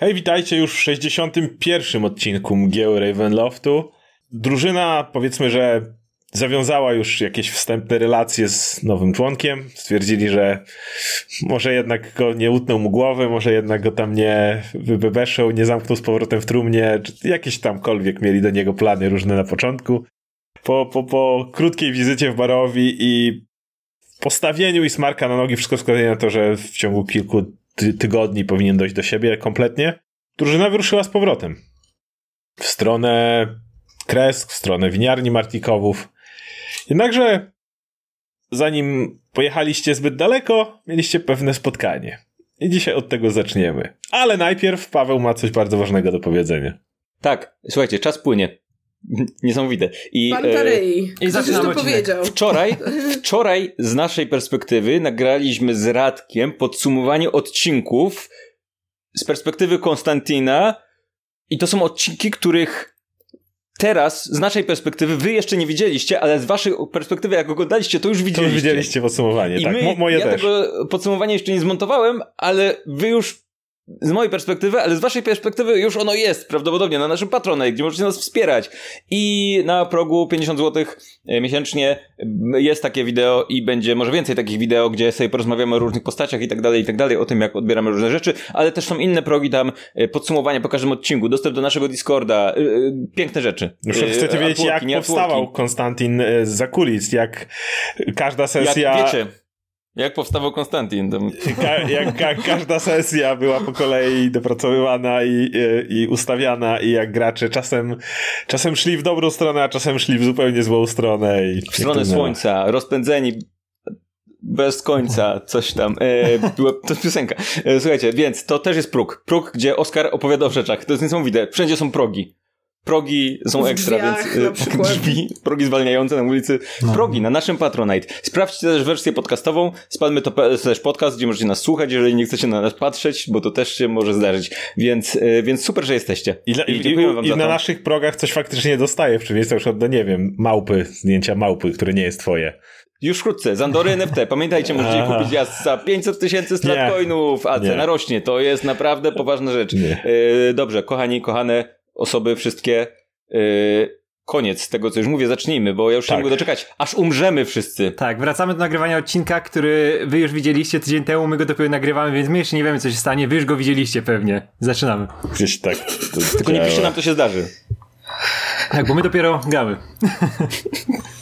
Hej, witajcie już w 61. odcinku Mgieł Ravenloftu. Drużyna, powiedzmy, że zawiązała już jakieś wstępne relacje z nowym członkiem. Stwierdzili, że może jednak go nie utnął mu głowy, może jednak go tam nie wybebeszał, nie zamknął z powrotem w trumnie, czy jakieś tamkolwiek mieli do niego plany różne na początku. Po, po, po krótkiej wizycie w barowi i postawieniu i smarka na nogi wszystko wskazuje na to, że w ciągu kilku ty tygodni powinien dojść do siebie kompletnie. Drużyna wyruszyła z powrotem. W stronę Kresk, w stronę winiarni Martikowów. Jednakże zanim pojechaliście zbyt daleko, mieliście pewne spotkanie. I dzisiaj od tego zaczniemy. Ale najpierw Paweł ma coś bardzo ważnego do powiedzenia. Tak, słuchajcie, czas płynie. Niesamowite. I, Pan Tarei. E, I zaczynamy to powiedział. Wczoraj, wczoraj z naszej perspektywy nagraliśmy z Radkiem podsumowanie odcinków z perspektywy Konstantina i to są odcinki, których teraz, z naszej perspektywy, wy jeszcze nie widzieliście, ale z waszej perspektywy, jak oglądaliście, to już widzieliście. To już widzieliście podsumowanie, I tak. My, moje ja też. tego podsumowania jeszcze nie zmontowałem, ale wy już z mojej perspektywy, ale z waszej perspektywy już ono jest prawdopodobnie na naszym Patronite, gdzie możecie nas wspierać. I na progu 50 zł e, miesięcznie jest takie wideo i będzie może więcej takich wideo, gdzie sobie porozmawiamy o różnych postaciach i tak dalej, i tak dalej, o tym jak odbieramy różne rzeczy, ale też są inne progi tam, e, podsumowania po każdym odcinku, dostęp do naszego Discorda, e, piękne rzeczy. Już chcecie wiedzieć, jak powstawał Konstantin za kulis, jak każda sesja... Jak wiecie, jak powstawał Konstantin? Ka jak ka każda sesja była po kolei dopracowywana i, i, i, ustawiana i jak gracze czasem, czasem szli w dobrą stronę, a czasem szli w zupełnie złą stronę. I, w stronę słońca, rozpędzeni bez końca, coś tam. E, była, to jest piosenka. E, słuchajcie, więc to też jest próg. Próg, gdzie Oscar opowiada o rzeczach. To jest niesamowite. Wszędzie są progi. Progi są ekstra, więc y, drzwi, progi zwalniające na ulicy. No. Progi na naszym Patronite. Sprawdźcie też wersję podcastową. Spadmy to też podcast, gdzie możecie nas słuchać, jeżeli nie chcecie na nas patrzeć, bo to też się może zdarzyć. Więc, y, więc super, że jesteście. I, I, i, i, i na naszych progach coś faktycznie dostaje, w przeciwieństwie na przykład do, nie wiem, małpy, zdjęcia małpy, które nie jest twoje. Już wkrótce, Zandory NFT. Pamiętajcie, możecie Aha. kupić jazd za 500 tysięcy stratcoinów, a cena nie. rośnie. To jest naprawdę poważna rzecz. Yy, dobrze, kochani, kochane, osoby wszystkie. Yy, koniec tego, co już mówię, zacznijmy, bo ja już tak. nie mogę doczekać, aż umrzemy wszyscy. Tak, wracamy do nagrywania odcinka, który wy już widzieliście tydzień temu, my go dopiero nagrywamy, więc my jeszcze nie wiemy, co się stanie, wy już go widzieliście pewnie. Zaczynamy. Gdzieś tak. Tylko nie piszcie nam, co się zdarzy. Tak, bo my dopiero gramy.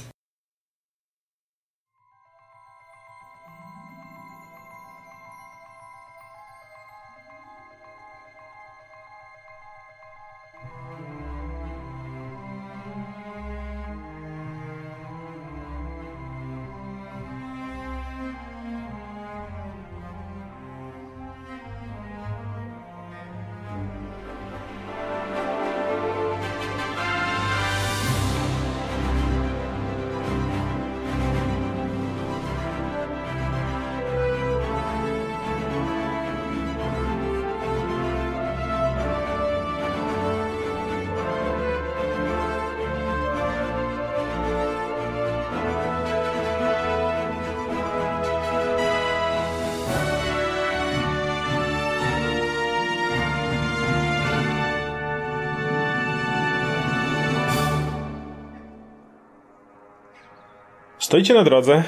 Stoicie na drodze,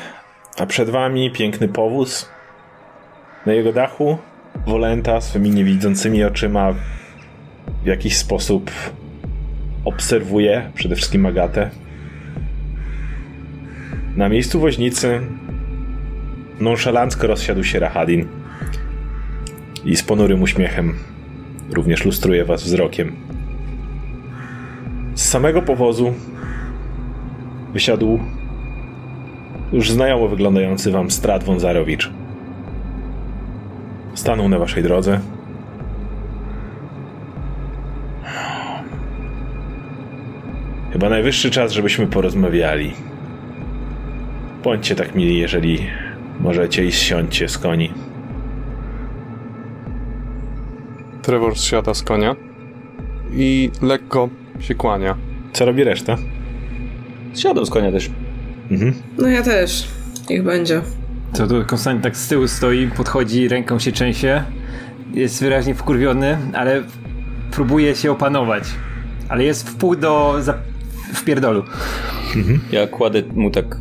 a przed wami piękny powóz. Na jego dachu Wolenta swymi niewidzącymi oczyma w jakiś sposób obserwuje przede wszystkim Agatę. Na miejscu woźnicy nonszalancko rozsiadł się Rahadin i z ponurym uśmiechem również lustruje was wzrokiem. Z samego powozu wysiadł już znajomo wyglądający wam Strat Wązarowicz. Stanął na waszej drodze. Chyba najwyższy czas, żebyśmy porozmawiali. Bądźcie tak mili, jeżeli możecie i zsiądźcie z koni. Trevor zsiada z konia i lekko się kłania. Co robi reszta? Zsiadł z konia też. Mhm. No ja też. Niech będzie. To tu Konstantin tak z tyłu stoi, podchodzi, ręką się trzęsie jest wyraźnie wkurwiony, ale próbuje się opanować. Ale jest w pół do za... w pierdolu. Ja kładę mu tak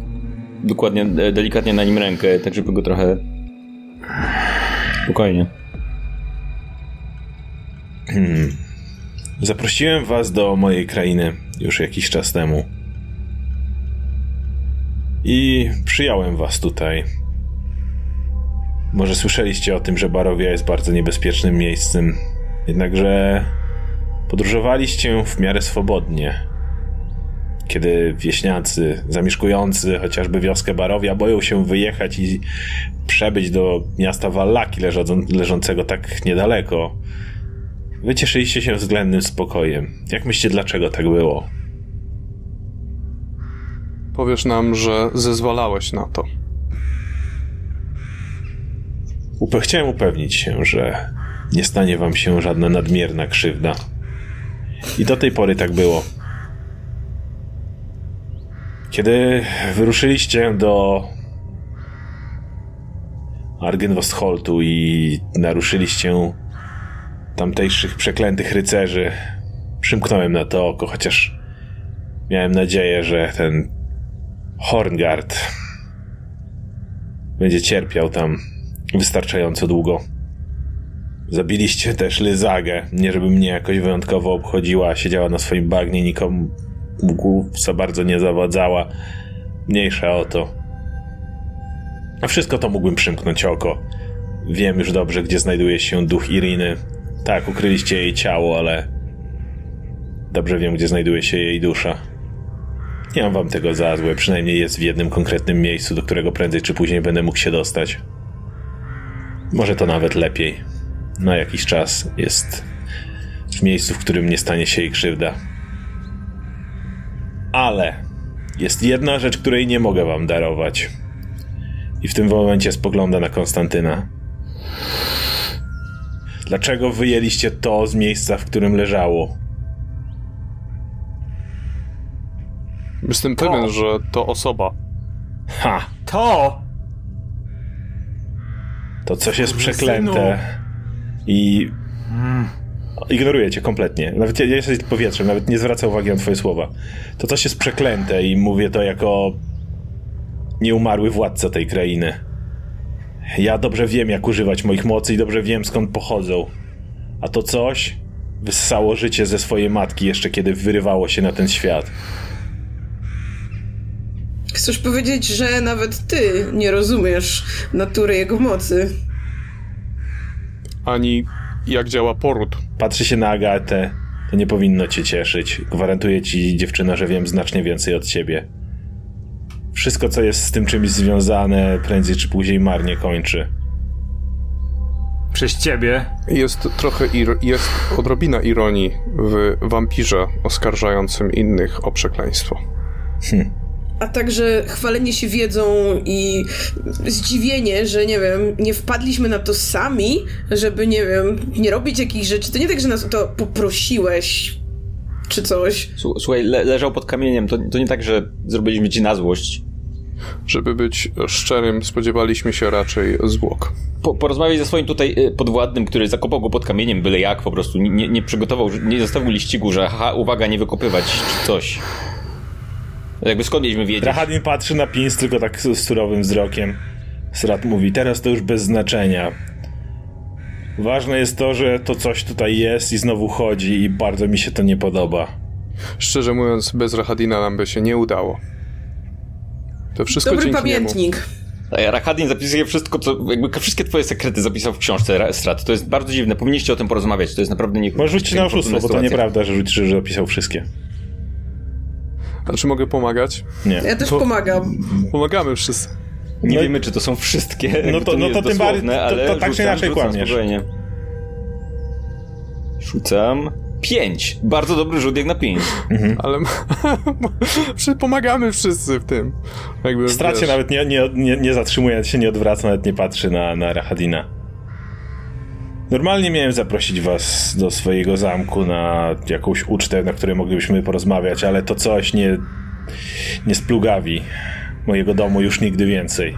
dokładnie, e, delikatnie na nim rękę, tak żeby go trochę... Spokojnie. Zaprosiłem was do mojej krainy już jakiś czas temu. I przyjąłem was tutaj. Może słyszeliście o tym, że Barowia jest bardzo niebezpiecznym miejscem. Jednakże podróżowaliście w miarę swobodnie. Kiedy wieśniacy zamieszkujący chociażby wioskę Barowia boją się wyjechać i przebyć do miasta Wallaki leżąc- leżącego tak niedaleko, Wy cieszyliście się względnym spokojem. Jak myślicie, dlaczego tak było? Powiesz nam, że zezwalałeś na to. Upe- chciałem upewnić się, że nie stanie wam się żadna nadmierna krzywda. I do tej pory tak było. Kiedy wyruszyliście do Argenwostholtu i naruszyliście tamtejszych przeklętych rycerzy, przymknąłem na to oko, chociaż miałem nadzieję, że ten Horngard będzie cierpiał tam wystarczająco długo. Zabiliście też Lyzagę. Nie żeby mnie jakoś wyjątkowo obchodziła, siedziała na swoim bagnie, nikomu za bardzo nie zawadzała. Mniejsza o to. A wszystko to mógłbym przymknąć oko. Wiem już dobrze, gdzie znajduje się duch Iriny. Tak, ukryliście jej ciało, ale dobrze wiem, gdzie znajduje się jej dusza. Nie mam wam tego za złe, przynajmniej jest w jednym konkretnym miejscu, do którego prędzej czy później będę mógł się dostać. Może to nawet lepiej. Na jakiś czas jest w miejscu, w którym nie stanie się jej krzywda. Ale jest jedna rzecz, której nie mogę wam darować. I w tym momencie spogląda na Konstantyna. Dlaczego wyjęliście to z miejsca, w którym leżało? Jestem pewien, że to osoba. Ha! To! To coś jest przeklęte. I. Ignoruję cię kompletnie. Nawet ja, ja jesteś powietrzem, nawet nie zwracam uwagi na twoje słowa. To coś jest przeklęte i mówię to jako nieumarły władca tej krainy. Ja dobrze wiem, jak używać moich mocy i dobrze wiem, skąd pochodzą. A to coś wyssało życie ze swojej matki jeszcze kiedy wyrywało się na ten świat. Chcesz powiedzieć, że nawet ty nie rozumiesz natury jego mocy. Ani jak działa poród. Patrzy się na Agatę. To nie powinno cię cieszyć. Gwarantuję ci, dziewczyna, że wiem znacznie więcej od ciebie. Wszystko, co jest z tym czymś związane, prędzej czy później marnie kończy. Przez ciebie. Jest trochę ir- jest odrobina ironii w wampirze oskarżającym innych o przekleństwo. A także chwalenie się wiedzą i zdziwienie, że nie wiem, nie wpadliśmy na to sami, żeby nie wiem, nie robić jakichś rzeczy. To nie tak, że nas o to poprosiłeś czy coś. Słu- Słuchaj, le- leżał pod kamieniem. To, to nie tak, że zrobiliśmy ci na złość. Żeby być szczerym, spodziewaliśmy się raczej zwłok. Po, porozmawiaj ze swoim tutaj y, podwładnym, który zakopał go pod kamieniem, byle jak po prostu. Nie, nie przygotował, nie zostawił liścigu, że ha, uwaga, nie wykopywać czy coś. Jakby skąd mieliśmy wiedzieć? Rahadin patrzy na Pins tylko tak z surowym wzrokiem. Srat mówi, teraz to już bez znaczenia. Ważne jest to, że to coś tutaj jest i znowu chodzi i bardzo mi się to nie podoba. Szczerze mówiąc, bez Rahadina nam by się nie udało. To wszystko Dobry dzięki pamiętnik. A Rahadin zapisuje wszystko, co, jakby wszystkie twoje sekrety zapisał w książce Ra- Strat. To jest bardzo dziwne. Powinniście o tym porozmawiać. To jest naprawdę nie. Może rzucić na oszustwo, bo to nieprawda, że że opisał wszystkie. A czy mogę pomagać? Nie. Ja też pomagam. Pomagamy wszyscy. Nie No wiemy, czy to są wszystkie. No to- nie no jest to tym bardziej- to- ale to tak czy rzucam, inaczej rzucam kłamiesz. spokojnie. Rzucam. Pięć. Bardzo dobry rzut jak na pięć. Ale Przy- pomagamy wszyscy w tym. Jakby, Strat się wiesz, nawet nie, nie, nie, nie zatrzymuje, się nie odwraca, nawet nie patrzy na, na Rahadina. Normalnie miałem zaprosić was do swojego zamku na jakąś ucztę, na której moglibyśmy porozmawiać, ale to coś nie, nie splugawi mojego domu już nigdy więcej.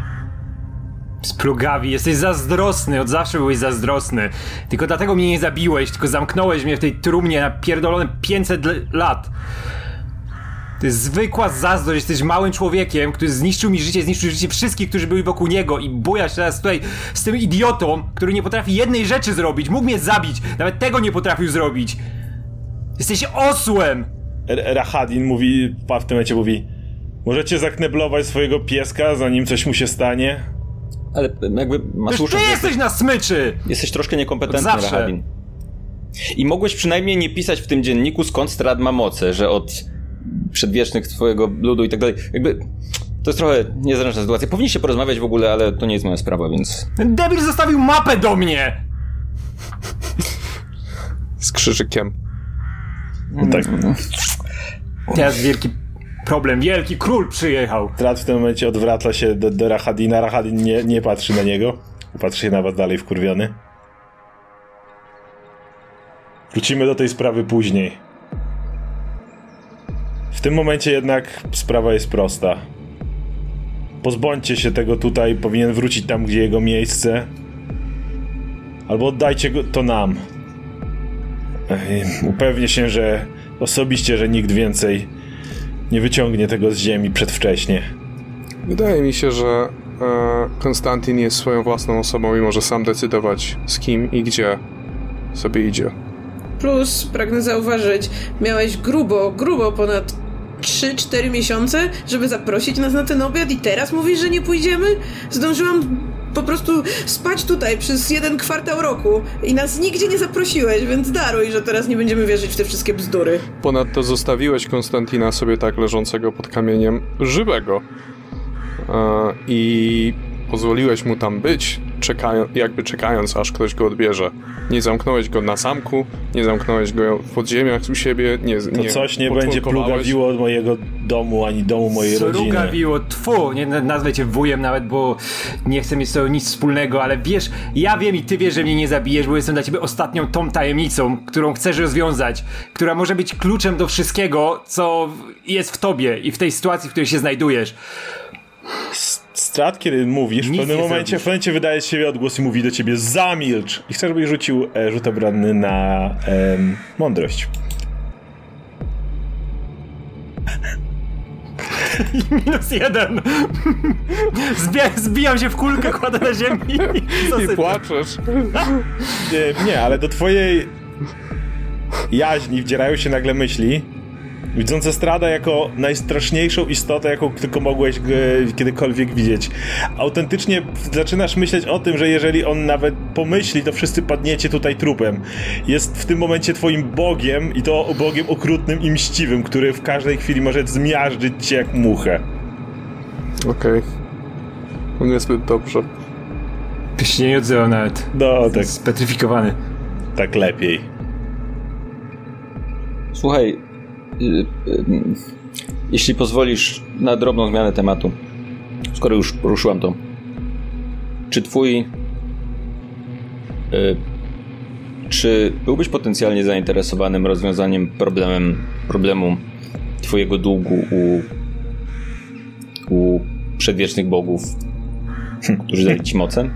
Splugawi, jesteś zazdrosny, od zawsze byłeś zazdrosny. Tylko dlatego mnie nie zabiłeś, tylko zamknąłeś mnie w tej trumnie na pierdolone 500 l- lat. To jest zwykła zazdrość, jesteś małym człowiekiem, który zniszczył mi życie, zniszczył życie wszystkich, którzy byli wokół niego i bujasz teraz tutaj z tym idiotą, który nie potrafi jednej rzeczy zrobić, mógł mnie zabić, nawet tego nie potrafił zrobić. Jesteś osłem! R- Rahadin mówi, pa w tym momencie mówi Możecie zakneblować swojego pieska, zanim coś mu się stanie? Ale jakby Masłusza, ty jesteś, jesteś na smyczy! jesteś troszkę niekompetentny. Rahadin. I mogłeś przynajmniej nie pisać w tym dzienniku, skąd Strad ma moce, że od przedwiecznych twojego ludu i tak dalej. Jakby to jest trochę niezręczna sytuacja. Powinniście porozmawiać w ogóle, ale to nie jest moja sprawa, więc... Ten debil zostawił mapę do mnie! Z krzyżykiem. No tak. Teraz wielki problem, wielki król przyjechał. Strat w tym momencie odwraca się do, do Rahadina. Rahadin nie, nie patrzy na niego. Patrzy się na was dalej wkurwiony. Wrócimy do tej sprawy później. W tym momencie jednak sprawa jest prosta. Pozbądźcie się tego tutaj, powinien wrócić tam, gdzie jego miejsce. Albo oddajcie go to nam. Upewnię się, że osobiście, że nikt więcej nie wyciągnie tego z ziemi przedwcześnie. Wydaje mi się, że e, Konstantin jest swoją własną osobą i może sam decydować z kim i gdzie sobie idzie. Plus, pragnę zauważyć, miałeś grubo, grubo ponad 3-4 miesiące, żeby zaprosić nas na ten obiad i teraz mówisz, że nie pójdziemy? Zdążyłam po prostu spać tutaj przez jeden kwartał roku i nas nigdzie nie zaprosiłeś, więc daruj, że teraz nie będziemy wierzyć w te wszystkie bzdury. Ponadto zostawiłeś Konstantina sobie tak leżącego pod kamieniem żywego i pozwoliłeś mu tam być, czekają, jakby czekając, aż ktoś go odbierze. Nie zamknąłeś go na zamku, nie zamknąłeś go w podziemiach u siebie, nie To nie coś nie będzie plugawiło od mojego domu, ani domu mojej rodziny. Srugawiło, tfu, nie na- nazwę cię wujem nawet, bo nie chcę mieć z tobą nic wspólnego, ale wiesz, ja wiem i ty wiesz, że mnie nie zabijesz, bo jestem dla ciebie ostatnią tą tajemnicą, którą chcesz rozwiązać, która może być kluczem do wszystkiego, co jest w tobie i w tej sytuacji, w której się znajdujesz. Strat, kiedy mówisz, w pewnym momencie, zrobisz. w pewnym momencie wydaje siebie odgłos i mówi do ciebie zamilcz. I chcę, żebyś rzucił e, rzut obronny na em, mądrość. Minus jeden. Zbia- zbijam się w kulkę, kładę na ziemi i płaczesz. Nie, nie, ale do twojej jaźni wdzierają się nagle myśli, widzące Strada jako najstraszniejszą istotę, jaką tylko mogłeś go kiedykolwiek widzieć. Autentycznie zaczynasz myśleć o tym, że jeżeli on nawet pomyśli, to wszyscy padniecie tutaj trupem. Jest w tym momencie twoim bogiem i to bogiem okrutnym i mściwym, który w każdej chwili może zmiażdżyć cię jak muchę. Okej. Okay. Niezbyt dobrze. Ty się nie odzywał nawet. No, tak, Spetryfikowany. tak lepiej. Słuchaj, jeśli pozwolisz na drobną zmianę tematu, skoro już poruszyłam to, czy twój. y, czy byłbyś potencjalnie zainteresowanym rozwiązaniem problemem, problemu twojego długu u, u przedwiecznych bogów, którzy dali ci moce?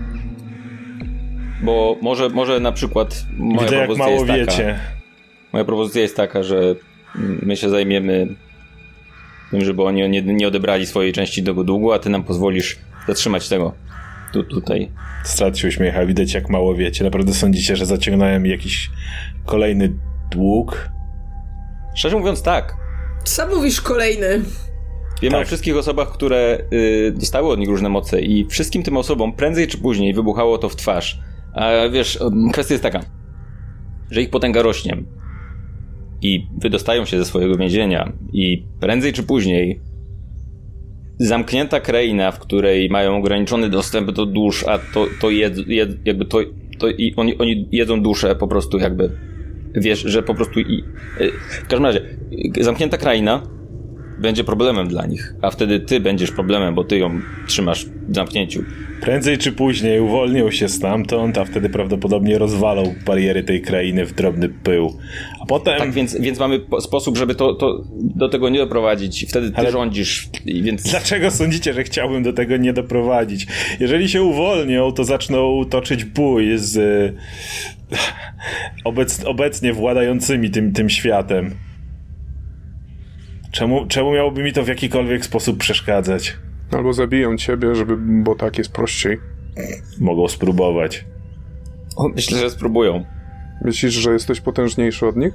Bo może, może na przykład moja Widzę, propozycja jest taka, wiecie. Moja propozycja jest taka, że my się zajmiemy tym, żeby oni nie, nie odebrali swojej części tego długu, a ty nam pozwolisz zatrzymać tego tu, tutaj. Strat się uśmiecha, widać jak mało wiecie. Naprawdę sądzicie, że zaciągnąłem jakiś kolejny dług? Szczerze mówiąc, tak. Sam mówisz kolejny. Wiemy Tak. o wszystkich osobach, które y, dostały od nich różne moce i wszystkim tym osobom prędzej czy później wybuchało to w twarz. A wiesz, kwestia jest taka, że ich potęga rośnie i wydostają się ze swojego więzienia. I prędzej czy później zamknięta kraina, w której mają ograniczony dostęp do dusz, a to, to jed, jed, jakby to, to i oni, oni jedzą duszę po prostu jakby wiesz, że po prostu i y, w każdym razie zamknięta kraina będzie problemem dla nich, a wtedy ty będziesz problemem, bo ty ją trzymasz w zamknięciu. Prędzej czy później uwolnią się stamtąd, a wtedy prawdopodobnie rozwalą bariery tej krainy w drobny pył. A potem... Tak, więc, więc mamy po- sposób, żeby to, to do tego nie doprowadzić. Wtedy ty Ale- rządzisz, więc... Dlaczego sądzicie, że chciałbym do tego nie doprowadzić? Jeżeli się uwolnią, to zaczną toczyć bój z e, obec, obecnie władającymi tym, tym światem. Czemu, czemu miałoby mi to w jakikolwiek sposób przeszkadzać? Albo zabiją ciebie, żeby, bo tak jest prościej. Mogą spróbować. O, Myślę, że spróbują. Myślisz, że jesteś potężniejszy od nich?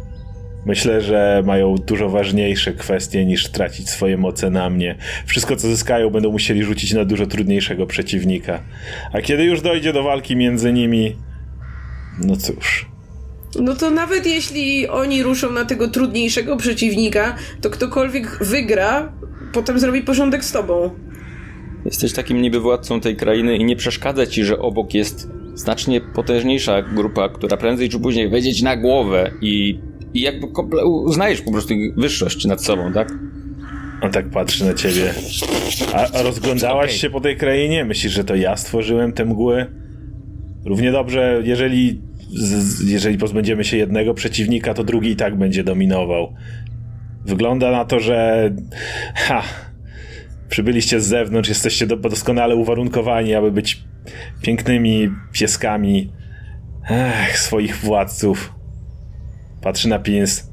Myślę, że mają dużo ważniejsze kwestie niż tracić swoje moce na mnie. Wszystko, co zyskają, będą musieli rzucić na dużo trudniejszego przeciwnika. A kiedy już dojdzie do walki między nimi, no cóż. No to nawet jeśli oni ruszą na tego trudniejszego przeciwnika, to ktokolwiek wygra, potem zrobi porządek z tobą. Jesteś takim niby władcą tej krainy i nie przeszkadza ci, że obok jest znacznie potężniejsza grupa, która prędzej czy później wejdzie ci na głowę i, i jakby komple- uznajesz po prostu wyższość nad sobą, tak? On tak patrzy na ciebie. A, a rozglądałaś Okej. się po tej krainie? Myślisz, że to ja stworzyłem te mgły? Równie dobrze, jeżeli, jeżeli pozbędziemy się jednego przeciwnika, to drugi i tak będzie dominował. Wygląda na to, że. Ha! Przybyliście z zewnątrz, jesteście do, doskonale uwarunkowani, aby być pięknymi pieskami ech, swoich władców. Patrzy na Pins.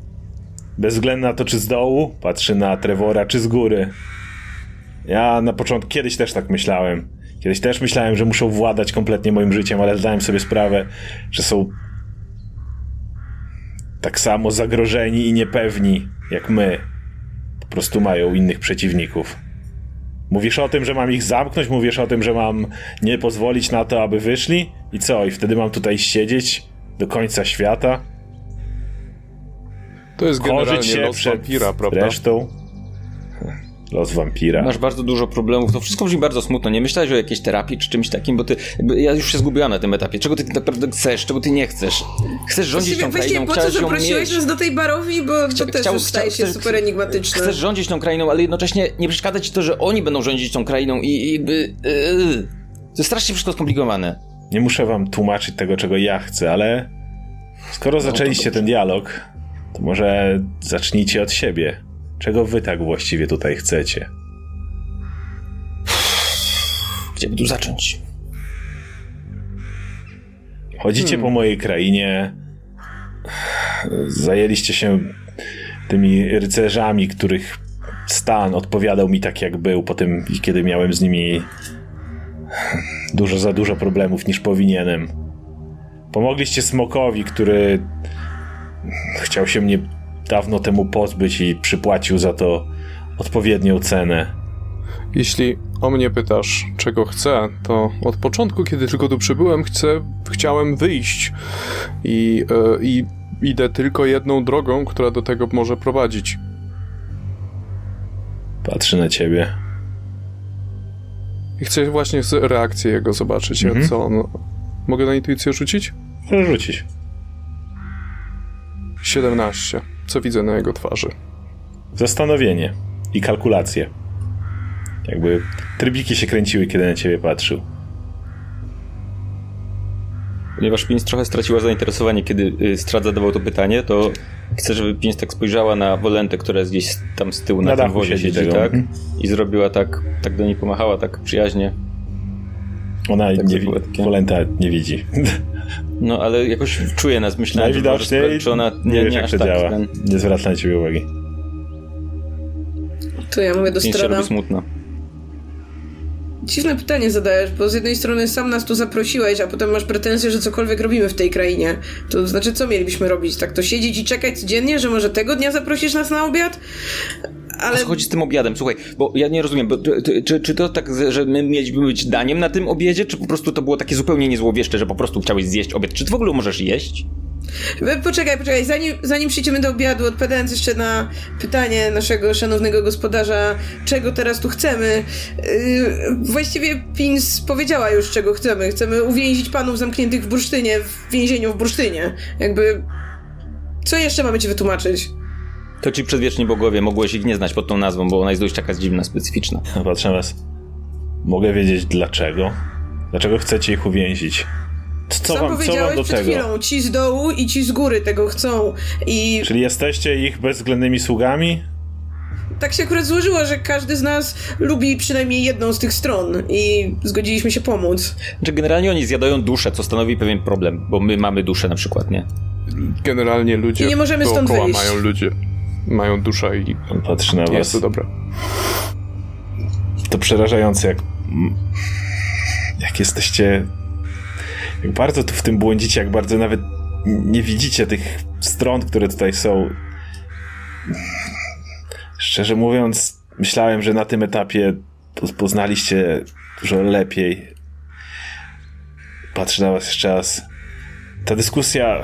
Bez względu na to, czy z dołu, patrzy na Trevora, czy z góry. Ja na początku, kiedyś też tak myślałem. Kiedyś też myślałem, że muszą władać kompletnie moim życiem, ale zdałem sobie sprawę, że są tak samo zagrożeni i niepewni jak my. Po prostu mają innych przeciwników. Mówisz o tym, że mam ich zamknąć, mówisz o tym, że mam nie pozwolić na to, aby wyszli? I co? I wtedy mam tutaj siedzieć do końca świata? To jest generalnie się los przed wampira, prawda? resztą. Los wampira. Masz bardzo dużo problemów, to wszystko brzmi bardzo smutno. Nie myślałeś o jakiejś terapii czy czymś takim, bo ty, jakby ja już się zgubiłam na tym etapie. Czego ty tak naprawdę chcesz, czego ty nie chcesz? Chcesz rządzić tą krainą, po co zaprosiłeś nas do tej barowni, bo to też chciał- już staje się super enigmatyczne. Chcesz rządzić tą krainą, ale jednocześnie nie przeszkadza ci to, że oni będą rządzić tą krainą i jakby... Yy, to jest strasznie wszystko skomplikowane. Nie muszę wam tłumaczyć tego, czego ja chcę, ale skoro zaczęliście dobrze. ten dialog, to może zacznijcie od siebie. Czego wy tak właściwie tutaj chcecie? Gdzie by tu zacząć? Chodzicie po mojej krainie, zajęliście się tymi rycerzami, których stan odpowiadał mi tak, jak był po tym, kiedy miałem z nimi dużo za dużo problemów niż powinienem. Pomogliście Smokowi, który chciał się mnie dawno temu pozbyć i przypłacił za to odpowiednią cenę. Jeśli o mnie pytasz, czego chcę, to od początku, kiedy tylko tu przybyłem, chcę, chciałem wyjść i, e, i idę tylko jedną drogą, która do tego może prowadzić. Patrzy na ciebie. I chcę właśnie reakcję jego zobaczyć, Mhm. co on... Mogę na intuicję rzucić? Możesz rzucić. 17. Co widzę na jego twarzy? Zastanowienie i kalkulacje. Jakby trybiki się kręciły, kiedy na ciebie patrzył. Ponieważ Pins trochę straciła zainteresowanie, kiedy y, Strad zadawał to pytanie, to chcę, żeby Pins tak spojrzała na Wolentę, która jest gdzieś tam z tyłu na, Na tym wozie siedzi tak? Mhm. I zrobiła tak, tak do niej pomachała, tak przyjaźnie. Ona Tak nie. Wolenta nie widzi. No, ale jakoś czuje nas, myślałem, że, Najwidoczniej czy ona nie, nie, wiesz, nie jak aż to tak. działa. Ten, Nie zwraca na ciebie uwagi. To ja mówię do Pins się robi smutno. Dziwne pytanie zadajesz, bo z jednej strony sam nas tu zaprosiłeś, a potem masz pretensje, że cokolwiek robimy w tej krainie. To znaczy, co mielibyśmy robić? Tak to siedzieć i czekać codziennie, że może tego dnia zaprosisz nas na obiad? Ale... Co chodzi z tym obiadem? Słuchaj, bo ja nie rozumiem, bo, czy, czy, czy to tak, że my mieliśmy być daniem na tym obiedzie, czy po prostu to było takie zupełnie niezłowieszcze, że po prostu chciałeś zjeść obiad? Czy ty w ogóle możesz jeść? Poczekaj, poczekaj, zanim, zanim przejdziemy do obiadu, odpowiadając jeszcze na pytanie naszego szanownego gospodarza, czego teraz tu chcemy. Yy, właściwie Pins powiedziała już, czego chcemy. Chcemy uwięzić panów zamkniętych w bursztynie, w więzieniu w bursztynie. Jakby. Co jeszcze mamy ci wytłumaczyć? To ci przedwieczni bogowie, mogłeś ich nie znać pod tą nazwą, bo ona jest dość taka dziwna, specyficzna. Patrzę na was. Mogę wiedzieć dlaczego? Dlaczego chcecie ich uwięzić? Co Sam wam, co wam powiedziałeś do przed tego? chwilą, ci z dołu i ci z góry tego chcą. I Czyli jesteście ich bezwzględnymi sługami? tak się akurat złożyło, że każdy z nas lubi przynajmniej jedną z tych stron i zgodziliśmy się pomóc. Znaczy, generalnie oni zjadają duszę, co stanowi pewien problem, bo my mamy duszę na przykład, nie? Generalnie ludzie I nie możemy stąd dookoła wyjść. mają ludzie. Mają duszę i On patrzy na jest was. to dobre. To przerażające, jak. Jak jesteście. Jak bardzo tu w tym błądzicie, jak bardzo nawet nie widzicie tych stron, które tutaj są. Szczerze mówiąc, myślałem, że na tym etapie poz- poznaliście dużo lepiej. Patrzę na was jeszcze raz. Ta dyskusja.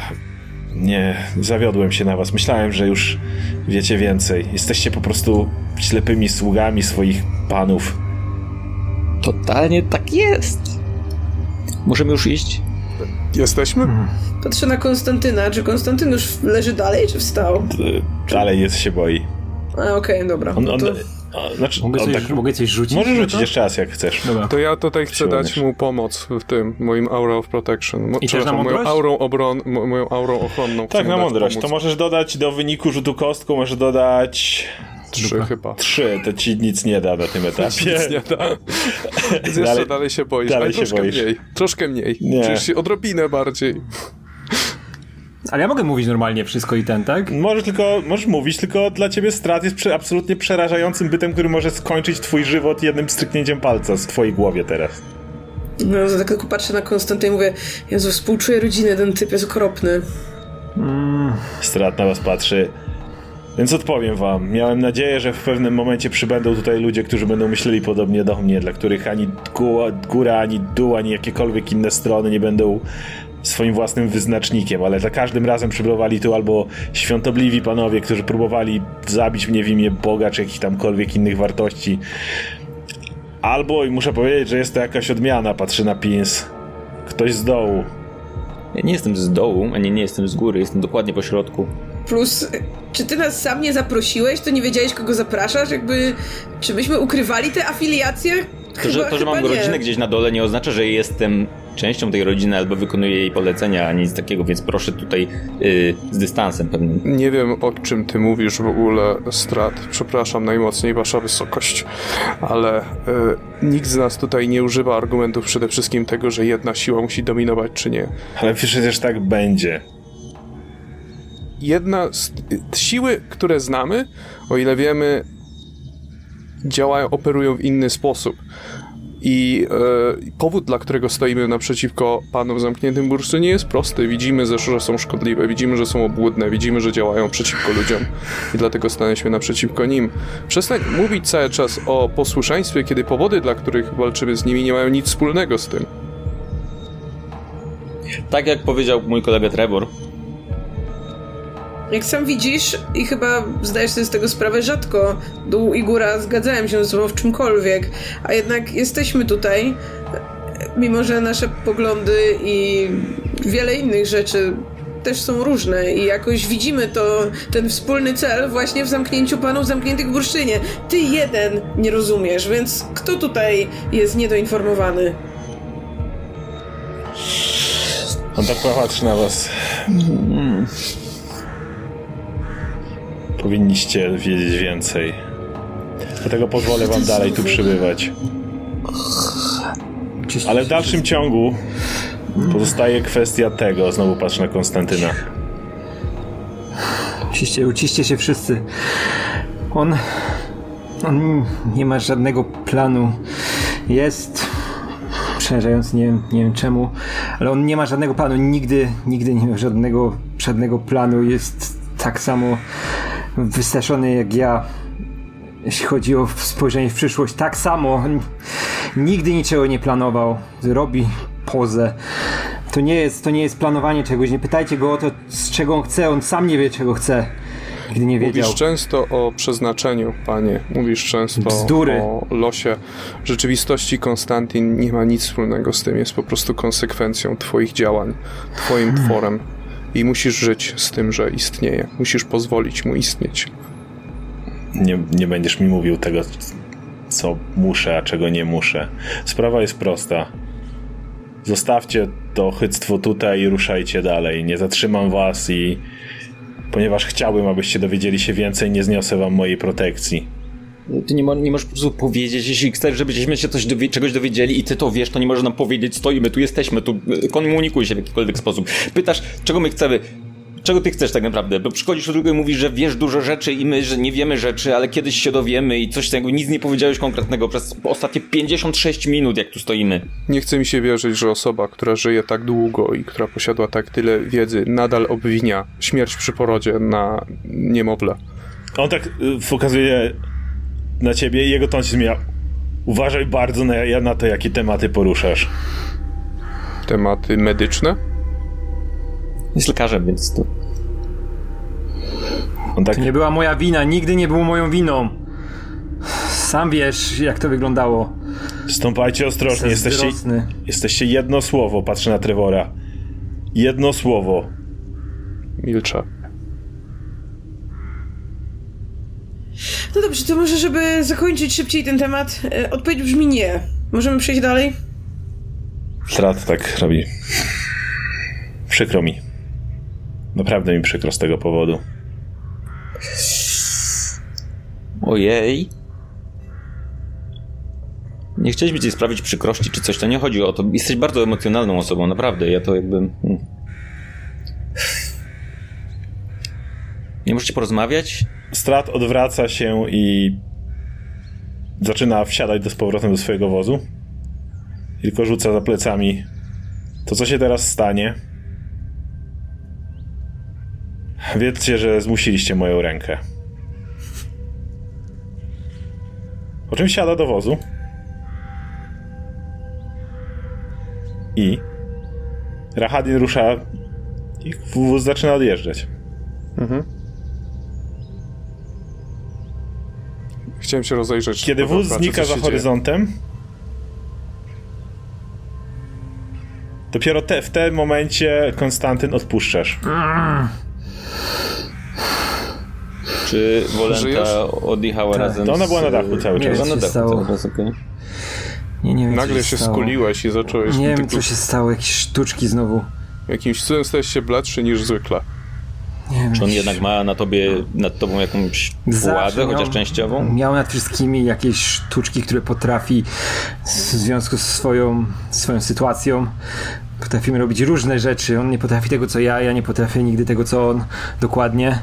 Nie, zawiodłem się na was. Myślałem, że już wiecie więcej. Jesteście po prostu ślepymi sługami swoich panów. Totalnie tak jest. Możemy już iść? Jesteśmy? Patrzę na Konstantyna. Czy Konstantyn już leży dalej, czy wstał? Y, Dalej jest się boi. A, okej, dobra. On, on, to... a, znaczy, Mogę coś, tak, mogę coś rzucić? możesz rzucić jeszcze raz, jak chcesz. Dobra. To ja tutaj chcę Siłujesz. dać mu pomoc w tym, moim aura of protection. Mo, I też na moją aurą, obron, mo, moją aurą ochronną. Tak, na mądrość. pomóc. To możesz dodać do wyniku rzutu kostką, możesz dodać Trzy chyba. trzy. To ci nic nie da na tym etapie. Nic nie da. Więc jeszcze Dalej- dalej, się boisz, dalej ale się troszkę boisz. mniej. Troszkę mniej. Nie. Czujesz się odrobinę bardziej. Ale ja mogę mówić normalnie wszystko i ten, tak? Możesz tylko, możesz mówić, tylko dla ciebie strat jest prze, absolutnie przerażającym bytem, który może skończyć twój żywot jednym stryknięciem palca z twojej głowie teraz. No, to tak tylko patrzę na Konstantyna i mówię, Jezu, współczuję rodziny, ten typ jest okropny. Strat na was patrzy. Więc odpowiem wam. Miałem nadzieję, że w pewnym momencie przybędą tutaj ludzie, którzy będą myśleli podobnie do mnie, dla których ani góra, góra ani dół, ani jakiekolwiek inne strony nie będą swoim własnym wyznacznikiem, ale za każdym razem przybywali tu albo świątobliwi panowie, którzy próbowali zabić mnie w imię Boga, czy jakichś tamkolwiek innych wartości. Albo, i muszę powiedzieć, że jest to jakaś odmiana, patrzy na Pins. Ktoś z dołu. Ja nie jestem z dołu, ani nie jestem z góry, jestem dokładnie po środku. Plus, czy ty nas sam nie zaprosiłeś, to nie wiedziałeś, kogo zapraszasz? Jakby, czy myśmy ukrywali te afiliacje? To, że, to, że mam rodzinę gdzieś na dole nie oznacza, że jestem częścią tej rodziny albo wykonuję jej polecenia, ani nic takiego, więc proszę tutaj yy, z dystansem pewnym. Nie wiem, o czym ty mówisz w ogóle, Strat. Przepraszam najmocniej, wasza wysokość. Ale y, nikt z nas tutaj nie używa argumentów przede wszystkim tego, że jedna siła musi dominować, czy nie. Ale przecież tak będzie. jedna z y, siły, które znamy, o ile wiemy, działają, operują w inny sposób. I e, powód, dla którego stoimy naprzeciwko panom w zamkniętym bursztynie jest prosty. Widzimy, że są szkodliwe, widzimy, że są obłudne, widzimy, że działają przeciwko ludziom i dlatego stanęliśmy naprzeciwko nim. Przestań mówić cały czas o posłuszeństwie, kiedy powody, dla których walczymy z nimi, nie mają nic wspólnego z tym. Tak jak powiedział mój kolega Trevor, Jak sam widzisz i chyba zdajesz sobie z tego sprawę rzadko, dół i góra zgadzają się ze sobą w czymkolwiek, a jednak jesteśmy tutaj, mimo że nasze poglądy i wiele innych rzeczy też są różne i jakoś widzimy to, ten wspólny cel właśnie w zamknięciu panów zamkniętych w bursztynie. Ty jeden nie rozumiesz, więc kto tutaj jest niedoinformowany? On tak patrzy na was. Powinniście wiedzieć więcej. Dlatego pozwolę wam dalej tu przybywać. Ale w dalszym ciągu pozostaje kwestia tego. Znowu patrzę na Konstantyna. Uciście, uciście się wszyscy. On. On nie ma żadnego planu. Jest. Przerażający, nie nie wiem czemu, ale on nie ma żadnego planu. Nigdy, nigdy nie miał żadnego, żadnego planu. Jest tak samo wystraszony jak ja. Jeśli chodzi o spojrzenie w przyszłość, tak samo. Nigdy niczego nie planował. Robi pozę. To nie jest, to nie jest planowanie czegoś. Nie pytajcie go o to, z czego on chce. On sam nie wie, czego chce. Nigdy nie wiedział. Mówisz często o przeznaczeniu, panie. Mówisz często Bzdury. o losie. W rzeczywistości Konstantin nie ma nic wspólnego z tym. Jest po prostu konsekwencją twoich działań, twoim tworem. I musisz żyć z tym, że istnieje. Musisz pozwolić mu istnieć. Nie, nie będziesz mi mówił tego, co muszę, a czego nie muszę. Sprawa jest prosta. Zostawcie to chyctwo tutaj i ruszajcie dalej. Nie zatrzymam was i ponieważ chciałbym, abyście dowiedzieli się więcej, nie zniosę wam mojej protekcji. Ty nie, mo- nie możesz po prostu powiedzieć, jeśli chcesz, żebyśmy się coś dowie- czegoś dowiedzieli i ty to wiesz, to nie możesz nam powiedzieć, stoimy, tu jesteśmy, tu y, komunikuj się w jakikolwiek sposób. Pytasz, czego my chcemy, czego ty chcesz tak naprawdę, bo przychodzisz do drugiego i mówisz, że wiesz dużo rzeczy i my, że nie wiemy rzeczy, ale kiedyś się dowiemy i coś tego, nic nie powiedziałeś konkretnego przez ostatnie 56 minut, jak tu stoimy. Nie chce mi się wierzyć, że osoba, która żyje tak długo i która posiadła tak tyle wiedzy, nadal obwinia śmierć przy porodzie na niemowlę. On tak y, pokazuje na ciebie i jego ton się zmienia. Uważaj bardzo na, na to, jakie tematy poruszasz. Tematy medyczne? Jest lekarzem, więc to... On tak To nie była moja wina, nigdy nie było moją winą. Sam wiesz, jak to wyglądało. stąpajcie ostrożnie, jesteście, jesteście jedno słowo, patrzę na Trevora. Jedno słowo. Milczę. No dobrze, to może, żeby zakończyć szybciej ten temat, e, odpowiedź brzmi nie. Możemy przejść dalej? Strat tak robi. Przykro mi. Naprawdę mi przykro z tego powodu. Ojej. Nie chcieliśmy ci sprawić przykrości czy coś, to nie chodzi o to. Jesteś bardzo emocjonalną osobą, naprawdę. Ja to jakby. Nie możecie porozmawiać? Strat odwraca się i zaczyna wsiadać do z powrotem do swojego wozu. Tylko rzuca za plecami. To co się teraz stanie? Wiedzcie, że zmusiliście moją rękę. Po czym siada do wozu. I Rahadin rusza i wóz zaczyna odjeżdżać. Chciałem się rozejrzeć. Kiedy wóz znika za się horyzontem, dopiero te, w tym momencie Konstantyn odpuszczasz. Czy? Wolenta odjechała Tak. razem To ona była na dachu cały Nie czas. Była na się dachu stało. cały czas, okej. Nie, nie wiem, Nagle się stało. skuliłeś i zacząłeś Nie wiem, co się stało, jakieś sztuczki znowu. jakimś cudem stałeś się bladszy niż zwykle. Nie Czy on jednak ma na tobie, nad tobą jakąś władzę, miał- chociaż częściową? Miał nad wszystkimi jakieś sztuczki, które potrafi w związku z swoją, swoją sytuacją. Potrafimy robić różne rzeczy. On nie potrafi tego, co ja, ja nie potrafię nigdy tego, co on. Dokładnie.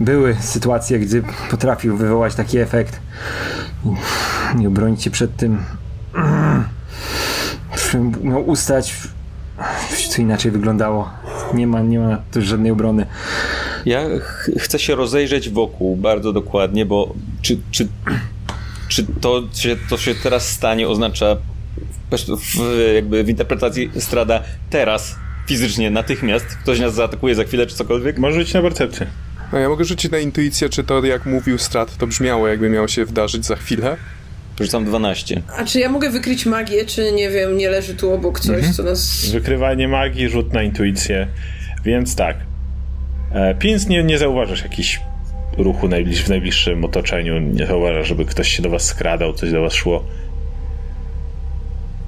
Były sytuacje, gdy potrafił wywołać taki efekt. Nie obronić się przed tym. Miał ustać. Co inaczej wyglądało. Nie ma, nie ma tu żadnej obrony. Ja ch chcę się rozejrzeć wokół bardzo dokładnie, bo czy, czy, czy to, się, to się teraz stanie oznacza w, w, jakby w interpretacji Strada teraz, fizycznie, natychmiast, ktoś nas zaatakuje za chwilę czy cokolwiek? Możesz rzucić na percepcję. A ja mogę rzucić na intuicję, czy to jak mówił Strat, to brzmiało jakby miało się wydarzyć za chwilę. Rzucam 12. A czy ja mogę wykryć magię, czy nie wiem, nie leży tu obok coś, co nas... Wykrywanie magii, rzut na intuicję. Więc tak. E, Pins nie, nie zauważasz jakichś ruchu najbliż, w najbliższym otoczeniu. Nie zauważasz, żeby ktoś się do was skradał, coś do was szło.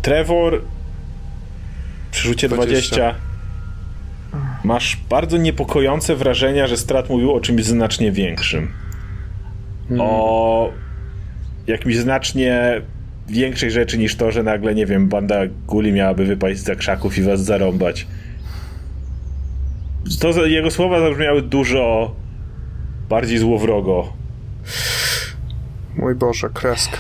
Trevor przy rzucie 20. 20. Masz bardzo niepokojące wrażenia, że Strat mówił o czymś znacznie większym. O jakimś znacznie większej rzeczy niż to, że nagle, nie wiem, banda guli miałaby wypaść za krzaków i was zarąbać. To jego słowa zabrzmiały dużo bardziej złowrogo. Mój Boże, kreska.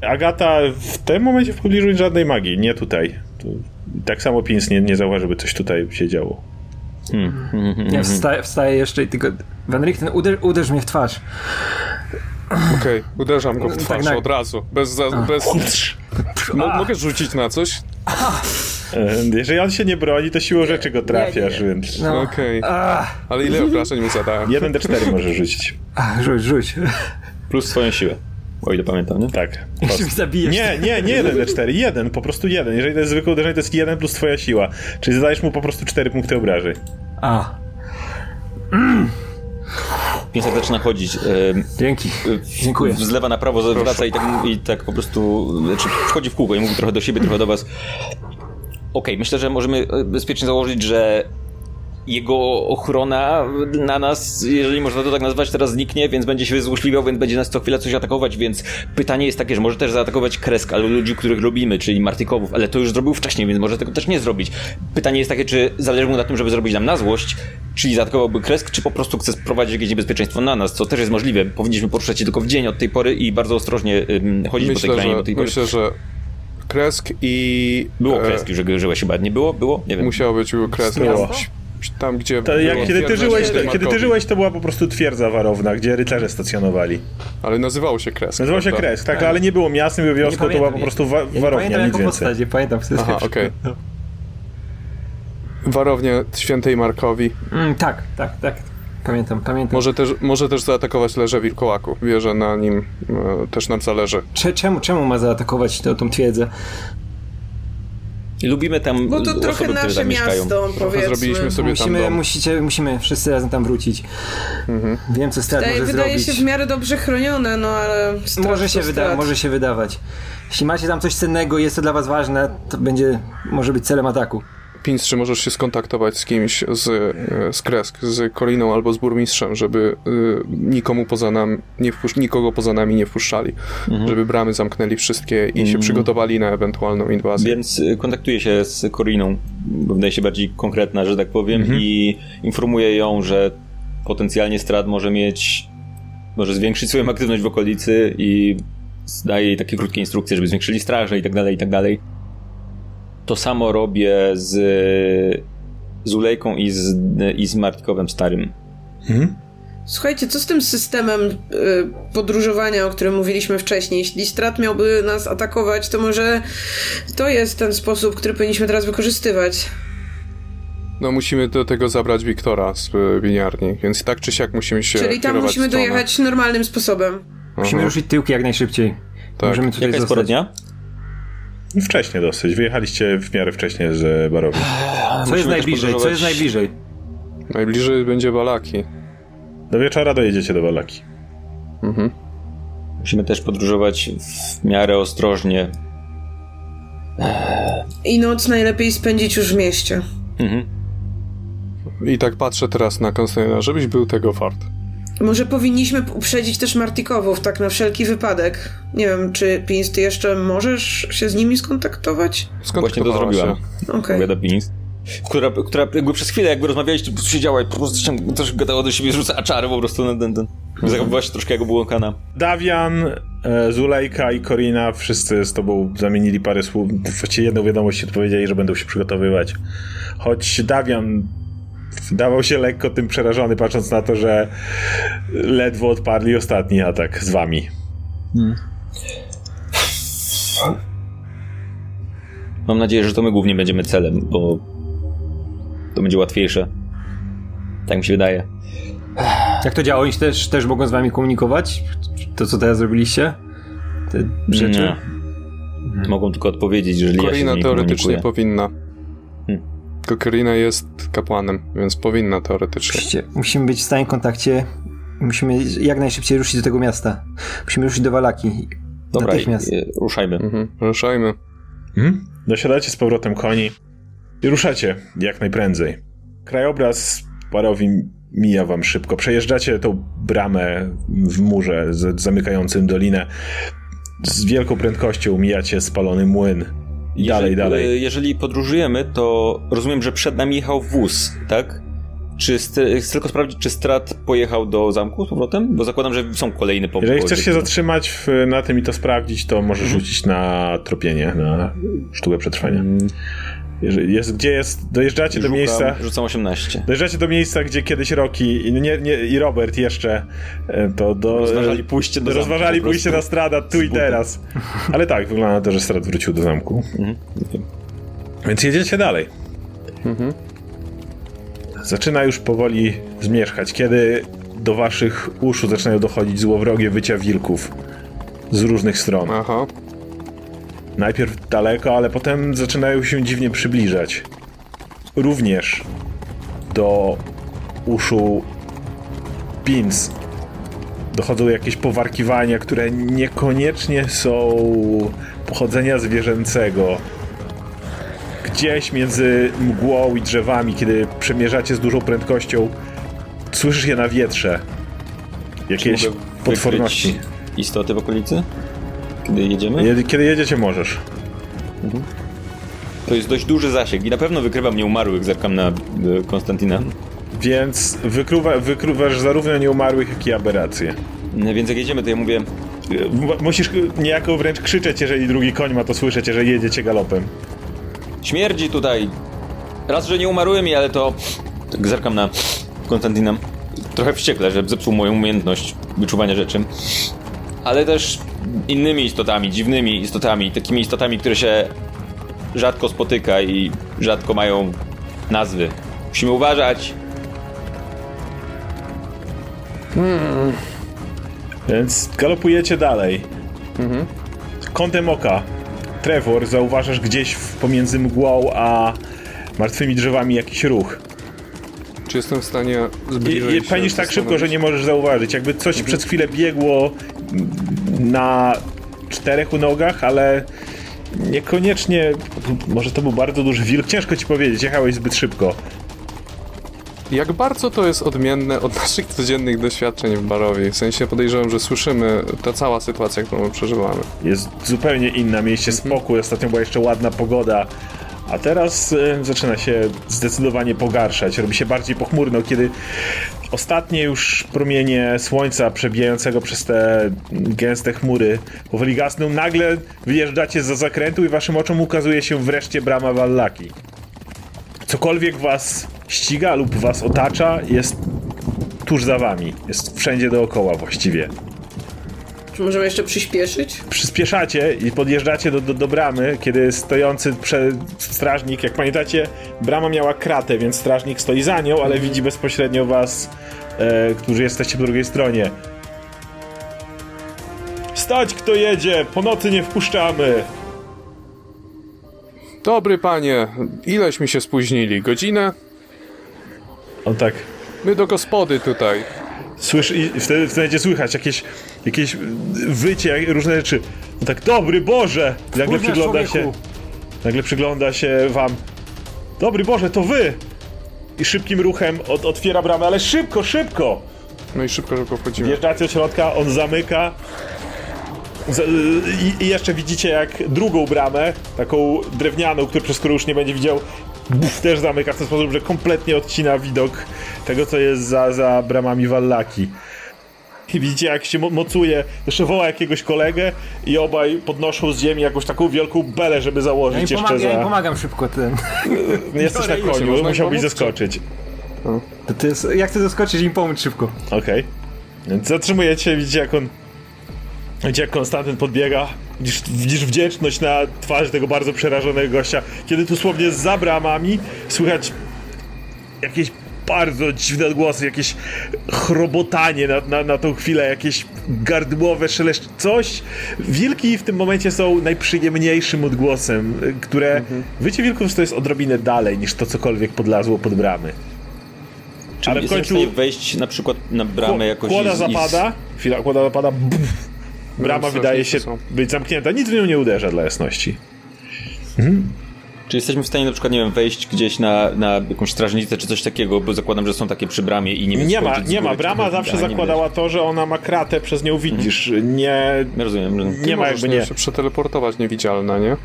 Agata w tym momencie w pobliżu żadnej magii, nie tutaj. Tu, tak samo Pins nie, nie zauważy, żeby coś tutaj się działo. Ja wstaję, wstaję jeszcze i tylko... Van Richten, uderz, uderz mnie w twarz. Okej, uderzam go w Tak, twarz tak. od razu. Bez... Za, bez... Mo, mogę rzucić na coś? Jeżeli on się nie broni, to siłą rzeczy go trafiasz, nie. więc... No. Okej. A, Ale ile obrażeń mu zadałem? 1d4 może rzucić. a, rzuć, rzuć. Plus swoją siłę. O ile pamiętam, nie? Tak. Zabijesz. Nie, nie, nie 1 D4, jeden, po prostu jeden. Jeżeli to jest zwykłe uderzenie, to jest jeden plus twoja siła. Czyli zadajesz mu po prostu 4 punkty obrażeń. A, Pięsak zaczyna chodzić. dzięki. Dziękuję. Z lewa na prawo zwraca i tak, i tak po prostu znaczy wchodzi w kółko i mówi trochę do siebie, trochę do was. Okej, myślę, że możemy e, bezpiecznie założyć, że jego ochrona na nas, jeżeli można to tak nazwać, teraz zniknie, więc będzie się złośliwiał, więc będzie nas co chwilę coś atakować, więc pytanie jest takie, że może też zaatakować Kresk albo ludzi, których lubimy, czyli Martykowów, ale to już zrobił wcześniej, więc może tego też nie zrobić. Pytanie jest takie, czy zależy mu na tym, żeby zrobić nam na złość, czyli zaatakowałby Kresk, czy po prostu chce sprowadzić jakieś niebezpieczeństwo na nas, co też jest możliwe. Powinniśmy poruszać się tylko w dzień od tej pory i bardzo ostrożnie ym, chodzić po tej Myślę, krainie że, tej pory. myślę, że Kresk i... Było Kreski, że żyłeś chyba, nie było? Było? Nie wiem. Musiało być Kresk. Było. Tam, gdzie To jak, kiedy, ty żyłeś, to, kiedy ty żyłeś, to była po prostu twierdza warowna, gdzie rycerze stacjonowali. Ale nazywało się Kresk. Nazywał się prawda? Kresk, tak, ale nie było miastem, nie było wioską, to była pamiętam, po nie- prostu wa- Ja nie warownia, pamiętam nic jako więcej. postać, nie pamiętam wtedy. Aha, okej. Warownia Świętej Markowi. Mm, tak, tak, tak. Pamiętam, pamiętam. Może też, może też zaatakować Leże Wilkołaku. Wie, że na nim e, też nam zależy. Cze- czemu, czemu ma zaatakować tę, tą twierdzę? I lubimy tam Bo to osoby, trochę nasze tam mieszkają. miasto, powiedzmy. zrobiliśmy sobie- tam Musimy, dom. musicie, musimy wszyscy razem tam wrócić. Wiem, co Strat Wydaje, może wydaje zrobić. się w miarę dobrze chronione, no ale... Strat Może się, wyda- może się wydawać. Jeśli macie tam coś cennego i jest to dla was ważne, to będzie, może być celem ataku. Pinc, czy możesz się skontaktować z kimś z, e, z Kresk, z Koliną albo z burmistrzem, żeby e, nikomu poza nami, nie wpusz- nikogo poza nami nie wpuszczali, żeby bramy zamknęli wszystkie i się przygotowali na ewentualną inwazję. Więc y, kontaktuję się z Koriną, bo wydaje się bardziej konkretna, że tak powiem, i informuję ją, że potencjalnie Strad może mieć, może zwiększyć swoją aktywność w okolicy i daję jej takie krótkie instrukcje, żeby zwiększyli straże i tak dalej, i tak dalej. To samo robię z z Ulejką i z, i z Martikowem Starym. Słuchajcie, co z tym systemem y, podróżowania, o którym mówiliśmy wcześniej? Jeśli strat miałby nas atakować, to może to jest ten sposób, który powinniśmy teraz wykorzystywać. No musimy do tego zabrać Wiktora z e, winiarni, więc tak czy siak musimy się Czyli tam musimy dojechać normalnym sposobem. Musimy Aha. ruszyć tyłki jak najszybciej. Tak. Możemy tutaj Jaka jest zostać. pora dnia? Wcześnie dosyć, wyjechaliście w miarę wcześnie z barowni. Co jest najbliżej? Co jest najbliżej? Najbliżej będzie Balaki. Do wieczora dojedziecie do Walaki. Mhm. Musimy też podróżować w miarę ostrożnie. I noc najlepiej spędzić już w mieście. Mhm. I tak patrzę teraz na Konstantyna, żebyś był tego wart. Może powinniśmy uprzedzić też Martikowów, tak na wszelki wypadek. Nie wiem, czy Pins, ty jeszcze możesz się z nimi skontaktować? Skąd Właśnie to zrobiłam. Okej. Powiada Pinis. Która, która jakby przez chwilę jakby rozmawialiście, po siedziała i po prostu ciąg- też gadała do siebie, rzuca czary po prostu na ten, ten. Zachowywała się troszkę jak obłąkana. Dawian, e, Zulejka i Korina wszyscy z tobą zamienili parę słów. Właściwie jedną wiadomość odpowiedzieli, że będą się przygotowywać. Choć Dawian dawał się lekko tym przerażony, patrząc na to, że ledwo odparli ostatni atak z wami. Mam nadzieję, że to my głównie będziemy celem, bo to będzie łatwiejsze. Tak mi się wydaje. Jak to działa? Oni też, też mogą z wami komunikować? To, co teraz zrobiliście? Te rzeczy? Nie. Mogą tylko odpowiedzieć, jeżeli ja się z Korina nimi teoretycznie komunikuję. powinna. Hmm. Tylko Korina jest kapłanem, więc powinna teoretycznie. Musicie, musimy być w stałym kontakcie. Musimy jak najszybciej ruszyć do tego miasta. Musimy ruszyć do Walaki. Dobra, Natychmiast. i- i ruszajmy. Mhm. Ruszajmy. Mhm. Dosiadacie z powrotem koni i ruszacie jak najprędzej. Krajobraz parowi mija wam szybko. Przejeżdżacie tą bramę w murze z, zamykającym dolinę. Z wielką prędkością mijacie spalony młyn. Dalej, jeżeli, dalej. e, Jeżeli podróżujemy, to rozumiem, że przed nami jechał wóz, tak? Czy chcę tylko sprawdzić, czy Strat pojechał do zamku z powrotem? Bo zakładam, że są kolejne po Jeżeli chcesz się zatrzymać w, na tym i to sprawdzić, to możesz rzucić na tropienie, na sztukę przetrwania. Jest, gdzie jest, dojeżdżacie do miejsca, Rzucam 18. dojeżdżacie do miejsca, gdzie kiedyś Rocky i, nie, nie, i Robert jeszcze e, to do, Rozważali pójście do rozważali pójście na strada tu i teraz. Ale tak, wygląda na to, że Strad wrócił do zamku. Mhm. Więc jedziecie dalej. Mhm. Zaczyna już powoli zmierzchać, kiedy do waszych uszu zaczynają dochodzić złowrogie wycia wilków. z różnych stron. Aha. Najpierw daleko, ale potem zaczynają się dziwnie przybliżać. Również do uszu Pins dochodzą jakieś powarkiwania, które niekoniecznie są pochodzenia zwierzęcego. Gdzieś między mgłą i drzewami, kiedy przemierzacie z dużą prędkością, słyszysz je na wietrze. Jakieś potworności. Istoty w okolicy? Kiedy jedziemy? Je- Kiedy jedziecie, możesz. To jest dość duży zasięg i na pewno wykrywam nieumarłych, zerkam na e, Konstantina. Więc wykruwa, wykrywasz zarówno nieumarłych, jak i aberracje. No Więc jak jedziemy, to ja mówię, M- Musisz niejako wręcz krzyczeć, jeżeli drugi koń ma to słyszeć, jeżeli jedziecie galopem. śmierdzi tutaj. Raz, że nie umarłymi, ale to... Tak zerkam na Konstantina. Trochę wściekle, że zepsuł moją umiejętność wyczuwania rzeczy. Ale też innymi istotami, dziwnymi istotami, takimi istotami, które się rzadko spotyka i rzadko mają nazwy. Musimy uważać. Więc galopujecie dalej. Kątem oka. Trevor, zauważasz gdzieś pomiędzy mgłą a martwymi drzewami jakiś ruch. Czy jestem w stanie I, zbliżyć i pędzisz tak szybko, że nie możesz zauważyć. Jakby coś przez chwilę biegło na czterech nogach, ale niekoniecznie. Może to był bardzo duży wilk. Ciężko ci powiedzieć, jechałeś zbyt szybko. Jak bardzo to jest odmienne od naszych codziennych doświadczeń w Barowie? W sensie podejrzewam, że słyszymy ta cała sytuacja, którą my przeżywamy. Jest zupełnie inna, mieliście spokój, ostatnio była jeszcze ładna pogoda, a teraz e, zaczyna się zdecydowanie pogarszać, robi się bardziej pochmurno, kiedy ostatnie już promienie słońca przebijającego przez te gęste chmury powoli gasną, nagle wyjeżdżacie za zakrętu i waszym oczom ukazuje się wreszcie brama Wallaki. Cokolwiek was ściga lub was otacza jest tuż za wami, jest wszędzie dookoła właściwie. Czy możemy jeszcze przyspieszyć? przyspieszacie i podjeżdżacie do, do, do bramy, kiedy stojący prze, strażnik, jak pamiętacie, brama miała kratę, więc strażnik stoi za nią, ale widzi bezpośrednio was, e, którzy jesteście po drugiej stronie. Stać, kto jedzie! Po nocy nie wpuszczamy! Dobry panie, ileśmy się spóźnili? Godzinę? On tak My do gospody tutaj. słyszy i wtedy, wtedy będzie słychać jakieś, jakieś wycie, różne rzeczy. On tak, dobry Boże! Nagle Kurwa, przygląda się, człowieku. nagle przygląda się wam. Dobry Boże, to wy! I szybkim ruchem od, otwiera bramę, ale szybko, szybko! No i szybko, szybko wchodzimy. Wjeżdżacie do środka, on zamyka. Z, i, I jeszcze widzicie jak drugą bramę, taką drewnianą, którą przez którą już nie będzie widział, buf, też zamyka w ten sposób, że kompletnie odcina widok tego, co jest za, za bramami Wallaki. I widzicie, jak się mo- mocuje, jeszcze woła jakiegoś kolegę i obaj podnoszą z ziemi jakąś taką wielką belę, żeby Ja założyć jeszcze ja im za... pomagam szybko ten. Jesteś na koniu, musiałbyś zaskoczyć. To, to jest, ja chcę zaskoczyć i im pomóc szybko. Okej. Więc zatrzymujecie, widzicie jak on... Widzicie jak Konstantyn podbiega, widzisz, widzisz wdzięczność na twarzy tego bardzo przerażonego gościa, kiedy dosłownie za bramami słychać jakieś bardzo dziwne odgłosy, jakieś chrobotanie na, na, na tą chwilę, jakieś gardłowe szeleszcz, coś. Wilki w tym momencie są najprzyjemniejszym odgłosem, które Mhm. wycie wilków to jest odrobinę dalej niż to cokolwiek podlazło pod bramy. Czy Ale w końcu- wejść na przykład na bramę jakoś Kłoda i i zapada, chwila, kłoda zapada, buf, brama No, wydaje się są. być zamknięta, nic w nią nie uderza dla jasności. Czy jesteśmy w stanie na przykład, nie wiem, wejść gdzieś na, na jakąś strażnicę czy coś takiego, bo zakładam, że są takie przy bramie i nie wiem, Nie ma, nie ma, góry, czy brama to- zawsze nie zakładała to, że ona ma kratę, przez nią widzisz, nie, widać. Ja Rozumiem, rozumiem. nie ma jakby nie. jeszcze przeteleportować niewidzialna, nie?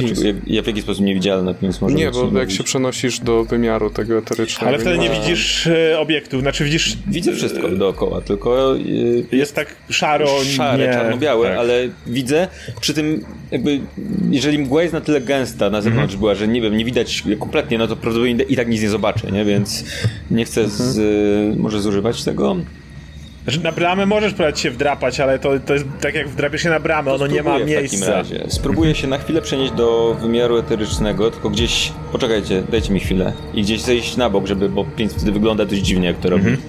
Ja, ja w jaki sposób niewidzialny, więc może Nie, bo jak mówić. się przenosisz do wymiaru tego eterycznego... Ale wtedy nie ma- widzisz e, obiektów, znaczy widzisz, Widzę wszystko dookoła, tylko yy, jest tak szaro, szare, nie, czarno-białe, tak. ale widzę przy tym jakby, jeżeli mgła jest na tyle gęsta na zewnątrz Mhm. była, że nie wiem, nie widać kompletnie, no to prawdopodobnie i tak nic nie zobaczę, nie? Więc nie chcę z, Mhm. może zużywać tego. Znaczy, na bramę możesz próbować się wdrapać, ale to, to jest tak jak wdrapiesz się na bramę, ono nie ma Spróbuję w takim miejsca. razie. Spróbuję się na chwilę przenieść do wymiaru eterycznego, tylko gdzieś, poczekajcie, dajcie mi chwilę i gdzieś zejść na bok, żeby, bo pięć wtedy wygląda dość dziwnie, jak to robi. Mhm.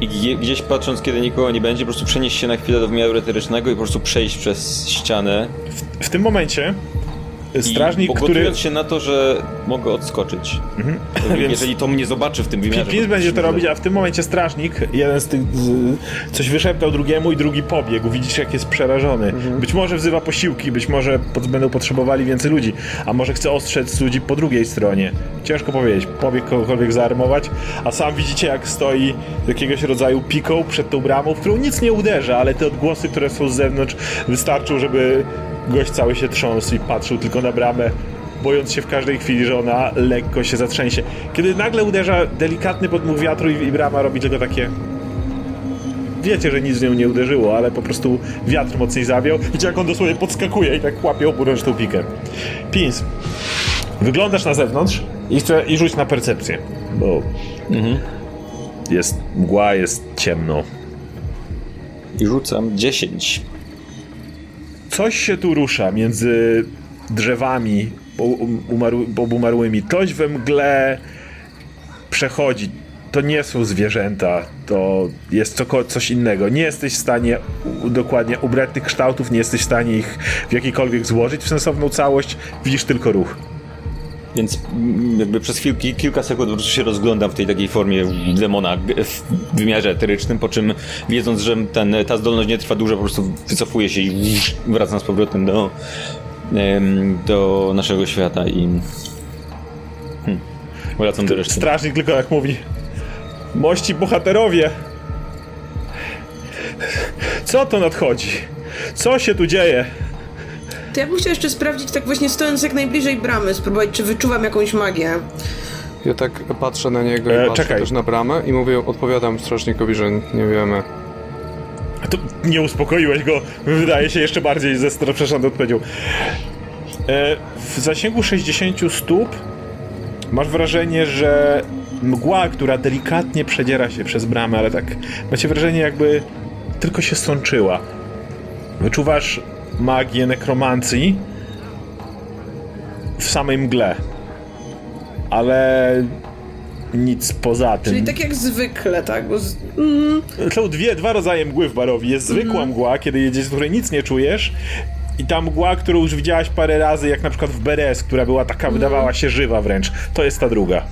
i gdzie- gdzieś patrząc, kiedy nikogo nie będzie, po prostu przenieść się na chwilę do wymiaru eterycznego i po prostu przejść przez ścianę. W tym momencie strażnik, który... się na to, że mogę odskoczyć. Więc- Jeżeli to mnie zobaczy w tym wymiarze. Pins będzie to robić, a w tym momencie strażnik, jeden z tych, z, coś wyszeptał drugiemu i drugi pobiegł. Widzicie, jak jest przerażony. Być może wzywa posiłki, być może będą potrzebowali więcej ludzi, a może chce ostrzec ludzi po drugiej stronie. Ciężko powiedzieć. Pobiegł kogokolwiek zaarmować, a sam widzicie, jak stoi jakiegoś rodzaju piką przed tą bramą, w którą nic nie uderza, ale te odgłosy, które są z zewnątrz, wystarczą, żeby gość cały się trząsł i patrzył tylko na bramę bojąc się w każdej chwili, że ona lekko się zatrzęsie. Kiedy nagle uderza delikatny podmuch wiatru i, i brama robi tylko takie... Wiecie, że nic w nią nie uderzyło, ale po prostu wiatr mocniej zawiał. Widzicie, jak on dosłownie podskakuje i tak łapie oburączną pikę. Pins, wyglądasz na zewnątrz i, chcę, i rzuć na percepcję, bo jest mgła, jest ciemno. I rzucam 10. Coś się tu rusza między drzewami um- umarły, obumarłymi. Coś we mgle przechodzi. To nie są zwierzęta, to jest coś innego. Nie jesteś w stanie dokładnie ubrać tych kształtów, nie jesteś w stanie ich w jakikolwiek złożyć w sensowną całość. Widzisz tylko ruch. Więc mm, jakby przez chwilki, kilka sekund po prostu się rozglądam w tej takiej formie demona w wymiarze eterycznym, po czym wiedząc, że ten, ta zdolność nie trwa długo, po prostu wycofuję się i wracam z powrotem do, do naszego świata i hmm, wracam do reszty. Strażnik tylko jak mówi. Mości bohaterowie! Co to nadchodzi? Co się tu dzieje? To ja bym chciał jeszcze sprawdzić, tak właśnie stojąc jak najbliżej bramy, spróbować, czy wyczuwam jakąś magię. Ja tak patrzę na niego E, i patrzę czekaj. też na bramę i mówię, odpowiadam strażnikowi, że nie wiemy. To nie uspokoiłeś go, wydaje się jeszcze bardziej ze zastraszony odpowiedział. E, w zasięgu 60 stóp masz wrażenie, że mgła, która delikatnie przedziera się przez bramę, ale tak macie wrażenie jakby tylko się sączyła. Wyczuwasz magię nekromancji w samej mgle. Ale nic poza tym. Czyli tak jak zwykle, tak? Bo z... mm, Są dwie, dwa rodzaje mgły w barowi. Jest zwykła mgła, kiedy jedziesz, z której nic nie czujesz. I ta mgła, którą już widziałaś parę razy, jak na przykład w Beres, która była taka, wydawała się żywa wręcz. To jest ta druga.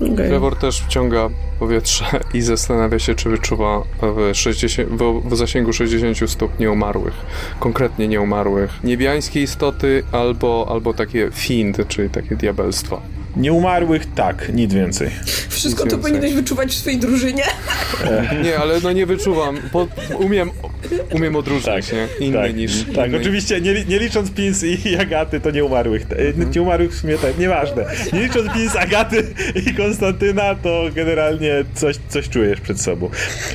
Okej. Trevor też wciąga powietrze i zastanawia się, czy wyczuwa w, 60, w, w zasięgu 60 stóp nieumarłych. Konkretnie nieumarłych. Niebiańskie istoty albo, albo takie fiend, czyli takie diabelstwa. Nieumarłych tak, nic więcej. Wszystko to więcej. powinieneś wyczuwać w swojej drużynie. Nie, ale no nie wyczuwam. Po, umiem, umiem odróżnić, nie? Inny tak, niż... tak inny. oczywiście, nie, nie licząc Pins i Agaty, to nieumarłych. E, Nieumarłych w sumie tak, nieważne. Nie licząc Pins, Agaty i Konstantyna, to generalnie coś, coś czujesz przed sobą.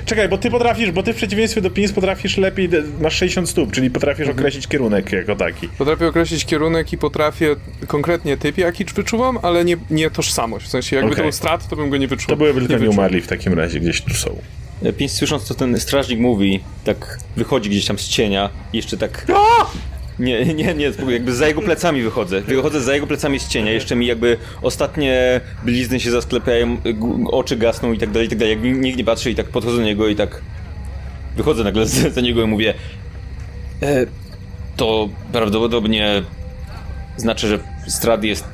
Czekaj, bo ty potrafisz, bo ty w przeciwieństwie do Pins potrafisz lepiej, masz 60 stóp, czyli potrafisz określić kierunek jako taki. Potrafię określić kierunek i potrafię konkretnie typ, jaki wyczuwam, ale nie, nie tożsamość. W sensie, jakby Okej. to był strat, to bym go nie wyczuł. To byłyby tylko nie nieumarli w takim razie, gdzieś tu są. Pięć słysząc, co ten strażnik mówi, tak wychodzi gdzieś tam z cienia i jeszcze tak... Nie, nie, nie, spokojnie, jakby za jego plecami wychodzę. Wychodzę za jego plecami z cienia, jeszcze mi jakby ostatnie blizny się zasklepiają, g- oczy gasną i tak dalej, i tak dalej. Jak nikt nie patrzy i tak podchodzę do niego i tak wychodzę nagle za za niego i mówię e, to prawdopodobnie znaczy, że Strad jest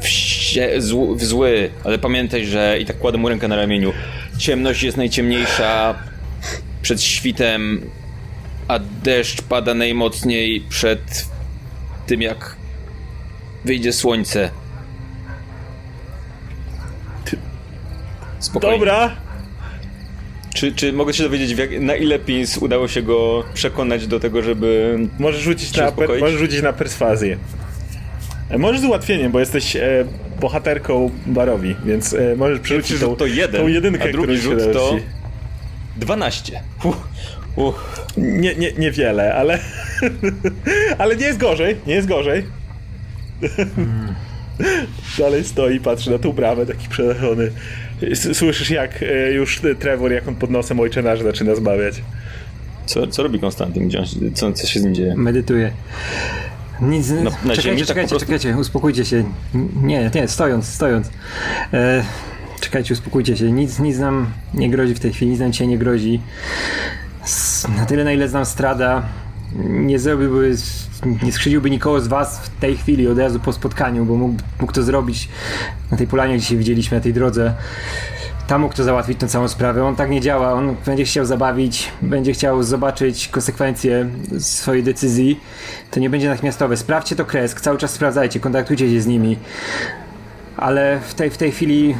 wście, zł, zły, ale pamiętaj, że i tak kładę mu rękę na ramieniu. Ciemność jest najciemniejsza przed świtem, a deszcz pada najmocniej przed tym, jak wyjdzie słońce. Spokojnie. Dobra, Czy, czy mogę się dowiedzieć, jak, na ile Pins udało się go przekonać do tego, żeby... możesz rzucić, na, per, możesz rzucić na perswazję. E, Możesz z ułatwieniem, bo jesteś e, bohaterką barowi, więc e, możesz przerzucić tą, to jeden, tą jedynkę, a drugi rzut to ci. 12. Uff, uff. Nie, nie, niewiele, ale. ale nie jest gorzej, nie jest gorzej. Dalej stoi, patrzy na tą bramę, taki przerażony. S- Słyszysz, jak e, już Trevor, jak on pod nosem ojcze nasz zaczyna zbawiać. Co, co robi Konstantyn? Gdzie on, się- co, co się z nim dzieje? Medytuję. Nic, na czekajcie, ziemi tak czekajcie, prostu? czekajcie, uspokójcie się. Nie, nie, stojąc, stojąc. E, czekaj, czekajcie, uspokójcie się. Nic, nic nam nie grozi w tej chwili, nic nam dzisiaj nie grozi. Na tyle, na ile znam Strada, nie zrobiłby, nie skrzydziłby nikogo z was w tej chwili, od razu po spotkaniu, bo mógł, mógł to zrobić na tej polanie, gdzie się widzieliśmy, na tej drodze. Tam mógł to załatwić tę całą sprawę. On tak nie działa. On będzie chciał zabawić, będzie chciał zobaczyć konsekwencje swojej decyzji. To nie będzie natychmiastowe. Sprawdźcie to kresk, cały czas sprawdzajcie, kontaktujcie się z nimi. Ale w tej, w tej chwili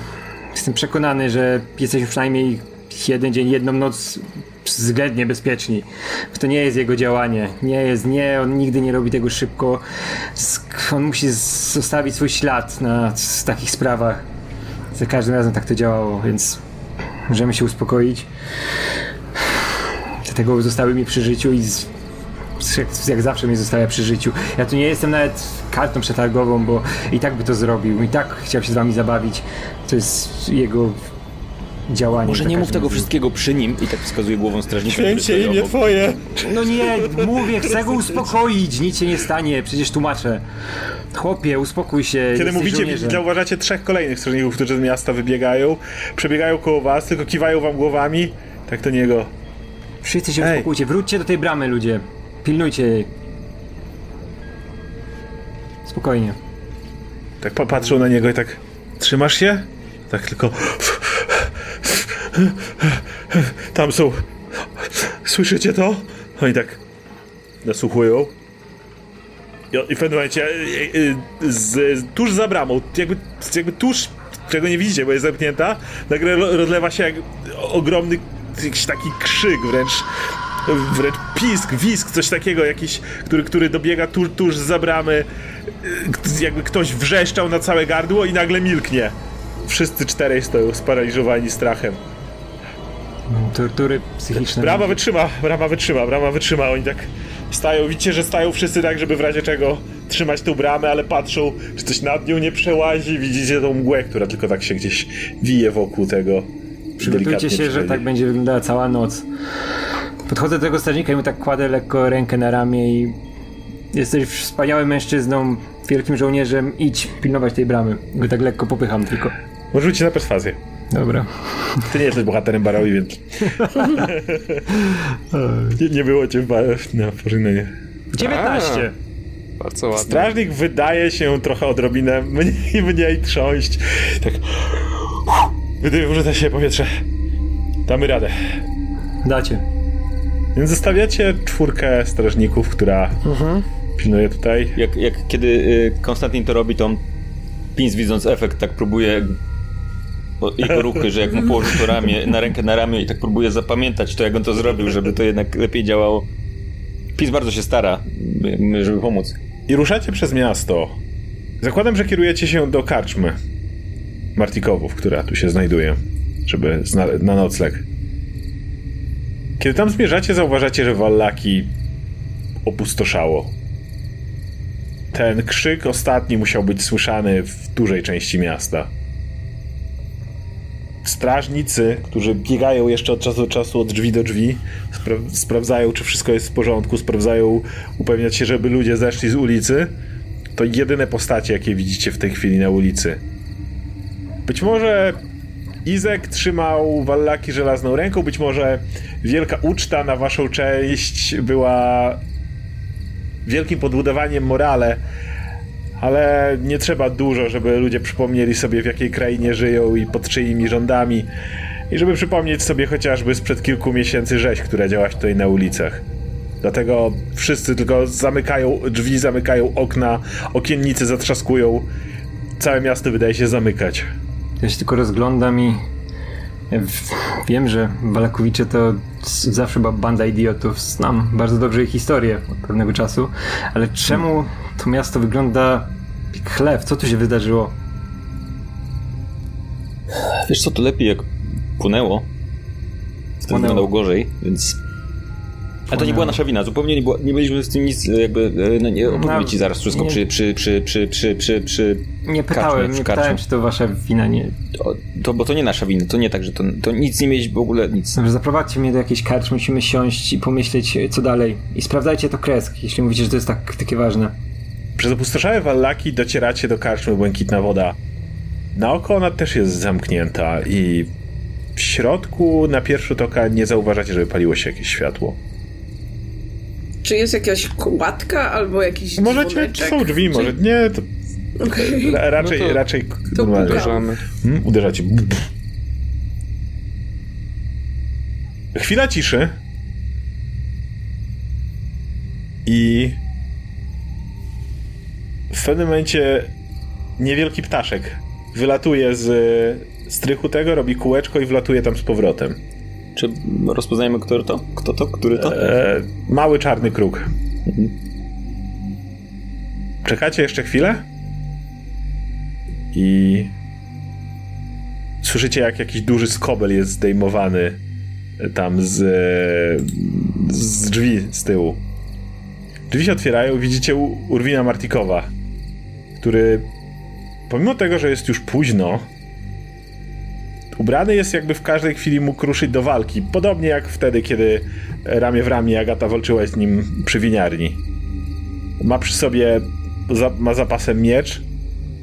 jestem przekonany, że jesteśmy przynajmniej jeden dzień, jedną noc względnie bezpieczni. To nie jest jego działanie. Nie jest, nie, on nigdy nie robi tego szybko. On musi zostawić swój ślad na takich sprawach. Za każdym razem tak to działało, więc możemy się uspokoić. Dlatego zostały mi przy życiu i z, jak, zawsze mnie zostawia przy życiu. Ja tu nie jestem nawet kartą przetargową, bo i tak by to zrobił. I tak chciał się z wami zabawić. To jest jego działanie. Może nie mów tego wszystkiego przy nim i tak wskazuje głową strażnika. Święcie imię obok. twoje! No nie, mówię, chcę go uspokoić. Nic się nie stanie, przecież tłumaczę. Chłopie, uspokój się. Kiedy mówicie, żołnierzem. zauważacie trzech kolejnych strażników, którzy z miasta wybiegają, przebiegają koło was, tylko kiwają wam głowami. Tak to niego. Wszyscy się Ej. uspokójcie, wróćcie do tej bramy, ludzie. Pilnujcie jej. Spokojnie. Tak pa- patrzą na niego i tak. Trzymasz się? Tak tylko. Tam są. Słyszycie to? Oni tak. Nasłuchują. I, i w pewnym momencie. e, e, Z, tuż za bramą, jakby, jakby tuż, czego nie widzicie, bo jest zamknięta, nagle ro- rozlewa się jak ogromny jakiś taki krzyk wręcz. Wręcz pisk, wisk, coś takiego, jakiś, który, który dobiega tuż, tuż za bramy. E, Jakby ktoś wrzeszczał na całe gardło i nagle milknie. Wszyscy czterej stoją sparaliżowani strachem. Tortury psychiczne. Brama wytrzyma, brama wytrzyma, brama wytrzyma. Oni tak stają, widzicie, że stają wszyscy tak, żeby w razie czego trzymać tą bramę, ale patrzą, czy coś nad nią nie przełazi. Widzicie tą mgłę, która tylko tak się gdzieś wije wokół tego. Przygotujcie się, że tak będzie wyglądała cała noc. Podchodzę do tego strażnika i mu tak kładę lekko rękę na ramię i jesteś wspaniałym mężczyzną, wielkim żołnierzem, idź pilnować tej bramy. Go tak lekko popycham tylko. Może na perswazję. Dobra. Ty nie jesteś bohaterem Baroi, więc... nie, nie było cię w na pożegnanie. 19! Bardzo ładnie. Strażnik wydaje się trochę odrobinę mniej, mniej trząść. Tak... Wydaje, że się powietrze. Damy radę. Dacie. Więc zostawiacie czwórkę strażników, która pilnuje tutaj. Jak, jak kiedy y, Konstantin to robi, to on Pins widząc efekt tak próbuje o, jego ruchy, że jak mu położył to ramię, na rękę na ramię i tak próbuje zapamiętać to, jak on to zrobił, żeby to jednak lepiej działało. Pins bardzo się stara, żeby pomóc. I ruszacie przez miasto. Zakładam, że kierujecie się do karczmy Martikowów, która tu się znajduje, żeby na nocleg. Kiedy tam zmierzacie, zauważacie, że Wallaki opustoszało. Ten krzyk ostatni musiał być słyszany w dużej części miasta. Strażnicy, którzy biegają jeszcze od czasu do czasu od drzwi do drzwi, spra- sprawdzają, czy wszystko jest w porządku, sprawdzają, upewniać się, żeby ludzie zeszli z ulicy. To jedyne postacie, jakie widzicie w tej chwili na ulicy. Być może Izek trzymał Wallaki żelazną ręką, być może wielka uczta na waszą cześć była wielkim podbudowaniem morale, ale nie trzeba dużo, żeby ludzie przypomnieli sobie, w jakiej krainie żyją i pod czyimi rządami. I żeby przypomnieć sobie chociażby sprzed kilku miesięcy rzeź, która działa tutaj na ulicach. Dlatego wszyscy tylko zamykają drzwi, zamykają okna, okiennice zatrzaskują. Całe miasto wydaje się zamykać. Ja się tylko rozglądam i wiem, że Balakowicze to zawsze była banda idiotów. Znam bardzo dobrze ich historię od pewnego czasu, ale czemu to miasto wygląda jak chleb? Co tu się wydarzyło? Wiesz co, to lepiej jak płynęło. To Płynęło. wyglądało gorzej, więc... Ale to nie była nasza wina, zupełnie nie, było, nie byliśmy z tym nic, jakby, e, no nie opowiem No, ci zaraz wszystko nie. przy, przy, przy, przy, przy, przy, przy Nie pytałem, nie karczmie. pytałem, czy to wasza wina, nie. to, to, bo to nie nasza wina, to nie tak, że to, to nic nie mieliśmy w ogóle, nic. Dobrze, zaprowadźcie mnie do jakiejś karczmy, musimy siąść i pomyśleć, co dalej. I sprawdzajcie to kresk, jeśli mówicie, że to jest tak, takie ważne. Przez opustoszałe wallaki docieracie do karczmy Błękitna Woda. Na oko ona też jest zamknięta i w środku na pierwszy rzut oka nie zauważacie, żeby paliło się jakieś światło. Czy jest jakaś kładka albo jakiś Możecie, dzwoneczek? są drzwi, może nie, to ra, raczej, No to- raczej to. Uderzamy. Hmm, uderzacie. Chwila ciszy. I w pewnym momencie niewielki ptaszek wylatuje z strychu tego, robi kółeczko i wlatuje tam z powrotem. Czy rozpoznajemy, kto to? Kto to? Który to? E, mały czarny kruk. Czekacie jeszcze chwilę? I słyszycie, jak jakiś duży skobel jest zdejmowany tam z, z drzwi z tyłu. Drzwi się otwierają, widzicie Urwina Martikowa, który pomimo tego, że jest już późno, ubrany jest jakby w każdej chwili mógł ruszyć do walki. Podobnie jak wtedy, kiedy ramię w ramię Agata walczyła z nim przy winiarni. Ma przy sobie, za, ma zapasem miecz.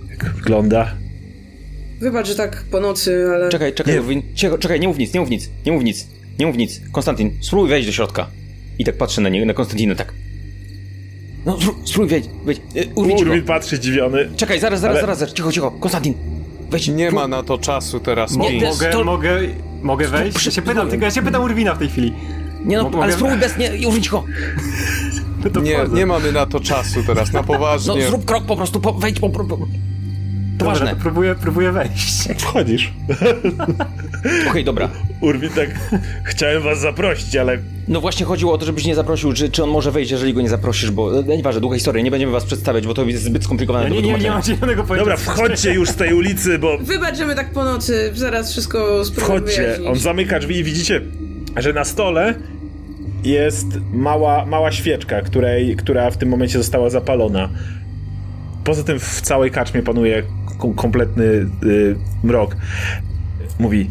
Jak wygląda? Wybacz, że tak po nocy, ale... Czekaj, czekaj, Nie. Czekaj, nie mów nic, nie mów nic, nie mów nic, nie mów nic. Konstantin, spróbuj wejść do środka. I tak patrzę na niego, na Konstantinę, tak. No, spró- spróbuj wejść, wejdź. E, Urwin, cicho. Urwin patrzy zdziwiony. Czekaj, zaraz, zaraz, Ale- zaraz, zaraz, cicho, cicho. Konstantin, wejdź. Nie prób- ma na to czasu teraz. To- Mogę, mogę, mogę wejść? przy- Ja się pytam, tylko ja się pytam Urwina w tej chwili. Nie no, Mogę- ale spróbuj bez, nie, Urwin, cicho. No to Nie, wchodzę. nie mamy na to czasu teraz, na No, poważnie. zrób krok po prostu, po, wejdź po... po, po. To Dobra, ważne. to próbuję, próbuję wejść. Wchodzisz. Okej, dobra. Urwin tak, chciałem was zaprosić, ale No właśnie chodziło o to, żebyś nie zaprosił, czy, czy on może wejść, jeżeli go nie zaprosisz, bo e, nieważne, długa historia, nie będziemy was przedstawiać, bo to jest zbyt skomplikowane Ja do nie, nie, nie mam zielonego pojęcia. dobra, wchodźcie już z tej ulicy, bo Wybacz, że my tak po nocy, zaraz wszystko spróbuję Wchodźcie. wyjaśnić. On zamyka drzwi i widzicie, że na stole jest mała, mała świeczka, której, która w tym momencie została zapalona. Poza tym w całej karczmie panuje kompletny y, mrok. Mówi,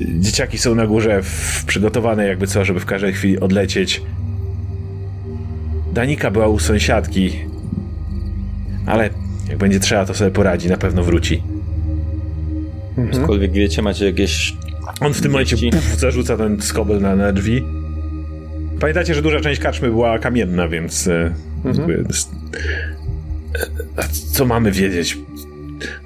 dzieciaki są na górze w, przygotowane jakby co, żeby w każdej chwili odlecieć. Danika była u sąsiadki, ale jak będzie trzeba, to sobie poradzi, na pewno wróci. Cokolwiek wiecie, macie jakieś... On w tym momencie puf, zarzuca ten skobel na, na drzwi. Pamiętacie, że duża część karczmy była kamienna, więc. jakby s- e, a co mamy wiedzieć?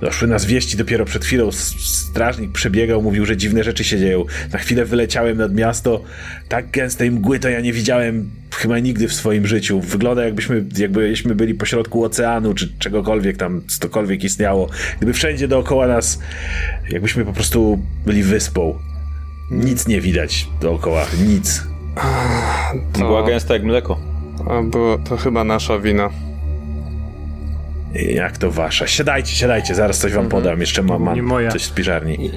Doszły nas wieści dopiero przed chwilą. Strażnik przebiegał, mówił, że dziwne rzeczy się dzieją. Na chwilę wyleciałem nad miasto. Tak gęstej mgły to ja nie widziałem chyba nigdy w swoim życiu. Wygląda jakbyśmy, jakbyśmy byli pośrodku oceanu, czy czegokolwiek tam, cokolwiek istniało. Gdyby wszędzie dookoła nas, jakbyśmy po prostu byli wyspą. Nic nie widać dookoła, nic. Była gęsta jak mleko. A, bo to chyba nasza wina. Jak to wasza? Siadajcie, siadajcie, zaraz coś wam podam. Jeszcze mam, mam moja. coś z piżarni.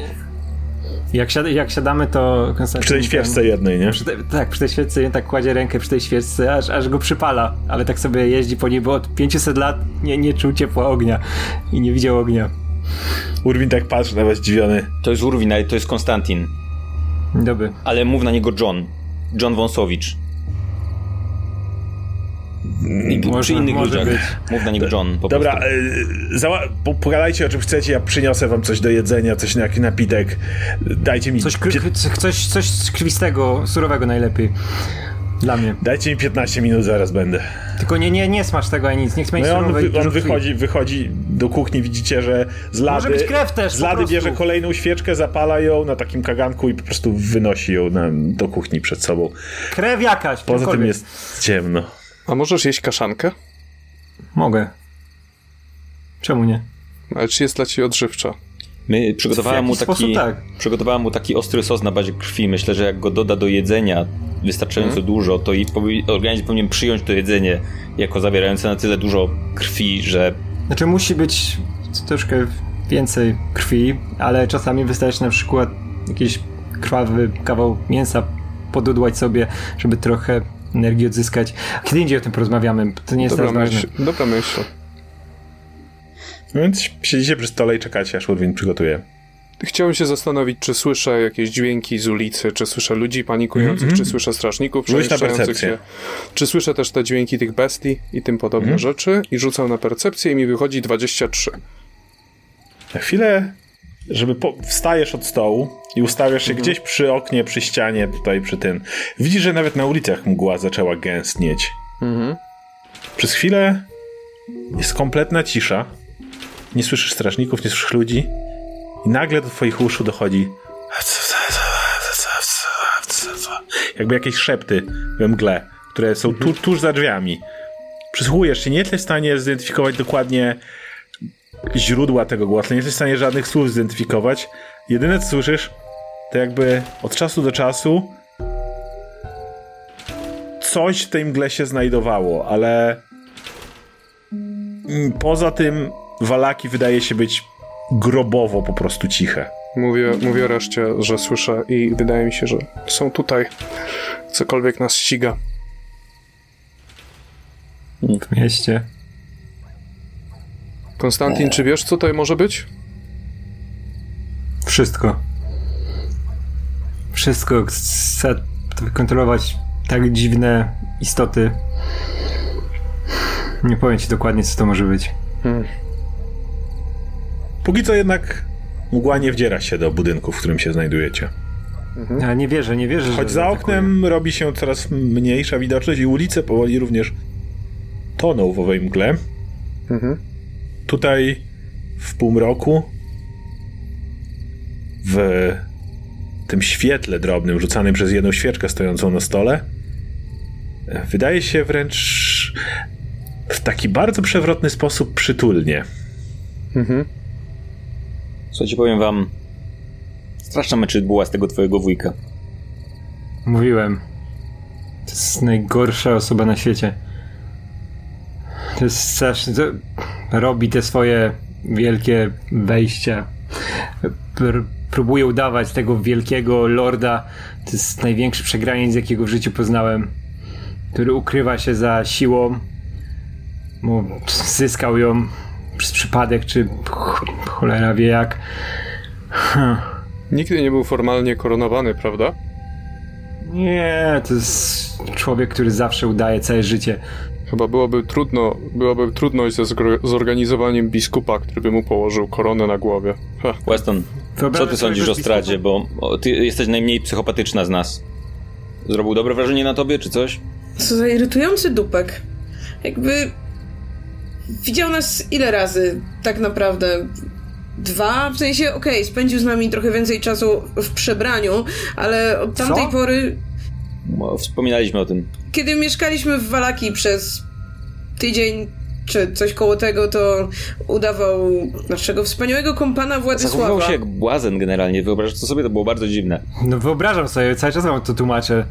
Jak, siad, jak siadamy, to Konstantin... Przy tej świeczce jednej, nie? Przy te, tak, przy tej świeczce tak kładzie rękę przy tej świeczce, aż, aż go przypala, ale tak sobie jeździ po niej, bo od 500 lat nie, nie czuł ciepła ognia i nie widział ognia. Urwin tak patrzy na was zdziwiony. To jest Urwin, ale to jest Konstantin. Dobry. Ale mów na niego John. John Wąsowicz. Może- przy innych może ludziach. być. Mów na niego John po Dobra, prostu. e, po, pogadajcie o czym chcecie, ja przyniosę wam coś do jedzenia, coś na jakiś napitek. Dajcie mi, Coś, kr- coś, coś krwistego, surowego najlepiej. Dla mnie. dajcie mi 15 minut, zaraz będę. Tylko nie, nie, nie smacz tego ani nic, nie chcę mieć No on, wy, on wychodzi, wychodzi do kuchni, widzicie, że z lady, być krew też, z lady bierze kolejną świeczkę, zapala ją na takim kaganku i po prostu wynosi ją na, do kuchni przed sobą. Krew jakaś, Poza tym jest ciemno. A możesz jeść kaszankę? Mogę. Czemu nie? Ale czy jest dla ciebie odżywcza? My przygotowałem mu taki, tak. przygotowałem mu taki ostry sos na bazie krwi. Myślę, że jak go doda do jedzenia wystarczająco dużo, to i organizm powinien przyjąć to jedzenie jako zawierające na tyle dużo krwi, że Znaczy musi być troszkę więcej krwi, ale czasami wystarczy na przykład jakiś krwawy kawał mięsa podudłać sobie, żeby trochę energii odzyskać. Kiedy indziej o tym porozmawiamy, to nie jest Dobra teraz ważne. myśl. Dobra myśl. No Więc siedzicie przy stole i czekacie, aż Urwin przygotuje. Chciałem się zastanowić, czy słyszę jakieś dźwięki z ulicy, czy słyszę ludzi panikujących, czy słyszę strażników przemieszczających się, czy słyszę też te dźwięki tych bestii i tym podobne rzeczy i rzucam na percepcję i mi wychodzi 23. Na chwilę żeby po, wstajesz od stołu i ustawiasz się gdzieś przy oknie, przy ścianie, tutaj przy tym. Widzisz, że nawet na ulicach mgła zaczęła gęstnieć. Przez chwilę jest kompletna cisza. Nie słyszysz strażników, nie słyszysz ludzi. I nagle do twoich uszu dochodzi jakby jakieś szepty we mgle, które są tu, tuż za drzwiami. Przysłuchujesz się, nie jesteś w stanie zidentyfikować dokładnie źródła tego głosu, nie jesteś w stanie żadnych słów zidentyfikować. Jedyne co słyszysz, to jakby od czasu do czasu coś w tej mgle się znajdowało, ale mm, poza tym Walaki wydaje się być grobowo po prostu ciche. Mówię, mówię reszcie, że słyszę i wydaje mi się, że są tutaj. Cokolwiek nas ściga. W mieście. Konstantin, czy wiesz, co tutaj może być? Wszystko. Wszystko. Chcę kontrolować tak dziwne istoty. Nie powiem ci dokładnie, co to może być. Póki co jednak mgła nie wdziera się do budynku, w którym się znajdujecie. Ale nie wierzę, nie wierzę, Choć że za oknem robi się coraz mniejsza widoczność i ulice powoli również toną w owej mgle. Tutaj w półmroku w tym świetle drobnym rzucanym przez jedną świeczkę stojącą na stole wydaje się wręcz w taki bardzo przewrotny sposób przytulnie. Słuchajcie, powiem wam, straszna mecz była z tego twojego wujka. Mówiłem. To jest najgorsza osoba na świecie. To jest straszne. To robi te swoje wielkie wejścia. Pr- próbuje udawać tego wielkiego lorda. To jest największy przegraniec, jakiego w życiu poznałem. Który ukrywa się za siłą. Bo zyskał ją przez przypadek, czy ch- cholera wie jak. Nigdy nie był formalnie koronowany, prawda? Nie, to jest człowiek, który zawsze udaje całe życie. Chyba byłoby trudno, byłaby trudność ze zorganizowaniem biskupa, który by mu położył koronę na głowie. Ha. Weston, co ty sądzisz o Stradzie, bo ty jesteś najmniej psychopatyczna z nas. Zrobił dobre wrażenie na tobie, czy coś? Co za irytujący dupek. Jakby widział nas ile razy tak naprawdę? Dwa? W sensie, okej, spędził z nami trochę więcej czasu w przebraniu, ale od tamtej Co? pory, Wspominaliśmy o tym. kiedy mieszkaliśmy w Walaki przez tydzień czy coś koło tego, to udawał naszego wspaniałego kompana Zachowywał Władysława. się jak błazen generalnie. Wyobrażasz to sobie? To było bardzo dziwne. No wyobrażam sobie, cały czas wam to tłumaczę.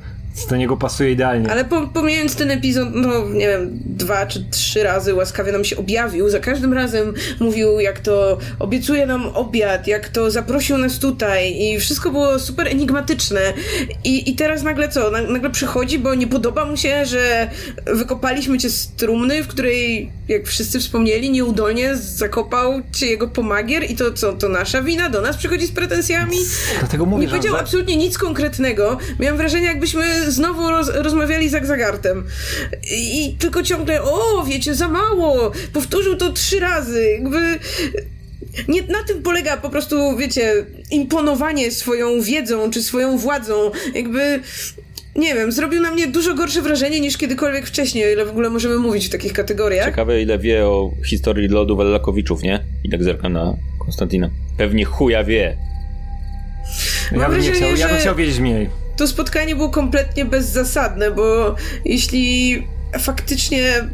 Do niego pasuje idealnie. Ale po, pomijając ten epizod, no nie wiem, dwa czy trzy razy łaskawie nam się objawił. Za każdym razem mówił, jak to obiecuje nam obiad, jak to zaprosił nas tutaj i wszystko było super enigmatyczne. I, i teraz nagle co? Na- Nagle przychodzi, bo nie podoba mu się, że wykopaliśmy cię z trumny, w której, jak wszyscy wspomnieli, nieudolnie zakopał cię jego pomagier i to co? To nasza wina? Do nas przychodzi z pretensjami? Dlatego mówię, Nie powiedział absolutnie nic konkretnego. Miałem wrażenie, jakbyśmy znowu roz, rozmawiali z Zagartem. I, I tylko ciągle, o, wiecie, za mało. Powtórzył to trzy razy. Jakby. Nie, na tym polega po prostu, wiecie, imponowanie swoją wiedzą czy swoją władzą. Jakby. Nie wiem, zrobił na mnie dużo gorsze wrażenie niż kiedykolwiek wcześniej, o ile w ogóle możemy mówić w takich kategoriach. Ciekawe, ile wie o historii lodu Wallakowiczów, nie? I tak zerkam na Konstantina. Pewnie chuja wie. Ja Mam bym, nie wrażenie, chciał, ja bym że- chciał wiedzieć mniej. To spotkanie było kompletnie bezzasadne, bo jeśli faktycznie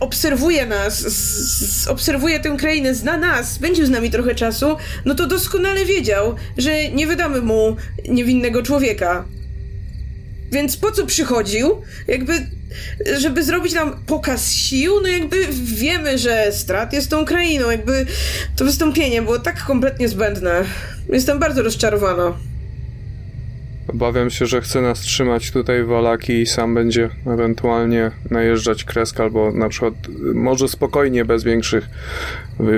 obserwuje nas, z- z- obserwuje tę krainę, zna nas, spędził z nami trochę czasu, no to doskonale wiedział, że nie wydamy mu niewinnego człowieka. Więc po co przychodził? Jakby, żeby zrobić nam pokaz sił, no jakby wiemy, że Strat jest tą krainą, jakby to wystąpienie było tak kompletnie zbędne. Jestem bardzo rozczarowana. Obawiam się, że chce nas trzymać tutaj Walaki i sam będzie ewentualnie najeżdżać kresk albo na przykład y, może spokojnie, bez większych,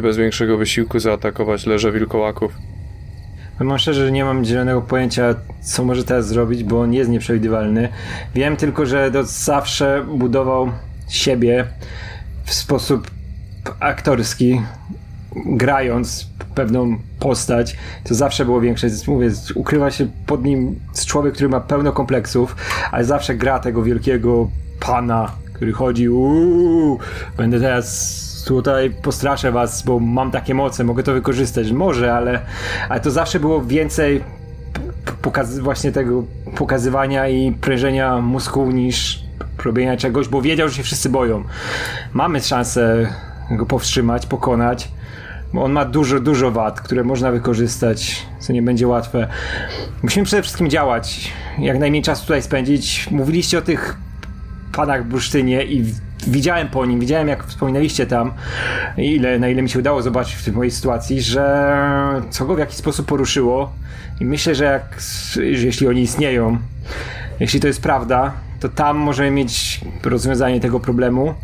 bez większego wysiłku zaatakować leże wilkołaków. Powiem szczerze, że nie mam zielonego pojęcia, co może teraz zrobić, bo on jest nieprzewidywalny. Wiem tylko, że to zawsze budował siebie w sposób aktorski, grając pewną postać, to zawsze było większe. Mówię, ukrywa się pod nim człowiek, który ma pełno kompleksów, ale zawsze gra tego wielkiego pana, który chodzi, uuu, będę teraz tutaj postraszę was, bo mam takie moce, mogę to wykorzystać. Może, ale, ale to zawsze było więcej pokaz właśnie tego pokazywania i prężenia mózgu niż robienia czegoś, bo wiedział, że się wszyscy boją. Mamy szansę go powstrzymać, pokonać, bo on ma dużo, dużo wad, które można wykorzystać, co nie będzie łatwe. Musimy przede wszystkim działać, jak najmniej czasu tutaj spędzić. Mówiliście o tych panach w bursztynie i widziałem po nim, widziałem jak wspominaliście tam, ile, na ile mi się udało zobaczyć w tej mojej sytuacji, że co go w jakiś sposób poruszyło i myślę, że, jak, że jeśli oni istnieją, jeśli to jest prawda, to tam możemy mieć rozwiązanie tego problemu,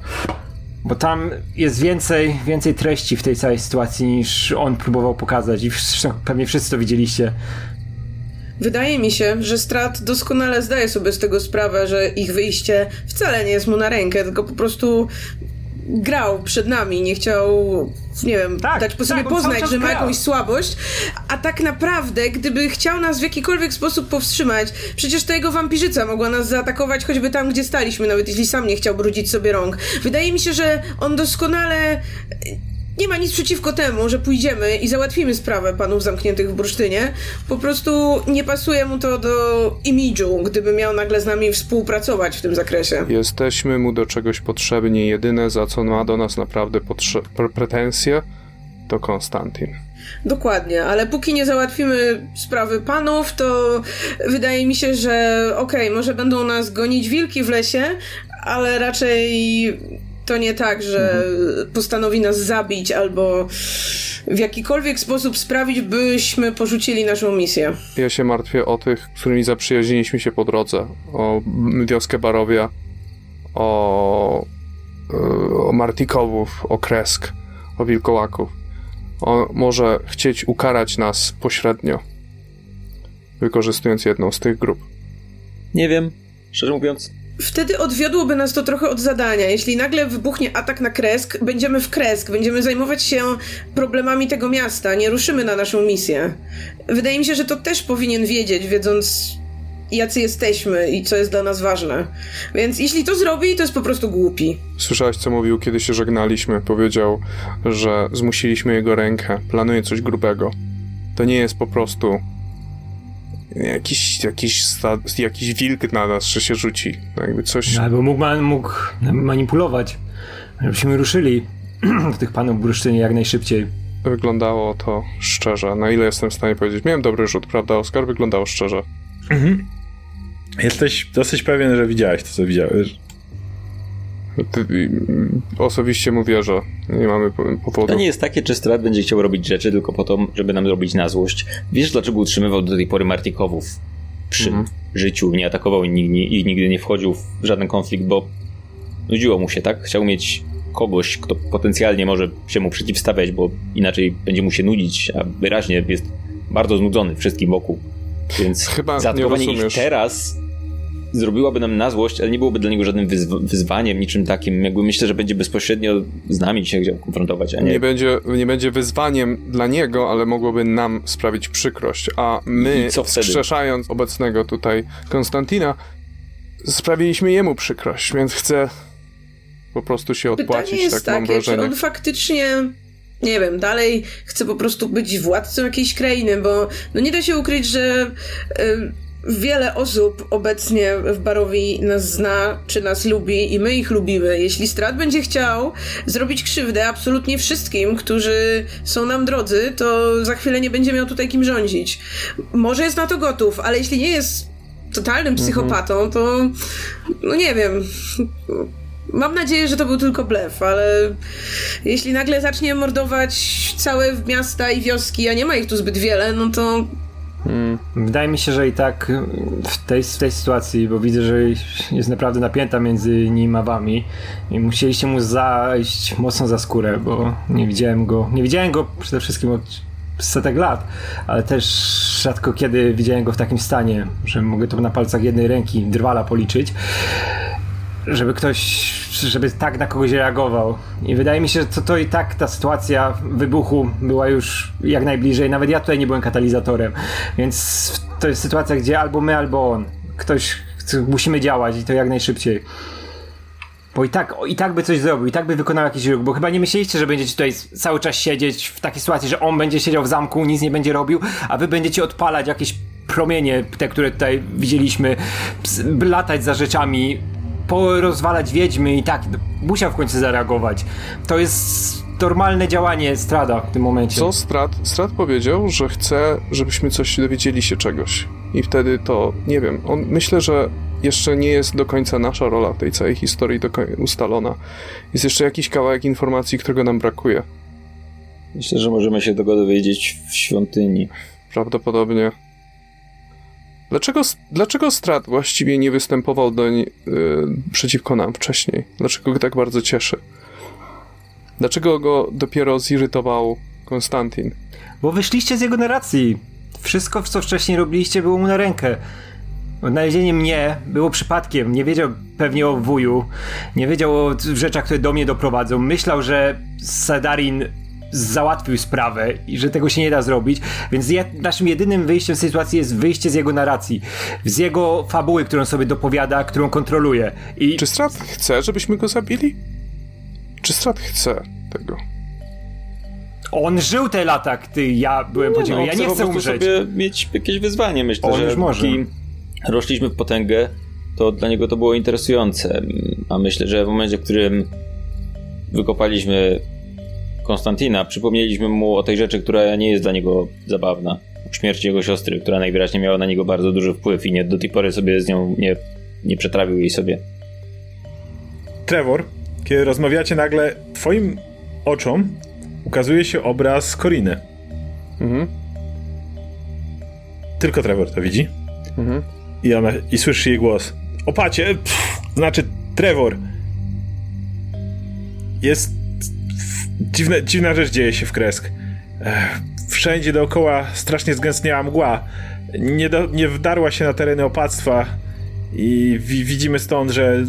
bo tam jest więcej, więcej treści w tej całej sytuacji niż on próbował pokazać i pewnie wszyscy to widzieliście. Wydaje mi się, że Strat doskonale zdaje sobie z tego sprawę, że ich wyjście wcale nie jest mu na rękę, tylko po prostu grał przed nami, nie chciał, nie wiem, tak, dać po sobie tak, poznać, że ma jakąś słabość, a tak naprawdę, gdyby chciał nas w jakikolwiek sposób powstrzymać, przecież ta jego wampirzyca mogła nas zaatakować choćby tam, gdzie staliśmy, nawet jeśli sam nie chciał brudzić sobie rąk. Wydaje mi się, że on doskonale nie ma nic przeciwko temu, że pójdziemy i załatwimy sprawę panów zamkniętych w bursztynie. Po prostu nie pasuje mu to do imidżu, gdyby miał nagle z nami współpracować w tym zakresie. Jesteśmy mu do czegoś potrzebni. Jedyne, za co ma do nas naprawdę pretensje, to Konstantin. Dokładnie, ale póki nie załatwimy sprawy panów, to wydaje mi się, że okej, okay, może będą nas gonić wilki w lesie, ale raczej to nie tak, że mhm. postanowi nas zabić albo w jakikolwiek sposób sprawić, byśmy porzucili naszą misję. Ja się martwię o tych, z którymi zaprzyjaźniliśmy się po drodze. O wioskę Barowia, o, o Martikowów, o Kresk, o Wilkołaków. On może chcieć ukarać nas pośrednio, wykorzystując jedną z tych grup. Nie wiem, szczerze mówiąc, Wtedy odwiodłoby nas to trochę od zadania. Jeśli nagle wybuchnie atak na Kresk, będziemy w Kresk, będziemy zajmować się problemami tego miasta, nie ruszymy na naszą misję. Wydaje mi się, że to też powinien wiedzieć, wiedząc jacy jesteśmy i co jest dla nas ważne. Więc jeśli to zrobi, to jest po prostu głupi. Słyszałeś, co mówił, kiedy się żegnaliśmy? Powiedział, że zmusiliśmy jego rękę, planuje coś grubego. To nie jest po prostu jakiś, jakiś, jakiś wilk na nas, że się rzuci. Jakby coś... No, albo mógł, man, mógł manipulować, żebyśmy ruszyli w tych panów bursztynie jak najszybciej. Wyglądało to szczerze. Na ile jestem w stanie powiedzieć. Miałem dobry rzut, prawda, Oskar? Wyglądało szczerze. Mhm. Jesteś dosyć pewien, że widziałeś to, co widziałeś. Osobiście mówię, że nie mamy powodu. To nie jest takie, czy Strat będzie chciał robić rzeczy tylko po to, żeby nam zrobić na złość. Wiesz, dlaczego utrzymywał do tej pory Martikowów przy mhm. życiu, nie atakował i i nigdy nie wchodził w żaden konflikt, bo nudziło mu się, tak? Chciał mieć kogoś, kto potencjalnie może się mu przeciwstawiać, bo inaczej będzie mu się nudzić, a wyraźnie jest bardzo znudzony wszystkim wokół. Więc Chyba zaatakowanie ich teraz zrobiłaby nam na złość, ale nie byłoby dla niego żadnym wyzw wyzwaniem, niczym takim. Jakby myślę, że będzie bezpośrednio z nami się chciał konfrontować, a nie... Nie będzie, nie będzie wyzwaniem dla niego, ale mogłoby nam sprawić przykrość, a my, skrzeszając obecnego tutaj Konstantina, sprawiliśmy jemu przykrość, więc chcę po prostu się odpłacić, Pytanie jest tak takie, czy on faktycznie nie wiem, dalej chce po prostu być władcą jakiejś krainy, bo no nie da się ukryć, że y, Wiele osób obecnie w Barowi nas zna, czy nas lubi i my ich lubimy. Jeśli Strat będzie chciał zrobić krzywdę absolutnie wszystkim, którzy są nam drodzy, to za chwilę nie będzie miał tutaj kim rządzić. Może jest na to gotów, ale jeśli nie jest totalnym psychopatą, to no nie wiem. Mam nadzieję, że to był tylko blef, ale jeśli nagle zacznie mordować całe miasta i wioski, a nie ma ich tu zbyt wiele, no to. Wydaje mi się, że i tak w tej, w tej sytuacji, bo widzę, że jest naprawdę napięta między nim a wami i musieliście mu zajść mocno za skórę, bo nie widziałem go, nie widziałem go przede wszystkim od setek lat, ale też rzadko kiedy widziałem go w takim stanie, że mogę to na palcach jednej ręki drwala policzyć, żeby ktoś żeby tak na kogoś reagował. I wydaje mi się, że to, to i tak ta sytuacja wybuchu była już jak najbliżej. Nawet ja tutaj nie byłem katalizatorem. Więc to jest sytuacja, gdzie albo my, albo on. Ktoś, musimy działać i to jak najszybciej. Bo i tak, i tak by coś zrobił, i tak by wykonał jakiś ruch, bo chyba nie myśleliście, że będziecie tutaj cały czas siedzieć w takiej sytuacji, że on będzie siedział w zamku, nic nie będzie robił, a wy będziecie odpalać jakieś promienie, te, które tutaj widzieliśmy, latać za rzeczami, porozwalać wiedźmy i tak, musiał w końcu zareagować. To jest normalne działanie Strada w tym momencie. Co Strad? Strad powiedział, że chce, żebyśmy coś dowiedzieli się czegoś. I wtedy to, nie wiem, on myślę, że jeszcze nie jest do końca nasza rola w tej całej historii ustalona. Jest jeszcze jakiś kawałek informacji, którego nam brakuje. Myślę, że możemy się tego dowiedzieć w świątyni. Prawdopodobnie. Dlaczego, dlaczego Strat właściwie nie występował do, yy, przeciwko nam wcześniej? Dlaczego go tak bardzo cieszy? Dlaczego go dopiero zirytował Konstantin? Bo wyszliście z jego narracji. Wszystko, co wcześniej robiliście, było mu na rękę. Odnalezienie mnie było przypadkiem. Nie wiedział pewnie o wuju, nie wiedział o rzeczach, które do mnie doprowadzą. Myślał, że Sadarin załatwił sprawę i że tego się nie da zrobić, więc naszym jedynym wyjściem z sytuacji jest wyjście z jego narracji, z jego fabuły, którą sobie dopowiada, którą kontroluje. I... Czy Strat chce, żebyśmy go zabili? Czy Strat chce tego? On żył te lata, gdy ja byłem podzielony. No, ja nie chcę umrzeć. sobie mieć jakieś wyzwanie, myślę, On że już może. rośliśmy w potęgę, to dla niego to było interesujące. A myślę, że w momencie, w którym wykopaliśmy Konstantina, przypomnieliśmy mu o tej rzeczy, która nie jest dla niego zabawna. O śmierci jego siostry, która najwyraźniej miała na niego bardzo duży wpływ i nie, do tej pory sobie z nią nie, nie przetrawił jej sobie. Trevor, kiedy rozmawiacie nagle, twoim oczom ukazuje się obraz Koriny. Mhm. Tylko Trevor to widzi. Mhm. I, ona, I słyszy jej głos. Opacie, pff, znaczy Trevor. Jest... Dziwne, dziwna rzecz dzieje się w Kresk. Wszędzie dookoła strasznie zgęstniała mgła. Nie, do, nie wdarła się na tereny opactwa i wi widzimy stąd, że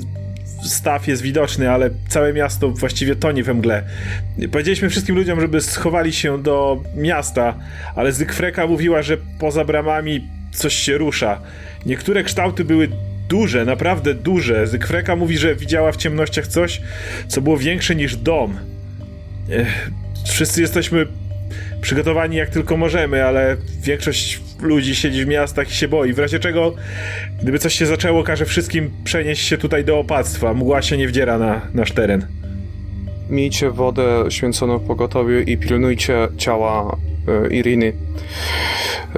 staw jest widoczny, ale całe miasto właściwie tonie we mgle. Powiedzieliśmy wszystkim ludziom, żeby schowali się do miasta, ale Zygfreka mówiła, że poza bramami coś się rusza. Niektóre kształty były duże, naprawdę duże. Zygfreka mówi, że widziała w ciemnościach coś, co było większe niż dom. Wszyscy jesteśmy przygotowani jak tylko możemy, ale większość ludzi siedzi w miastach i się boi. W razie czego, gdyby coś się zaczęło, każe wszystkim przenieść się tutaj do opactwa. Mgła się nie wdziera na nasz teren. Miejcie wodę święconą w pogotowiu i pilnujcie ciała e, Iriny.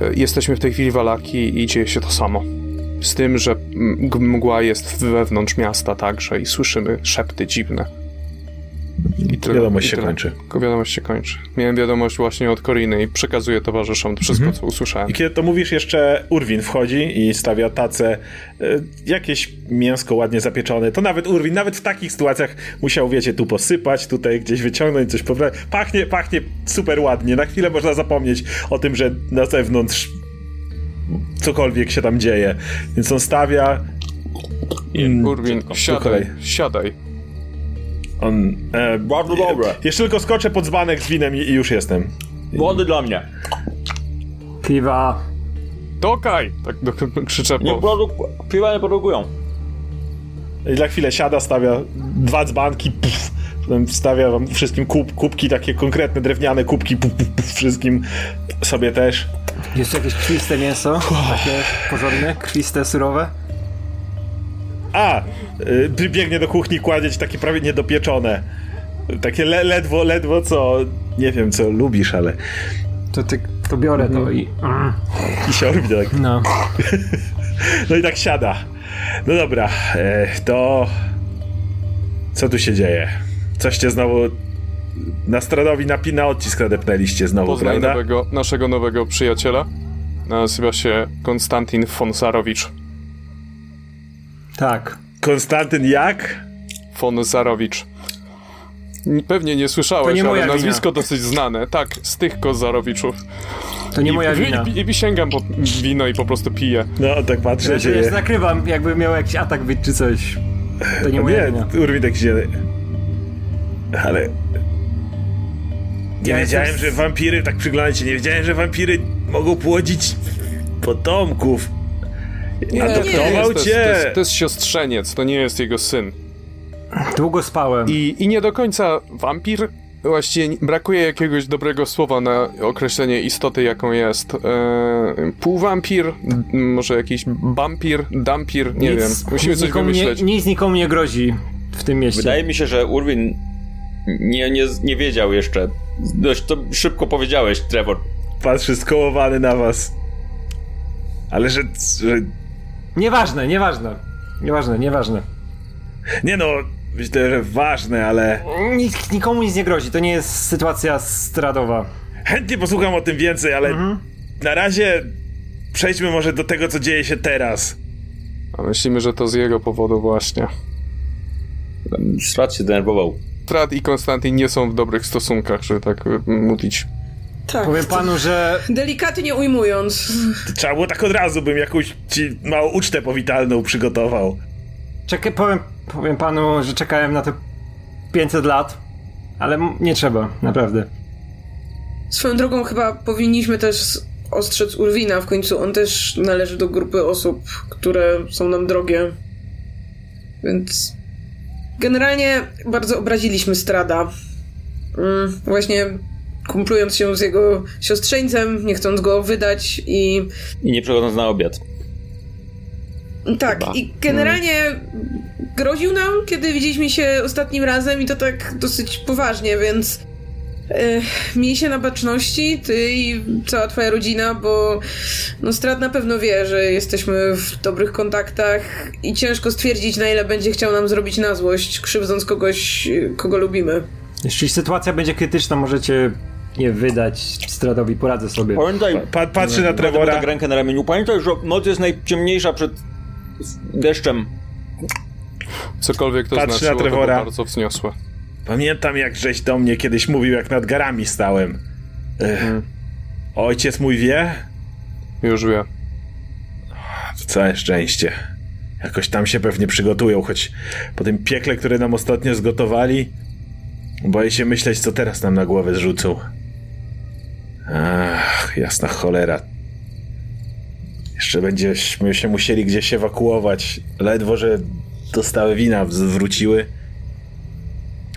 E, jesteśmy w tej chwili w Alaki i dzieje się to samo. Z tym, że mgła jest wewnątrz miasta także i słyszymy szepty dziwne. I tyle, wiadomość i się kończy. Wiadomość się kończy. Miałem wiadomość właśnie od Koriny i przekazuję towarzyszom wszystko, mhm. co usłyszałem. I kiedy to mówisz, jeszcze Urwin wchodzi i stawia tacę, y, jakieś mięsko ładnie zapieczone. To nawet Urwin, nawet w takich sytuacjach musiał, wiecie, tu posypać, tutaj gdzieś wyciągnąć, coś poprawić. Pachnie, pachnie super ładnie. Na chwilę można zapomnieć o tym, że na zewnątrz cokolwiek się tam dzieje. Więc on stawia... Urwin, siadaj, siadaj. On. E, Bardzo dobre. Jeszcze tylko skoczę pod dzbanek z winem i, i już jestem. Wody dla mnie. Piwa. Tokaj! Tak do, krzyczę nie po... Piwa nie produkują. I za chwilę siada, stawia dwa dzbanki, puf, potem wstawia wam wszystkim kup, kubki, takie konkretne drewniane kubki, puf, puf, puf, wszystkim sobie też. Jest jakieś krwiste mięso? Takie porządne, krwiste, surowe? A! Yy, biegnie do kuchni, kładzie ci takie prawie niedopieczone. Takie le ledwo, ledwo co... Nie wiem, co lubisz, ale... To ty, to biorę to i... I się robi tak. No. no i tak siada. No dobra, e, to... Co tu się dzieje? Coście znowu na Stradowi na, na odcisk nadepnęliście znowu, Poznaj prawda? Nowego, naszego nowego przyjaciela. Nazywa się Konstantin Fonsarowicz. Tak. Konstantyn jak? Von Zarowicz. Pewnie nie słyszałeś, nie ale nazwisko wina. dosyć znane. Tak, z tych Kozarowiczów. To nie I, moja wina. I, i, i sięgam po wino i po prostu piję. No, tak patrzę, ja, się. Ja zakrywam, jakby miał jakiś atak być czy coś. To nie moja wina. Urwin tak się... Ale... Nie Ja wiedziałem, jestem- że wampiry, tak przyglądać się, nie wiedziałem, że wampiry mogą płodzić potomków. Nie, Adoptował to, jest, to, cię! jest, to jest siostrzeniec, to nie jest jego syn. Długo spałem. I, I nie do końca wampir. Właściwie brakuje jakiegoś dobrego słowa na określenie istoty, jaką jest. E, półwampir, może jakiś bampir, dampir, nie nic, wiem. Musimy coś nikomu nie, wymyśleć. Nic nikomu nie grozi w tym mieście. Wydaje mi się, że Urwin nie, nie, nie wiedział jeszcze. Dość to szybko powiedziałeś, Trevor. Patrzy skołowany na was. Ale że, że... Nieważne, nieważne. Nieważne, nieważne. Nie no, myślę, że ważne, ale... Nikt, nikomu nic nie grozi, to nie jest sytuacja stradowa. Chętnie posłucham o tym więcej, ale Mhm. na razie przejdźmy może do tego, co dzieje się teraz. A myślimy, że to z jego powodu właśnie. Strat się denerwował. Trad i Konstantin nie są w dobrych stosunkach, żeby tak y, mówić. Tak. Powiem panu, że Delikatnie ujmując. Trzeba było tak od razu, bym jakąś ci małą ucztę powitalną przygotował. czekaj, powiem, powiem panu, że czekałem na to 500 lat, ale nie trzeba, naprawdę. Swoją drogą chyba powinniśmy też ostrzec Urwina, w końcu on też należy do grupy osób, które są nam drogie. Więc generalnie bardzo obraziliśmy Strada. Mm, właśnie kumplując się z jego siostrzeńcem, nie chcąc go wydać i I nie przychodząc na obiad. tak, Chyba. i generalnie groził nam, kiedy widzieliśmy się ostatnim razem i to tak dosyć poważnie, więc e, miej się na baczności, ty i cała twoja rodzina, bo no Strat na pewno wie, że jesteśmy w dobrych kontaktach i ciężko stwierdzić, na ile będzie chciał nam zrobić na złość, krzywdząc kogoś, kogo lubimy. Jeśli sytuacja będzie krytyczna, możecie je wydać Stradowi, poradzę sobie. Pamiętaj, Pa, patrzy na Trevora. Tak rękę na ramieniu. Pamiętaj, że noc jest najciemniejsza przed deszczem. Cokolwiek to Patrzy na znaczyło, to było Trevora. bardzo wzniosłe. Pamiętam, jak żeś do mnie kiedyś mówił, jak nad garami stałem. Ech. Ojciec mój wie? Już wie. Całe szczęście. Jakoś tam się pewnie przygotują, choć po tym piekle, które nam ostatnio zgotowali, boję się myśleć, co teraz nam na głowę zrzucą. Ach, jasna cholera. Jeszcze będziemy się musieli gdzieś ewakuować. Ledwo, że dostały wina w- wróciły.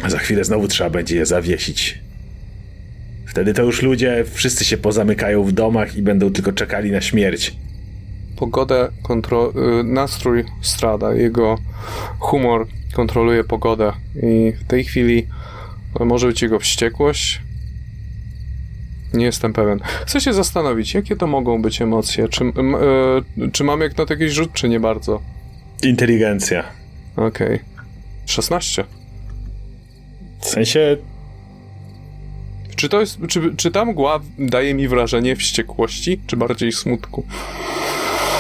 A za chwilę znowu trzeba będzie je zawiesić. Wtedy to już ludzie wszyscy się pozamykają w domach i będą tylko czekali na śmierć. Pogodę, kontro... y, nastrój strada, jego humor kontroluje pogodę i w tej chwili może być jego wściekłość. Nie jestem pewien. Chcę się zastanowić, jakie to mogą być emocje. Czy, e, czy mam jak na to jakiś rzut, czy nie bardzo? Inteligencja. Okej. 16. W sensie Czy to jest, czy, czy ta mgła daje mi wrażenie wściekłości, czy bardziej smutku?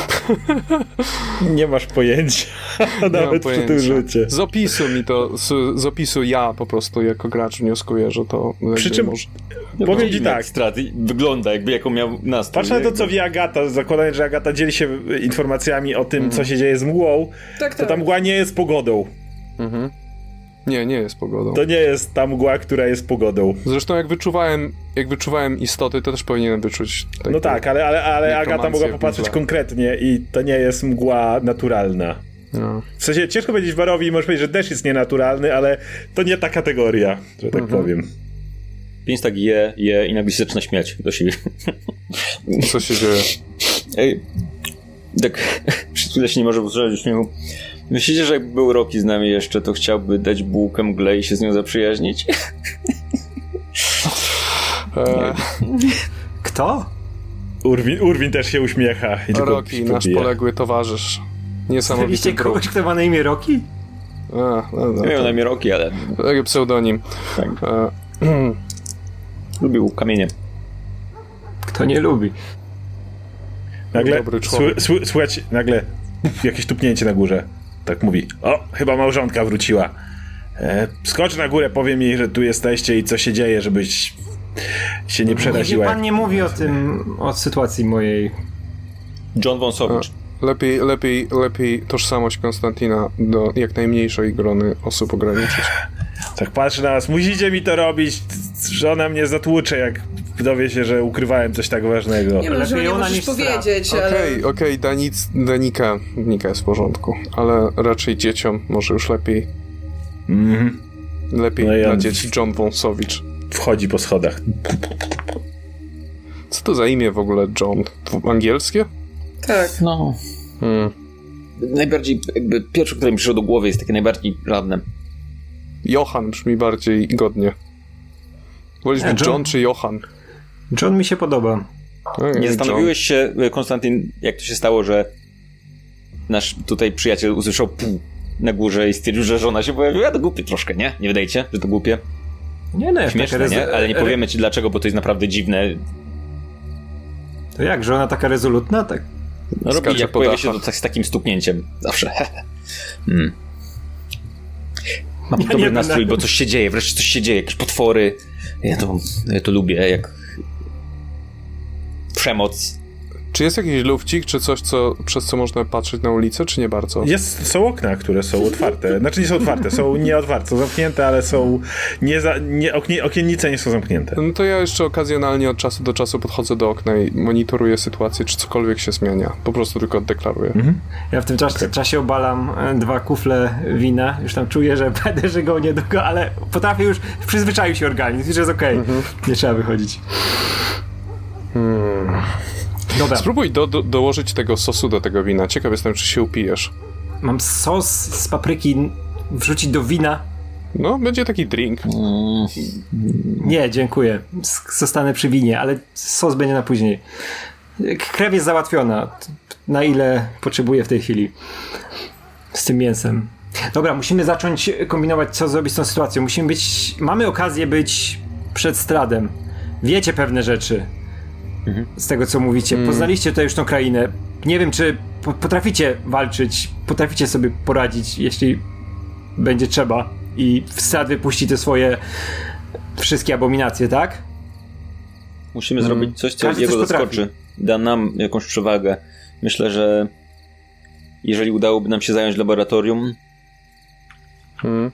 nie masz pojęcia. Nie Nawet przy tym pojęcia. rzucie. Z opisu mi to, z, z opisu ja po prostu jako gracz wnioskuję, że to Przy czym- może... Powiem ci tak. Strat wygląda, jakby jaką miał nastrój. Patrz na to, co wie Agata, zakładając, że Agata dzieli się informacjami o tym, co się dzieje z mgłą, Tak, to tak. ta mgła nie jest pogodą. Mhm. Nie, nie jest pogodą. To nie jest ta mgła, która jest pogodą. Zresztą jak wyczuwałem, jak wyczuwałem istoty, to też powinienem wyczuć. No tak, ale, ale, ale Agata mogła popatrzeć konkretnie i to nie jest mgła naturalna. No. W sensie ciężko powiedzieć Warowi i możesz powiedzieć, że deszcz jest nienaturalny, ale to nie ta kategoria, że tak powiem. Pięć tak je, je i nagle się zaczyna śmiać do siebie. Co się dzieje? Ej, tak, chwilę się nie może do śmiechu. Myślicie, że jakby był Roki z nami jeszcze, to chciałby dać bułkę mgle i się z nią zaprzyjaźnić? E, Kto? Urwin, Urwin też się uśmiecha. I tylko Roki, nasz poległy towarzysz. Niesamowity Znaliście kogoś, kto ma na imię Roki? A, no, no, Nie miał to- na imię Roki, ale Taki pseudonim. tak, E, lubił kamienie. Kto nie lubi? Nagle Dobry człowiek. sły, sły, słychać nagle jakieś tupnięcie na górze. Tak mówi. O, chyba małżonka wróciła. E, skocz na górę, powiem jej, że tu jesteście i co się dzieje, żebyś się nie przeraziła. pan nie mówi o tym, o sytuacji mojej. John Wąsowicz. Lepiej, lepiej, lepiej tożsamość Konstantina do jak najmniejszej grony osób ograniczyć. Tak patrzę na was, musicie mi to robić, żona mnie zatłucze, jak dowie się, że ukrywałem coś tak ważnego. Nie wiem, Lepiej że nie ona powiedzieć, ale... Okej, okej, Danic, Danika, Danika jest w porządku, ale raczej dzieciom może już lepiej. Mhm. Lepiej No ja- dla dzieci John Wąsowicz. Wchodzi po schodach. Co to za imię w ogóle John? Angielskie? Tak. No. Hmm. Najbardziej, jakby pierwsze, które mi przyszło do głowy jest takie najbardziej żadne. Johan brzmi bardziej godnie. Być John- John czy Johan? John mi się podoba. Okej, Nie zastanowiłeś się, Konstantyn, jak to się stało, że nasz tutaj przyjaciel usłyszał pół na górze i stwierdził, że żona się pojawiła? To głupie troszkę, nie? Nie wydaje ci się, że to głupie? Nie, no, Śmieszne, taka nie? Ale nie powiemy ci dlaczego, bo to jest naprawdę dziwne. To jak, że ona taka rezolutna? Tak. No, robi, jak po pojawia się to tak, z takim stuknięciem. Zawsze. hmm. Mam Ja dobry nastrój, bo coś się dzieje, wreszcie coś się dzieje, jakieś potwory. Ja to, ja to lubię, jak przemoc. Czy jest jakiś lufcik, czy coś, co, przez co można patrzeć na ulicę, czy nie bardzo? Jest, są okna, które są otwarte. Znaczy nie są otwarte, są nieotwarte, są zamknięte, ale są nie, za, nie oknie, okiennice nie są zamknięte. No to ja jeszcze okazjonalnie od czasu do czasu podchodzę do okna i monitoruję sytuację, czy cokolwiek się zmienia. Po prostu tylko deklaruję. Ja w tym czasie, czasie obalam e, dwa kufle wina. Już tam czuję, że będę żegał niedługo, ale potrafię już, przyzwyczaił się organizm, że jest okej. Nie trzeba wychodzić. Dobra, Spróbuj do, do, dołożyć tego sosu do tego wina. Ciekaw jestem, czy się upijesz. mam sos z papryki wrzucić do wina. No, będzie taki drink. Nie, dziękuję. Zostanę przy winie, ale sos będzie na później. Krew jest załatwiona. Na ile potrzebuję w tej chwili. Z tym mięsem. Dobra, musimy zacząć kombinować, co zrobić z tą sytuacją. Musimy być. Mamy okazję być przed stradem. Wiecie pewne rzeczy. Z tego, co mówicie. Poznaliście tutaj już tą krainę. Nie wiem, czy po- potraficie walczyć, potraficie sobie poradzić, jeśli będzie trzeba. I w strad wypuści te swoje wszystkie abominacje, tak? Musimy zrobić coś, co Każdy jego coś potrafi. zaskoczy. Da nam jakąś przewagę. Myślę, że jeżeli udałoby nam się zająć laboratorium, Hmm.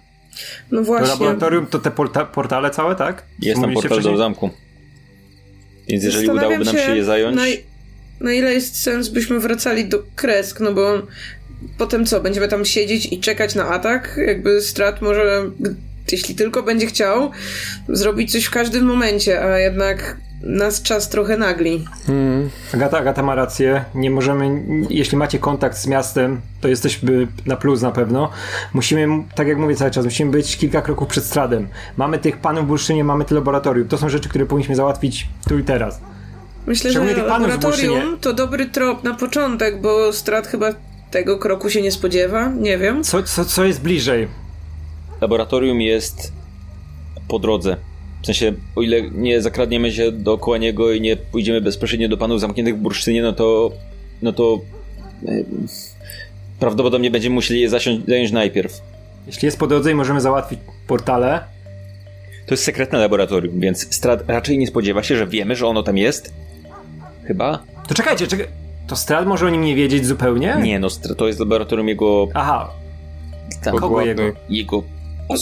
No To właśnie. laboratorium to te porta portale całe, tak? jest tam portal do zamku. Więc jeżeli udałoby nam się je zająć, Na, na ile jest sens, byśmy wracali do Kresk, no bo potem co, będziemy tam siedzieć i czekać na atak? Jakby Strat może, jeśli tylko będzie chciał, zrobić coś w każdym momencie, a jednak nas czas trochę nagli. Agata, Agata ma rację. Nie możemy, jeśli macie kontakt z miastem, to jesteśmy na plus na pewno. Musimy, tak jak mówię cały czas, musimy być kilka kroków przed stradem. Mamy tych panów w bursztynie, mamy te laboratorium. To są rzeczy, które powinniśmy załatwić tu i teraz. Myślę, Szczególnie że laboratorium to dobry trop na początek, bo Strat chyba tego kroku się nie spodziewa, nie wiem. Co, co, co jest bliżej? laboratorium jest po drodze. W sensie, o ile nie zakradniemy się dookoła niego i nie pójdziemy bezpośrednio do panów zamkniętych w bursztynie, no to no to e, prawdopodobnie będziemy musieli je zasiąść, zająć najpierw. Jeśli jest po drodze i możemy załatwić portale, To jest sekretne laboratorium, więc Strat raczej nie spodziewa się, że wiemy, że ono tam jest. Chyba? to czekajcie, czekaj. To Strad może o nim nie wiedzieć zupełnie? Nie, no to jest laboratorium jego... Aha, Tam, kogo jego? Jego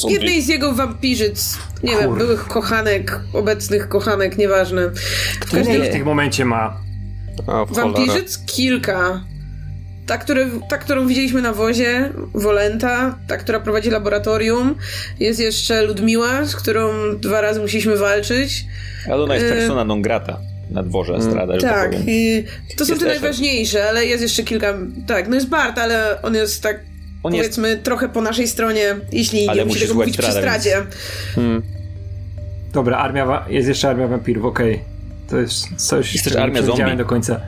jednej z jego wampirzyc, nie wiem, byłych kochanek, obecnych kochanek, nieważne. W Który każdym w tym momencie ma? Cholerę. Wampirzyc kilka. Ta, które, ta, którą widzieliśmy na wozie, Wolenta, ta, która prowadzi laboratorium. Jest jeszcze Ludmiła, z którą dwa razy musieliśmy walczyć. Ale ona jest Y- persona non grata na dworze Strada, że tak tak, powiem. i to są te najważniejsze, ale jest jeszcze kilka. Tak, no jest Bart, ale on jest tak. On jest powiedzmy trochę po naszej stronie, jeśli Ale nie musi musi tego mówić przy stradzie. Dobra, armia, wa- jest jeszcze armia wampirów, okej. To jest coś, Jest też czego armia zombie. do końca.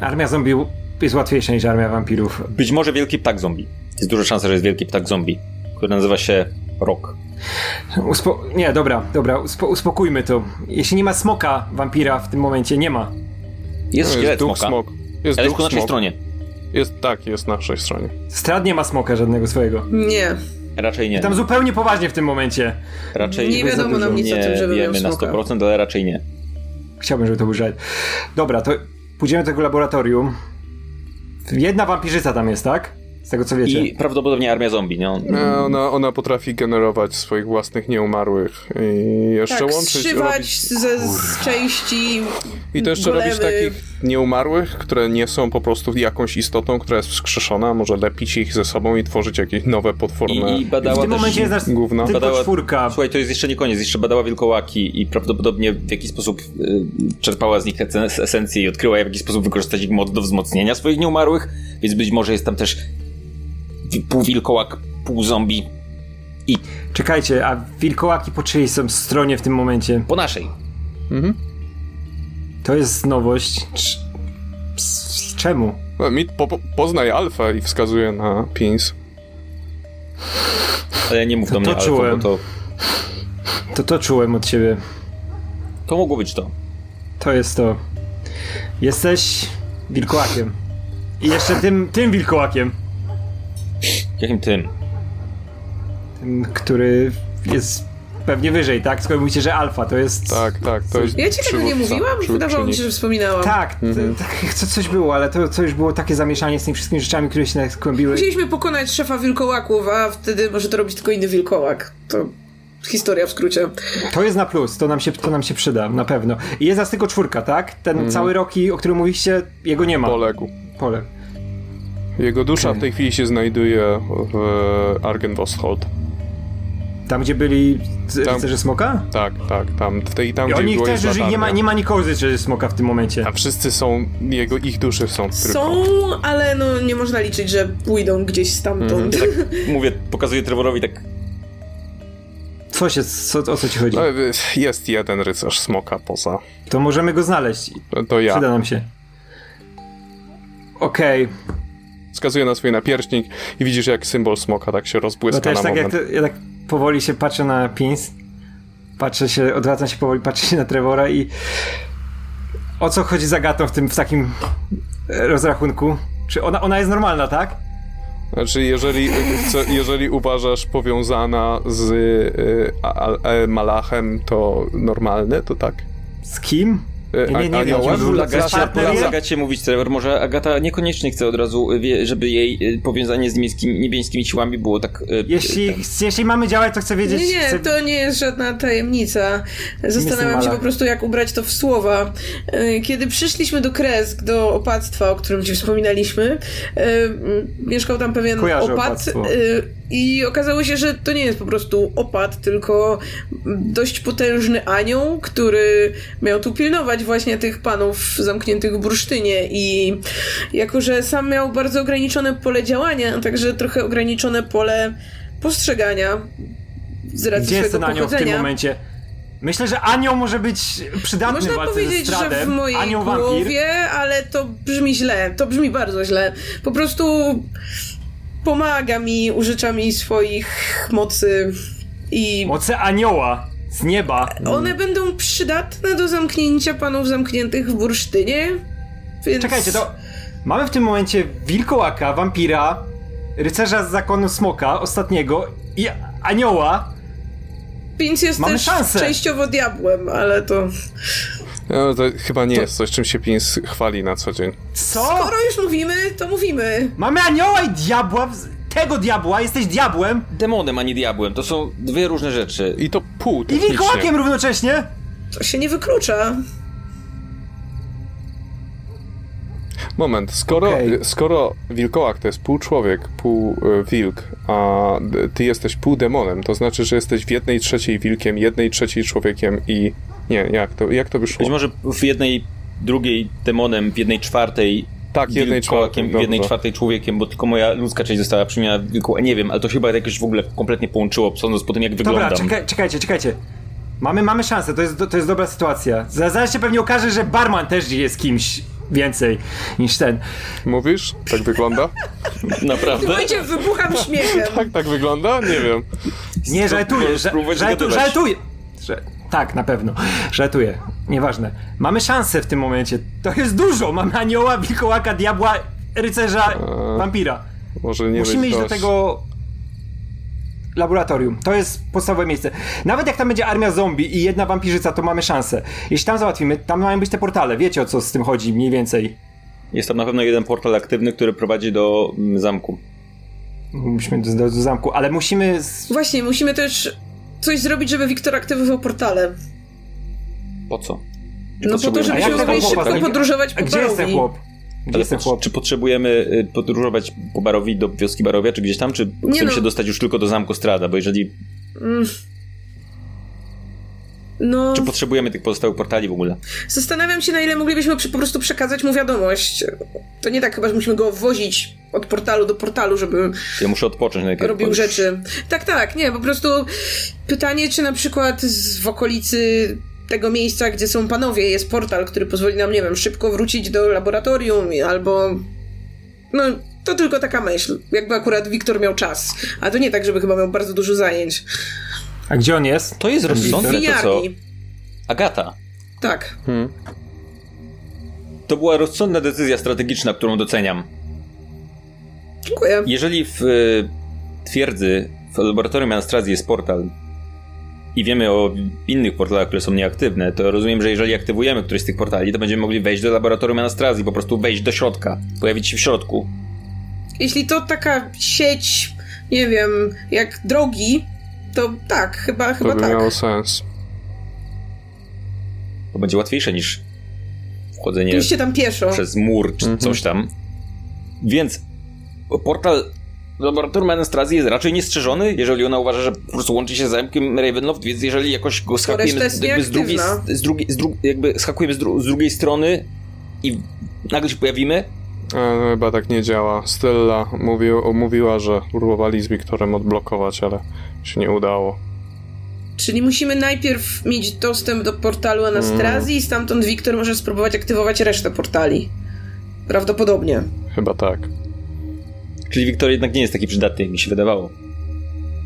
Armia zombie jest łatwiejsza niż armia wampirów. Być może wielki ptak zombie. Jest duża szansa, że jest wielki ptak zombie, który nazywa się Rock. Uspo... Nie, dobra, dobra, uspo... uspokójmy to. Jeśli nie ma smoka wampira w tym momencie, nie ma. Jest No, duch smoka, smok. Jest ale jest po naszej stronie. Jest, tak, jest na naszej stronie. Strad nie ma smoka żadnego swojego. Nie. Raczej nie. Tam zupełnie poważnie w tym momencie. Raczej Nie wiadomo nam nic o nie tym, żeby miał wiemy na smoka. 100%, ale raczej nie. Chciałbym, żeby to był żart. Dobra, to pójdziemy do tego laboratorium. Jedna wampirzyca tam jest, tak? Z tego co wiecie. I prawdopodobnie armia zombie, nie? E, Ona, ona potrafi generować swoich własnych nieumarłych i jeszcze Tak, łączyć. Robić, ze z części I to jeszcze robić takich nieumarłych, które nie są po prostu jakąś istotą, która jest wskrzeszona, może lepić ich ze sobą i tworzyć jakieś nowe potworne I, i w badała tym też... momencie jest nasz tylko Badała- czwórka. Słuchaj, to jest jeszcze nie koniec, jeszcze badała wilkołaki i prawdopodobnie w jakiś sposób y, czerpała z nich esen- esencję i odkryła w jakiś sposób wykorzystać ich moc do wzmocnienia swoich nieumarłych, więc być może jest tam też pół wilkołak, pół zombie i Czekajcie, a wilkołaki po czyjej są stronie w tym momencie? po naszej. To jest nowość. Czemu? No, Mit po, po, poznaje alfę i wskazuje na pins. Ale nie mów do mnie, to ale czułem. to, To to czułem od ciebie. to mogło być to. To jest to. Jesteś wilkołakiem. I jeszcze tym, tym wilkołakiem. Jakim tym? Tym, który jest pewnie wyżej, tak? Skoro mówicie, że alfa to jest... Tak, tak, to jest Ja ci tego nie mówiłam? Wydawało mi się, że wspominałam. Tak, t- tak, co, coś było, ale to, to już było takie zamieszanie z tymi wszystkimi rzeczami, które się nakłębiły. Musieliśmy pokonać szefa wilkołaków, a wtedy może to robić tylko inny wilkołak. To historia w skrócie. To jest na plus, to nam się, to nam się przyda, na pewno. I jest nas tylko czwórka, tak? Ten cały Rocky, o którym mówiliście, jego nie ma. Poległ. Pole. Jego dusza Okej. w tej chwili się znajduje w Argenvosthold. Tam, gdzie byli Tam. rycerze smoka? Tak, tak, tam, w tej, tam I gdzie oni było też już nie ma, nie ma nikogo z rycerzy smoka w tym momencie. A wszyscy są, jego, ich duszy są tylko. Są, ale no nie można liczyć, że pójdą gdzieś stamtąd. Ja tak mówię, pokazuję Trevorowi tak Co się, co, o co ci chodzi? No, Jest jeden rycerz smoka poza. To możemy go znaleźć. To ja. Przyda nam się. Okej, Wskazuje na swój napierśnik i widzisz jak symbol smoka tak się no rozbłyska też na tak jak moment. to, ja tak powoli się patrzę na Pins, patrzę się, odwracam się powoli, patrzę się na Trevora i o co chodzi z Agatą w tym, w takim e, rozrachunku? Czy ona, ona jest normalna, tak? Znaczy, jeżeli, jeżeli uważasz powiązana z y, a, a, e, Malachem, to normalne, to tak? Z kim? Y, Nie, nie, nie już- Agacie? Agacie mówić Trevor, może Agata niekoniecznie chce od razu, y, żeby jej y, powiązanie z niebieskimi, niebieskimi siłami było tak... y, Jeśli, y, jeśli mamy działać, to chcę wiedzieć... Nie, nie, chcę... to nie jest żadna tajemnica. Zastanawiam się po prostu, jak ubrać to w słowa. E, Kiedy przyszliśmy do Kresk, do opactwa, o którym ci wspominaliśmy, e, mieszkał tam pewien Kojarzę opat opactwo. I okazało się, że to nie jest po prostu opat, tylko dość potężny anioł, który miał tu pilnować właśnie tych panów zamkniętych w bursztynie i jako, że sam miał bardzo ograniczone pole działania, a także trochę ograniczone pole postrzegania z racji Gdzie jest swojego ten anioł w tym pochodzenia. momencie? Myślę, że anioł może być przydatny w Można walce powiedzieć, że w mojej anioł wampir. głowie, ale to brzmi źle. To brzmi bardzo źle. Po prostu pomaga mi, użycza mi swoich mocy i Moce anioła z nieba. one będą przydatne do zamknięcia panów zamkniętych w bursztynie. Więc... Czekajcie, to mamy w tym momencie wilkołaka, wampira, rycerza z zakonu smoka, ostatniego i anioła. Pinc jest Mamy też szansę. częściowo diabłem, ale to... No, to chyba nie jest coś, czym się Pins chwali na co dzień. Co? Skoro już mówimy, to mówimy. Mamy anioła i diabła, w- tego diabła, jesteś diabłem Demonem, a nie diabłem. To są dwie różne rzeczy. I to pół i wilkołakiem równocześnie. To się nie wyklucza. Moment, skoro, Okej. skoro wilkołak to jest pół człowiek, pół e, wilk, a ty jesteś pół demonem, to znaczy, że jesteś w jednej trzeciej wilkiem, jednej trzeciej człowiekiem i... Nie, jak to, jak to by szło? Być może w jednej, drugiej demonem, w jednej czwartej Tak, jednej czwartej, w jednej czwartej człowiekiem, bo tylko moja ludzka część została przymiana w wilku. Nie wiem, ale to się chyba jakoś w ogóle kompletnie połączyło, sądząc po tym, jak Dobra, wyglądam. czekaj, czekajcie, czekajcie. Mamy, mamy szansę, to jest, to jest dobra sytuacja. Za- Zaraz się pewnie okaże, że barman też jest kimś więcej niż ten. Mówisz? Tak wygląda? Naprawdę? Słuchajcie, wybucham śmiechem. Tak, tak wygląda? Nie wiem. Nie, żartuję, ża- spróbować żartu, zgadywać. żartuję. Tak, na pewno. Żartuję. Nieważne. Mamy szansę w tym momencie. To jest dużo. Mamy anioła, wilkołaka, diabła, rycerza, Eee, wampira. Może nie Musimy być iść do dość. tego laboratorium. To jest podstawowe miejsce. Nawet jak tam będzie armia zombie i jedna wampirzyca, to mamy szansę. Jeśli tam załatwimy, tam mają być te portale. Wiecie o co z tym chodzi mniej więcej. Jest tam na pewno jeden portal aktywny, który prowadzi do mm, zamku. Musimy do, do, do zamku, ale musimy... Z... Właśnie, musimy też coś zrobić, żeby Wiktor aktywował portale. Po co? No po to, żebyśmy mogli szybko podróżować po gdzie jest ten chłop? Gdzie Ale jest ten chłop? Czy potrzebujemy y, podróżować po barowi do wioski Barowia, czy gdzieś tam, czy chcemy no. się dostać już tylko do zamku Strada? Bo jeżeli. Mm. No, Czy potrzebujemy tych pozostałych portali w ogóle? zastanawiam się, na ile moglibyśmy po prostu przekazać mu wiadomość. To nie tak chyba, że musimy go wozić od portalu do portalu, żeby Ja muszę odpocząć najpierw. robił bo- rzeczy. Tak, tak, nie, po prostu pytanie, czy na przykład z, w okolicy tego miejsca, gdzie są panowie, jest portal, który pozwoli nam, nie wiem, szybko wrócić do laboratorium albo... No, to tylko taka myśl. Jakby akurat Wiktor miał czas. A to nie tak, żeby chyba miał bardzo dużo zajęć. A gdzie on jest? To jest rozsądne, to co? Agata. Tak. Hmm. To była rozsądna decyzja strategiczna, którą doceniam. Dziękuję. Jeżeli w y, twierdzy, w laboratorium Anastrazji jest portal i wiemy o innych portalach, które są nieaktywne, to rozumiem, że jeżeli aktywujemy któryś z tych portali, to będziemy mogli wejść do laboratorium Anastrazji, po prostu wejść do środka, pojawić się w środku. Jeśli to taka sieć, nie wiem, jak drogi, to tak, chyba, To chyba by tak. miało sens. To będzie łatwiejsze niż wchodzenie Pójście tam pieszo. przez mur czy Mhm. coś tam. Więc portal laboratorium Anastrazji jest raczej niestrzeżony, jeżeli ona uważa, że po prostu łączy się z zamkiem Ravenloft, więc jeżeli jakoś go schakujemy z drugiej, z drugiej, z dru, jakby schakujemy z, dru, z drugiej strony i nagle się pojawimy, E, no, chyba tak nie działa. Stella mówił, mówiła, że próbowali z Wiktorem odblokować, ale się nie udało. Czyli musimy najpierw mieć dostęp do portalu Anastrazji i stamtąd Wiktor może spróbować aktywować resztę portali. Prawdopodobnie. Chyba tak. czyli Wiktor jednak nie jest taki przydatny, jak mi się wydawało.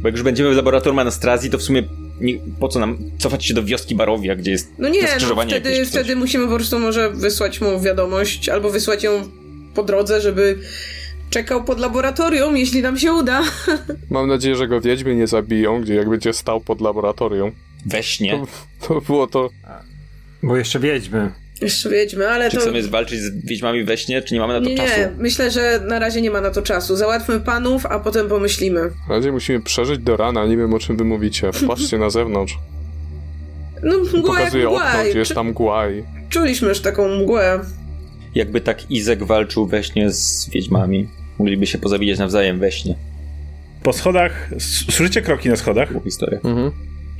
Bo jak już będziemy w laboratorium Anastrazji, to w sumie nie, po co nam cofać się do wioski Barowia, gdzie jest No nie, no wtedy, wtedy musimy po prostu może wysłać mu wiadomość, albo wysłać ją po drodze, żeby czekał pod laboratorium, jeśli nam się uda. Mam nadzieję, że go wiedźmy nie zabiją, gdzie jak będzie stał pod laboratorium. We śnie. To, to było to... Bo jeszcze wiedźmy. Jeszcze wiedźmy, ale Czy to... chcemy walczyć z wiedźmami we śnie, czy nie mamy na to Nie, czasu? nie, myślę, że na razie nie ma na to czasu. Załatwmy panów, a potem pomyślimy. Na razie musimy przeżyć do rana, nie wiem o czym wy mówicie. Wpatrzcie na zewnątrz. No mgła jak Pokazuję mgła. okno, gdzie jest tam mgła i... Czuliśmy już taką mgłę. Jakby tak Izek walczył we śnie z wiedźmami. Mogliby się pozabijać nawzajem we śnie. Po schodach, słyszycie kroki na schodach? Historia. Mhm.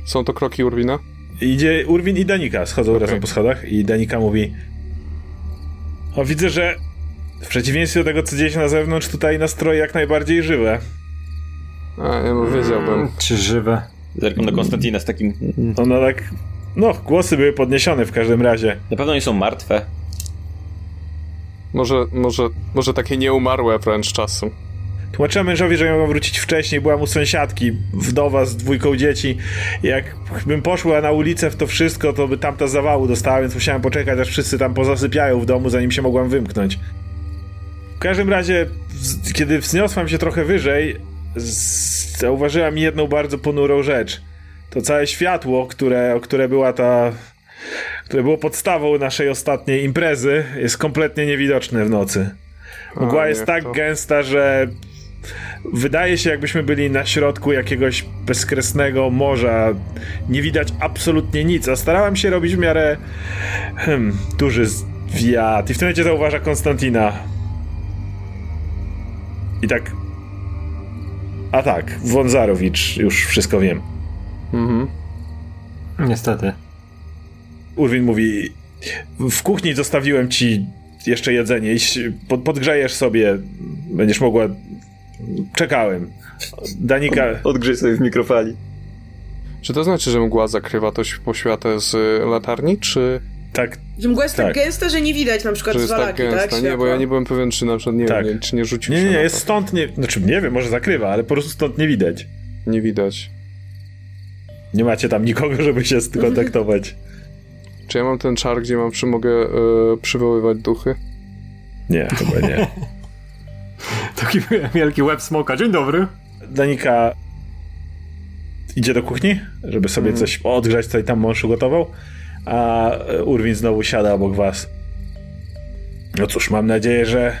Są to kroki Urwina? Idzie Urwin i Danika, schodzą Okej. razem po schodach i Danika mówi o widzę, że w przeciwieństwie do tego, co dzieje się na zewnątrz, tutaj nastroje jak najbardziej żywe. A, ja bym wiedziałbym. Czy żywe? Zerkam do Konstantina z takim... Ona tak, no, głosy były podniesione w każdym razie. Na pewno nie są martwe. Może, może, może takie nieumarłe wręcz czasem. Tłumaczyłem mężowi, że miałem wrócić wcześniej, byłam u sąsiadki, wdowa z dwójką dzieci. Jak bym poszła na ulicę w to wszystko, to by tamta zawału dostała, więc musiałem poczekać, aż wszyscy tam pozasypiają w domu, zanim się mogłam wymknąć. W każdym razie, kiedy wzniosłam się trochę wyżej, zauważyłam jedną bardzo ponurą rzecz. To całe światło, które, które była ta... które było podstawą naszej ostatniej imprezy, jest kompletnie niewidoczne w nocy. Mgła A, jest tak to? gęsta, że wydaje się, jakbyśmy byli na środku jakiegoś bezkresnego morza. Nie widać absolutnie nic, a starałem się robić w miarę hmm, duży zwiat. I w tym momencie zauważa Konstantina. I tak. A tak, Wązarowicz, już wszystko wiem. Mhm. Niestety. Urwin mówi: W kuchni zostawiłem ci jeszcze jedzenie. Iść, pod, podgrzejesz sobie, będziesz mogła. Czekałem. Danika. Odgrzej sobie w mikrofali. Czy to znaczy, że mgła zakrywa to poświatę z y, latarni, czy Tak, Że mgła jest tak, Tak. gęsta, że nie widać na przykład że tak walaki, tak? gęsta? nie, bo ja nie byłem pewien, czy na przykład nie, Tak. wiem, nie, czy nie rzucił Nie, się nie, nie, na jest to. stąd nie. Znaczy, nie wiem, może zakrywa, ale po prostu stąd nie widać. Nie widać. Nie macie tam nikogo, żeby się skontaktować. Czy ja mam ten czar, gdzie mam przy, mogę e, przywoływać duchy? Nie, chyba nie. Taki wielki łeb smoka. Dzień dobry. Danika idzie do kuchni, żeby sobie coś odgrzać, co i tam mąż ugotował, a Urwin znowu siada obok was. No cóż, mam nadzieję, że,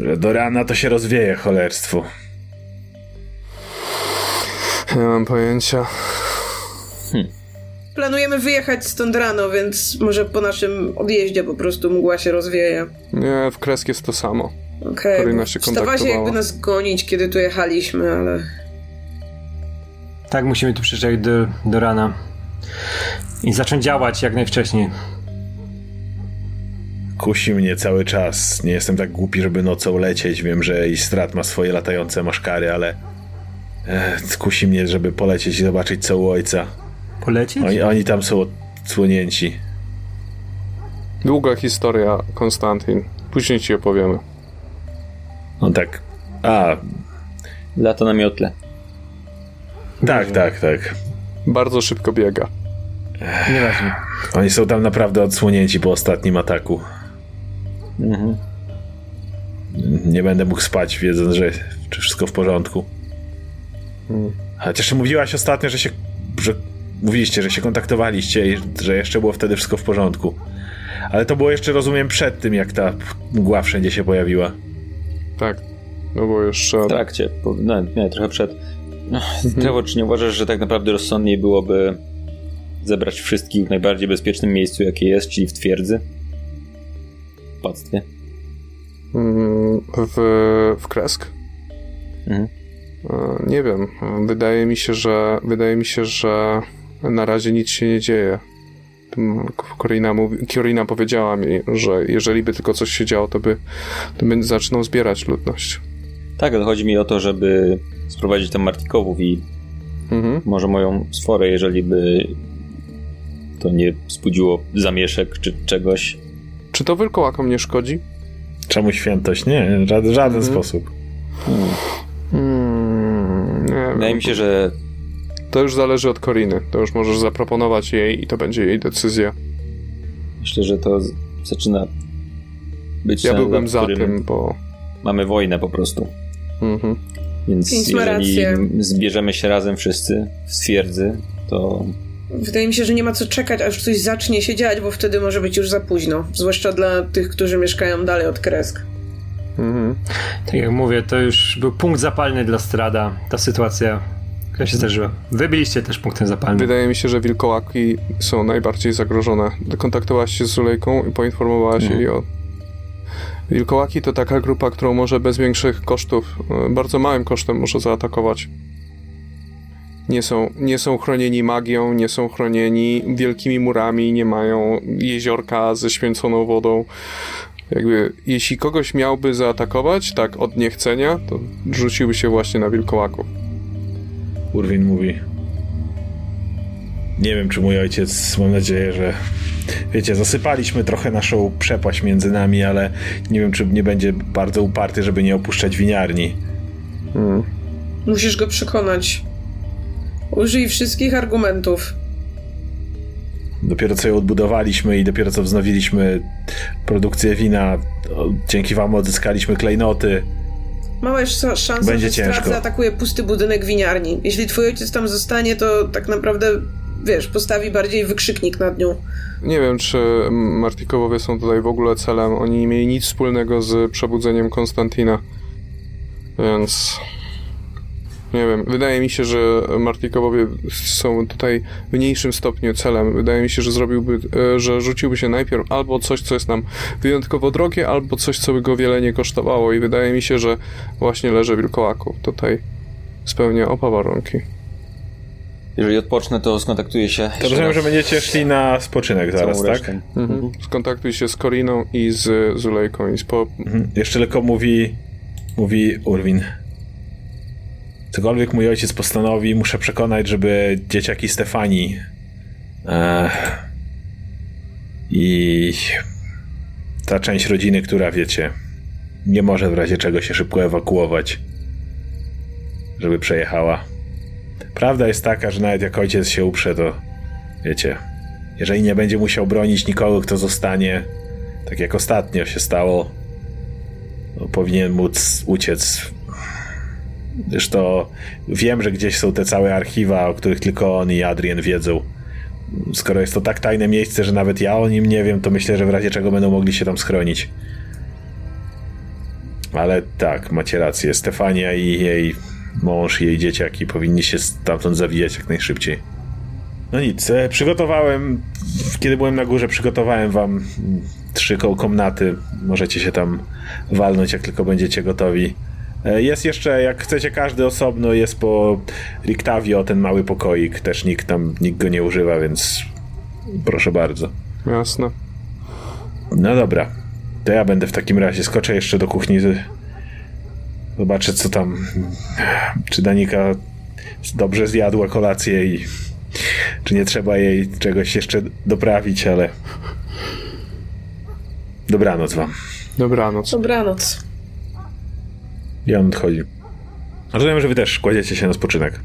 że do rana to się rozwieje cholerstwo. Nie mam pojęcia. Planujemy wyjechać stąd rano, więc może po naszym odjeździe po prostu mgła się rozwieje. Nie, w kresk jest to samo. Okej, okay. się Wstawała się jakby nas gonić, kiedy tu jechaliśmy, ale... Tak, musimy tu przyczaić do, do rana. I zacząć działać jak najwcześniej. Kusi mnie cały czas. Nie jestem tak głupi, żeby nocą lecieć. Wiem, że i strat ma swoje latające maszkary, ale e, kusi mnie, żeby polecieć i zobaczyć co u ojca. Polecieć? Oni, oni tam są odsłonięci. Długa historia, Konstantin. Później ci opowiemy. On tak. A, Lata na miotle. tak, tak, tak. Bardzo szybko biega. Nieważne. Oni są tam naprawdę odsłonięci po ostatnim ataku. Mhm. Nie będę mógł spać, wiedząc, że czy wszystko w porządku. Chociaż mówiłaś ostatnio, że się. że mówiliście, że się kontaktowaliście i że jeszcze było wtedy wszystko w porządku. Ale to było jeszcze, rozumiem, przed tym, jak ta mgła wszędzie się pojawiła. Tak. No bo jeszcze... W trakcie. Po, no, nie, trochę przed. Trevor, czy nie uważasz, że tak naprawdę rozsądniej byłoby zebrać wszystkich w najbardziej bezpiecznym miejscu, jakie jest, czyli w twierdzy? W pactwie. Mm, w, w kresk? Mhm. E, Nie wiem. Wydaje mi się, że wydaje mi się, że na razie nic się nie dzieje. Tym Corina, mówi, Corina powiedziała mi, że jeżeli by tylko coś się działo, to by, to by zaczną zbierać ludność. Tak, ale chodzi mi o to, żeby sprowadzić tam Martikowów i Mhm. może moją sforę, jeżeli by to nie wzbudziło zamieszek czy czegoś. Czy to wilkołakom nie szkodzi? Czemu świętość? Nie, żaden, żaden sposób. Hmm, nie wiem. Wydaje mi się, że To już zależy od Koriny. To już możesz zaproponować jej i to będzie jej decyzja. myślę, że to zaczyna być Ja byłbym za którym tym, bo... Mamy wojnę po prostu. Mhm. Więc jeżeli zbierzemy się razem wszyscy w twierdzy, to Wydaje mi się, że nie ma co czekać, aż coś zacznie się dziać, bo wtedy może być już za późno. Zwłaszcza dla tych, którzy mieszkają dalej od Kresk. Mhm. Tak jak mówię, to już był punkt zapalny dla Strada. Ta sytuacja, która się zdarzyła. Wy byliście też punktem zapalnym. Wydaje mi się, że wilkołaki są najbardziej zagrożone. Kontaktowałaś się z Zulejką i poinformowałaś jej o... Wilkołaki to taka grupa, którą może bez większych kosztów, e, bardzo małym kosztem może zaatakować. Nie są, nie są chronieni magią, nie są chronieni wielkimi murami, nie mają jeziorka ze święconą wodą. Jakby, jeśli kogoś miałby zaatakować, tak od niechcenia, to rzuciłby się właśnie na wilkołaków. Urwin mówi. Nie wiem, czy mój ojciec, mam nadzieję, że. Wiecie, zasypaliśmy trochę naszą przepaść między nami, ale nie wiem, czy nie będzie bardzo uparty, żeby nie opuszczać winiarni. Mm. Musisz go przekonać. Użyj wszystkich argumentów. Dopiero co ją odbudowaliśmy i dopiero co wznowiliśmy produkcję wina, dzięki wam odzyskaliśmy klejnoty. Mała jest sza- szansa, Będzie że ciężko. zaatakuje pusty budynek winiarni. Jeśli twój ojciec tam zostanie, to tak naprawdę, wiesz, postawi bardziej wykrzyknik nad nią. Nie wiem, czy Martikowowie są tutaj w ogóle celem. Oni nie mieli nic wspólnego z przebudzeniem Konstantina. Więc. Nie wiem. Wydaje mi się, że Martikowowie są tutaj w mniejszym stopniu celem. Wydaje mi się, że zrobiłby, e, że rzuciłby się najpierw albo coś, co jest nam wyjątkowo drogie, albo coś, co by go wiele nie kosztowało. I wydaje mi się, że właśnie leży wilkołaków tutaj spełnia oba warunki. jeżeli odpocznę, to skontaktuję się. To rozumiem, że będziecie szli na spoczynek zaraz, tak? resztą. Mhm. Skontaktuj się z Koriną i z Zulejką i z po... Mhm. Jeszcze tylko mówi, mówi Urwin. Cokolwiek mój ojciec postanowi, muszę przekonać, żeby dzieciaki Stefanii e, i ta część rodziny, która wiecie, nie może w razie czego się szybko ewakuować, żeby przejechała. Prawda jest taka, że nawet jak ojciec się uprze, to wiecie, jeżeli nie będzie musiał bronić nikogo, kto zostanie, tak jak ostatnio się stało, powinien móc uciec. Zresztą wiem, że gdzieś są te całe archiwa, o których tylko on i Adrian wiedzą. skoro jest to tak tajne miejsce, że nawet ja o nim nie wiem, to myślę, że w razie czego będą mogli się tam schronić. Ale tak, macie rację. Stefania i jej mąż i jej dzieciaki powinni się stamtąd zawijać jak najszybciej. No nic, e, przygotowałem, kiedy byłem na górze, przygotowałem wam trzy komnaty. Możecie się tam walnąć, jak tylko będziecie gotowi. E, jest jeszcze, jak chcecie każdy osobno, jest po Riktavio ten mały pokoik. Też nikt tam, nikt go nie używa, więc proszę bardzo. Jasne. No dobra. To ja będę w takim razie. Skoczę jeszcze do kuchni. Zobaczę, co tam. Czy Danika dobrze zjadła kolację i czy nie trzeba jej czegoś jeszcze doprawić, ale. Dobranoc wam. Dobranoc. Dobranoc. I on odchodzi. Rozumiem, że wy też kładziecie się na spoczynek.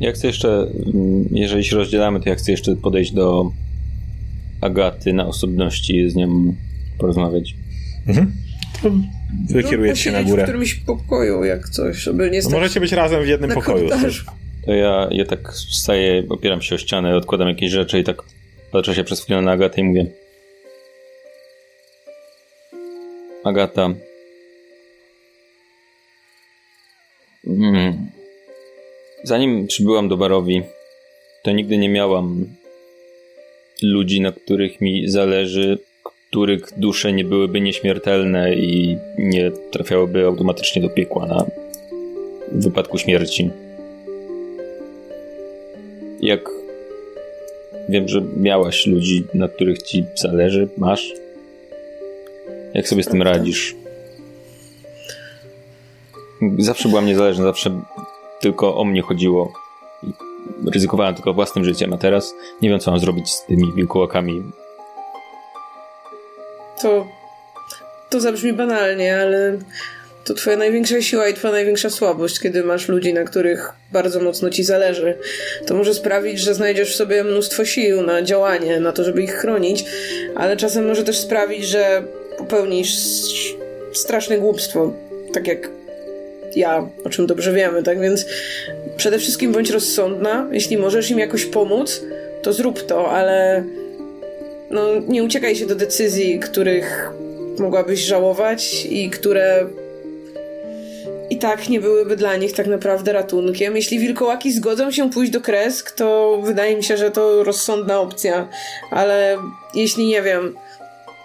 Ja chcę jeszcze, mm, jeżeli się rozdzielamy, to ja chcę jeszcze podejść do Agaty na osobności i z nią porozmawiać. Mhm. To wy No, kierujecie się na górę. w którymś pokoju, jak coś, żeby nie No stać możecie być razem w jednym pokoju. korytarzu. To ja, ja tak wstaję, opieram się o ścianę, odkładam jakieś rzeczy i tak patrzę się przez chwilę na Agatę i mówię Agata mm. Zanim przybyłam do Barowi, to nigdy nie miałam ludzi, na których mi zależy, których dusze nie byłyby nieśmiertelne i nie trafiałyby automatycznie do piekła na wypadku śmierci. Jak wiem, że miałaś ludzi, na których ci zależy, masz. Jak sobie z tym radzisz? Zawsze byłam niezależna, zawsze tylko o mnie chodziło. I ryzykowałem tylko własnym życiem, a teraz nie wiem, co mam zrobić z tymi wilkołakami. To, to zabrzmi banalnie, ale to twoja największa siła i twoja największa słabość, kiedy masz ludzi, na których bardzo mocno ci zależy. To może sprawić, że znajdziesz w sobie mnóstwo sił na działanie, na to, żeby ich chronić, ale czasem może też sprawić, że popełnisz straszne głupstwo, tak jak ja, o czym dobrze wiemy, tak? Więc przede wszystkim bądź rozsądna, jeśli możesz im jakoś pomóc, to zrób to, ale no, nie uciekaj się do decyzji, których mogłabyś żałować i które i tak nie byłyby dla nich tak naprawdę ratunkiem. Jeśli wilkołaki zgodzą się pójść do kresk, to wydaje mi się, że to rozsądna opcja, ale jeśli nie wiem,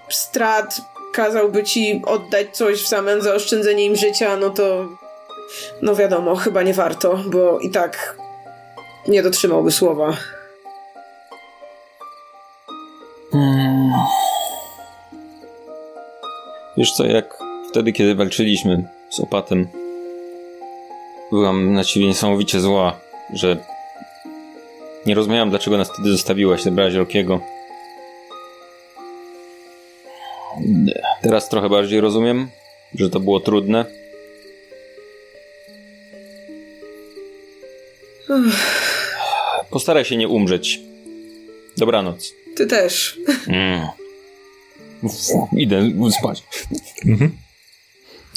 strat kazałby ci oddać coś w zamian za oszczędzenie im życia, no to no wiadomo, chyba nie warto, bo i tak nie dotrzymałby słowa. Wiesz co, jak wtedy, kiedy walczyliśmy z opatem, byłam na ciebie niesamowicie zła, że nie rozumiałam, dlaczego nas wtedy zostawiłaś, zabrałaś Rokiego. Teraz trochę bardziej rozumiem, że to było trudne. Postaraj się nie umrzeć. Dobranoc. Ty też. Mm. Idę spać.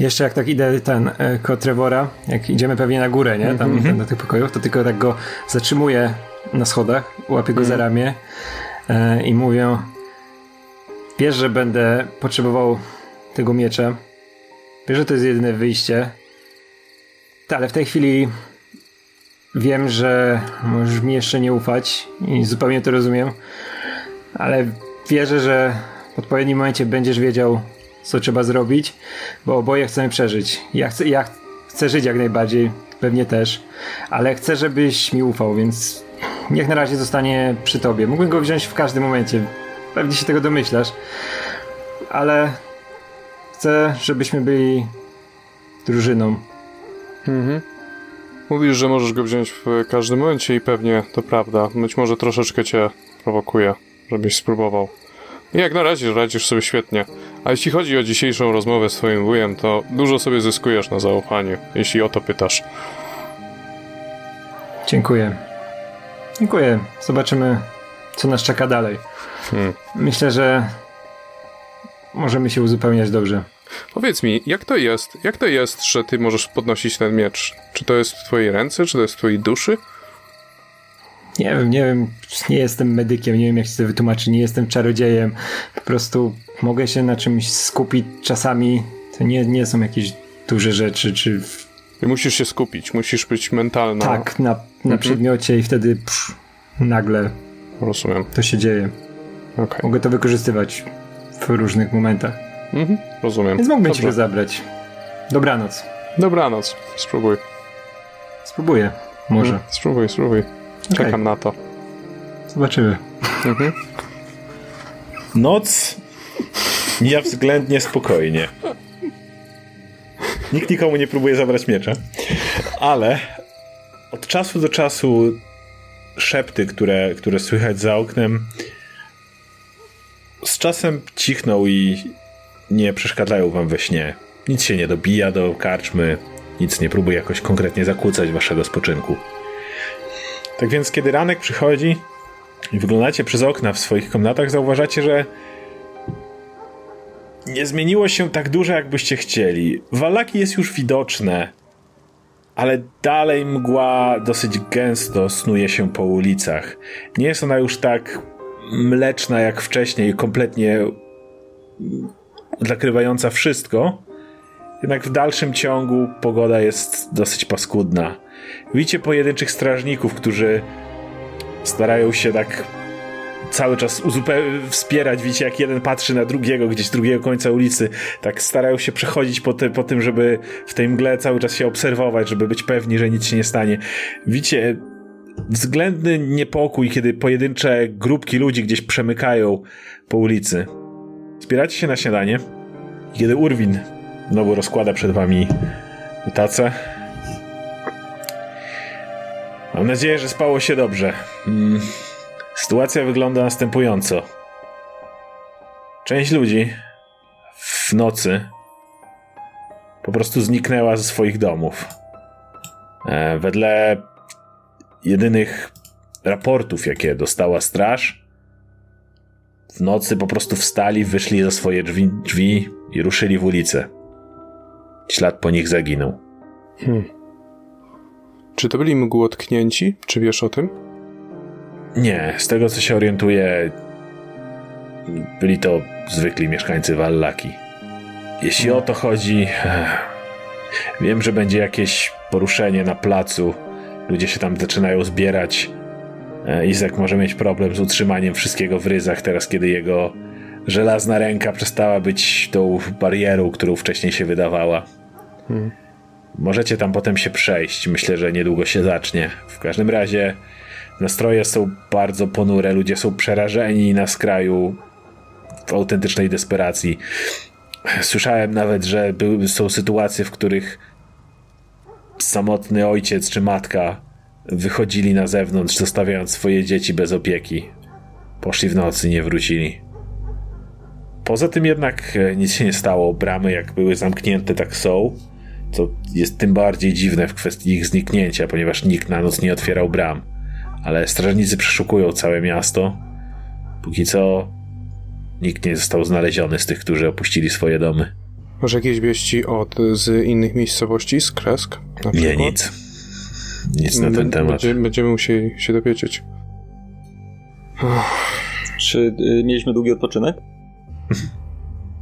Jeszcze jak tak idę ten e, koło Trevora, jak idziemy pewnie na górę, nie? Tam ten, do tych pokojów, to tylko tak go zatrzymuję na schodach, łapię go za ramię e, i mówię wiesz, że będę potrzebował tego miecza. Wiesz, że to jest jedyne wyjście. Tak, ale w tej chwili wiem, że możesz mi jeszcze nie ufać i zupełnie to rozumiem, ale wierzę, że w odpowiednim momencie będziesz wiedział, co trzeba zrobić, bo oboje chcemy przeżyć. Ja chcę, ja chcę żyć jak najbardziej, pewnie też, ale chcę, żebyś mi ufał, więc niech na razie zostanie przy tobie. Mógłbym go wziąć w każdym momencie, pewnie się tego domyślasz, ale chcę, żebyśmy byli drużyną. Mhm. Mówisz, że możesz go wziąć w każdym momencie i pewnie to prawda. Być może troszeczkę cię prowokuje, żebyś spróbował. Jak na razie radzisz sobie świetnie. A jeśli chodzi o dzisiejszą rozmowę z twoim wujem, to dużo sobie zyskujesz na zaufaniu, jeśli o to pytasz. Dziękuję. Dziękuję. Zobaczymy, co nas czeka dalej. Hmm. Myślę, że możemy się uzupełniać dobrze. Powiedz mi, jak to jest? Jak to jest, że ty możesz podnosić ten miecz? Czy to jest w twojej ręce, czy to jest w twojej duszy? Nie wiem, nie wiem, nie jestem medykiem, nie wiem jak się to wytłumaczyć, nie jestem czarodziejem. Po prostu mogę się na czymś skupić czasami. To nie, nie są jakieś duże rzeczy, czy I musisz się skupić, musisz być mentalna. tak na, na przedmiocie i wtedy psz, nagle Rozumiem. to się dzieje. Okej. Mogę to wykorzystywać w różnych momentach. Mhm. Rozumiem. Więc mógłbym ci Dobrze. go zabrać. Dobranoc. Dobranoc. Spróbuj. Spróbuję. Może. Mhm. Spróbuj, spróbuj. Czekam na to. Zobaczymy. Mhm. Noc mija względnie spokojnie. Nikt nikomu nie próbuje zabrać miecza, ale od czasu do czasu szepty, które, które słychać za oknem, z czasem cichną i nie przeszkadzają wam we śnie. Nic się nie dobija do karczmy, nic nie próbuje jakoś konkretnie zakłócać waszego spoczynku. Tak więc, kiedy ranek przychodzi i wyglądacie przez okna w swoich komnatach, zauważacie, że nie zmieniło się tak dużo, jakbyście chcieli. Wallaki jest już widoczne, ale dalej mgła dosyć gęsto snuje się po ulicach. Nie jest ona już tak mleczna jak wcześniej, kompletnie zakrywająca wszystko. Jednak w dalszym ciągu pogoda jest dosyć paskudna. Widzicie pojedynczych strażników, którzy starają się tak cały czas wspierać. Widzicie, jak jeden patrzy na drugiego, gdzieś z drugiego końca ulicy. Tak starają się przechodzić po, po tym, żeby w tej mgle cały czas się obserwować, żeby być pewni, że nic się nie stanie. Widzicie względny niepokój, kiedy pojedyncze grupki ludzi gdzieś przemykają po ulicy. Zbieracie się na śniadanie. Kiedy Urwin znowu rozkłada przed wami tacę. Mam nadzieję, że spało się dobrze. Mm. Sytuacja wygląda następująco. Część ludzi w nocy po prostu zniknęła ze swoich domów. E, wedle jedynych raportów, jakie dostała straż, w nocy po prostu wstali, wyszli za swoje drzwi, drzwi i ruszyli w ulicę. Ślad po nich zaginął. Czy to byli mgłotknięci? Czy wiesz o tym? Nie, z tego co się orientuję, byli to zwykli mieszkańcy Wallaki. Jeśli o to chodzi, wiem, że będzie jakieś poruszenie na placu. Ludzie się tam zaczynają zbierać. E, Izak może mieć problem z utrzymaniem wszystkiego w ryzach, teraz kiedy jego żelazna ręka przestała być tą barierą, którą wcześniej się wydawała. Możecie tam potem się przejść. Myślę, że niedługo się zacznie. W każdym razie nastroje są bardzo ponure, ludzie są przerażeni na skraju w autentycznej desperacji. Słyszałem nawet, że były, są sytuacje, w których samotny ojciec czy matka wychodzili na zewnątrz, zostawiając swoje dzieci bez opieki. Poszli w nocy, nie wrócili. Poza tym jednak e, nic się nie stało. Bramy jak były zamknięte, tak są. Co jest tym bardziej dziwne w kwestii ich zniknięcia, ponieważ nikt na noc nie otwierał bram. Ale strażnicy przeszukują całe miasto. Póki co nikt nie został znaleziony z tych, którzy opuścili swoje domy. Może jakieś wieści od, z innych miejscowości, z Kresk? Na Nie, nic. Nic na ten temat. Będzie, będziemy musieli się dowiedzieć. Czy y, mieliśmy długi odpoczynek?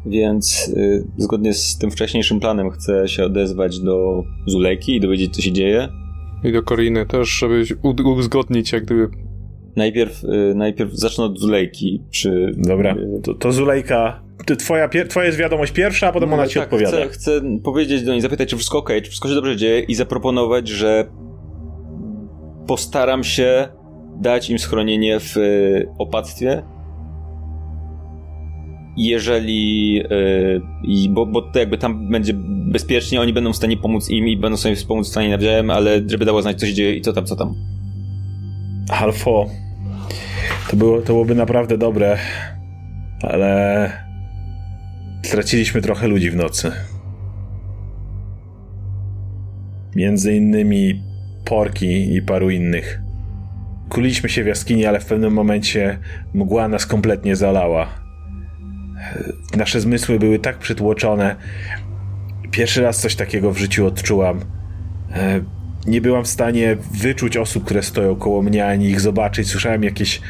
Więc y, zgodnie z tym wcześniejszym planem chcę się odezwać do Zulejki i dowiedzieć, co się dzieje. I do Koriny też, żeby uzgodnić jak gdyby... Najpierw, y, najpierw zacznę od Zulejki. Czy, Dobra, y, to, to Zulejka. Ty, twoja, pier- twoja jest wiadomość pierwsza, a potem ona No ci tak, odpowiada. Chcę, chcę powiedzieć do niej, zapytać, czy wszystko ok, czy wszystko się dobrze dzieje i zaproponować, że postaram się dać im schronienie w y, opactwie. Jeżeli, i bo, bo to jakby tam będzie bezpiecznie, oni będą w stanie pomóc im i będą sobie pomóc w stanie nawzajem, ale żeby dało znać, co się dzieje i co tam, co tam. Alfo. To, było, to byłoby naprawdę dobre, ale straciliśmy trochę ludzi w nocy. Między innymi Porki i paru innych. Kuliliśmy się w jaskini, ale w pewnym momencie mgła nas kompletnie zalała. Nasze zmysły były tak przytłoczone. Pierwszy raz coś takiego w życiu odczułam. E, nie byłam w stanie wyczuć osób, które stoją koło mnie, ani ich zobaczyć. Słyszałem jakieś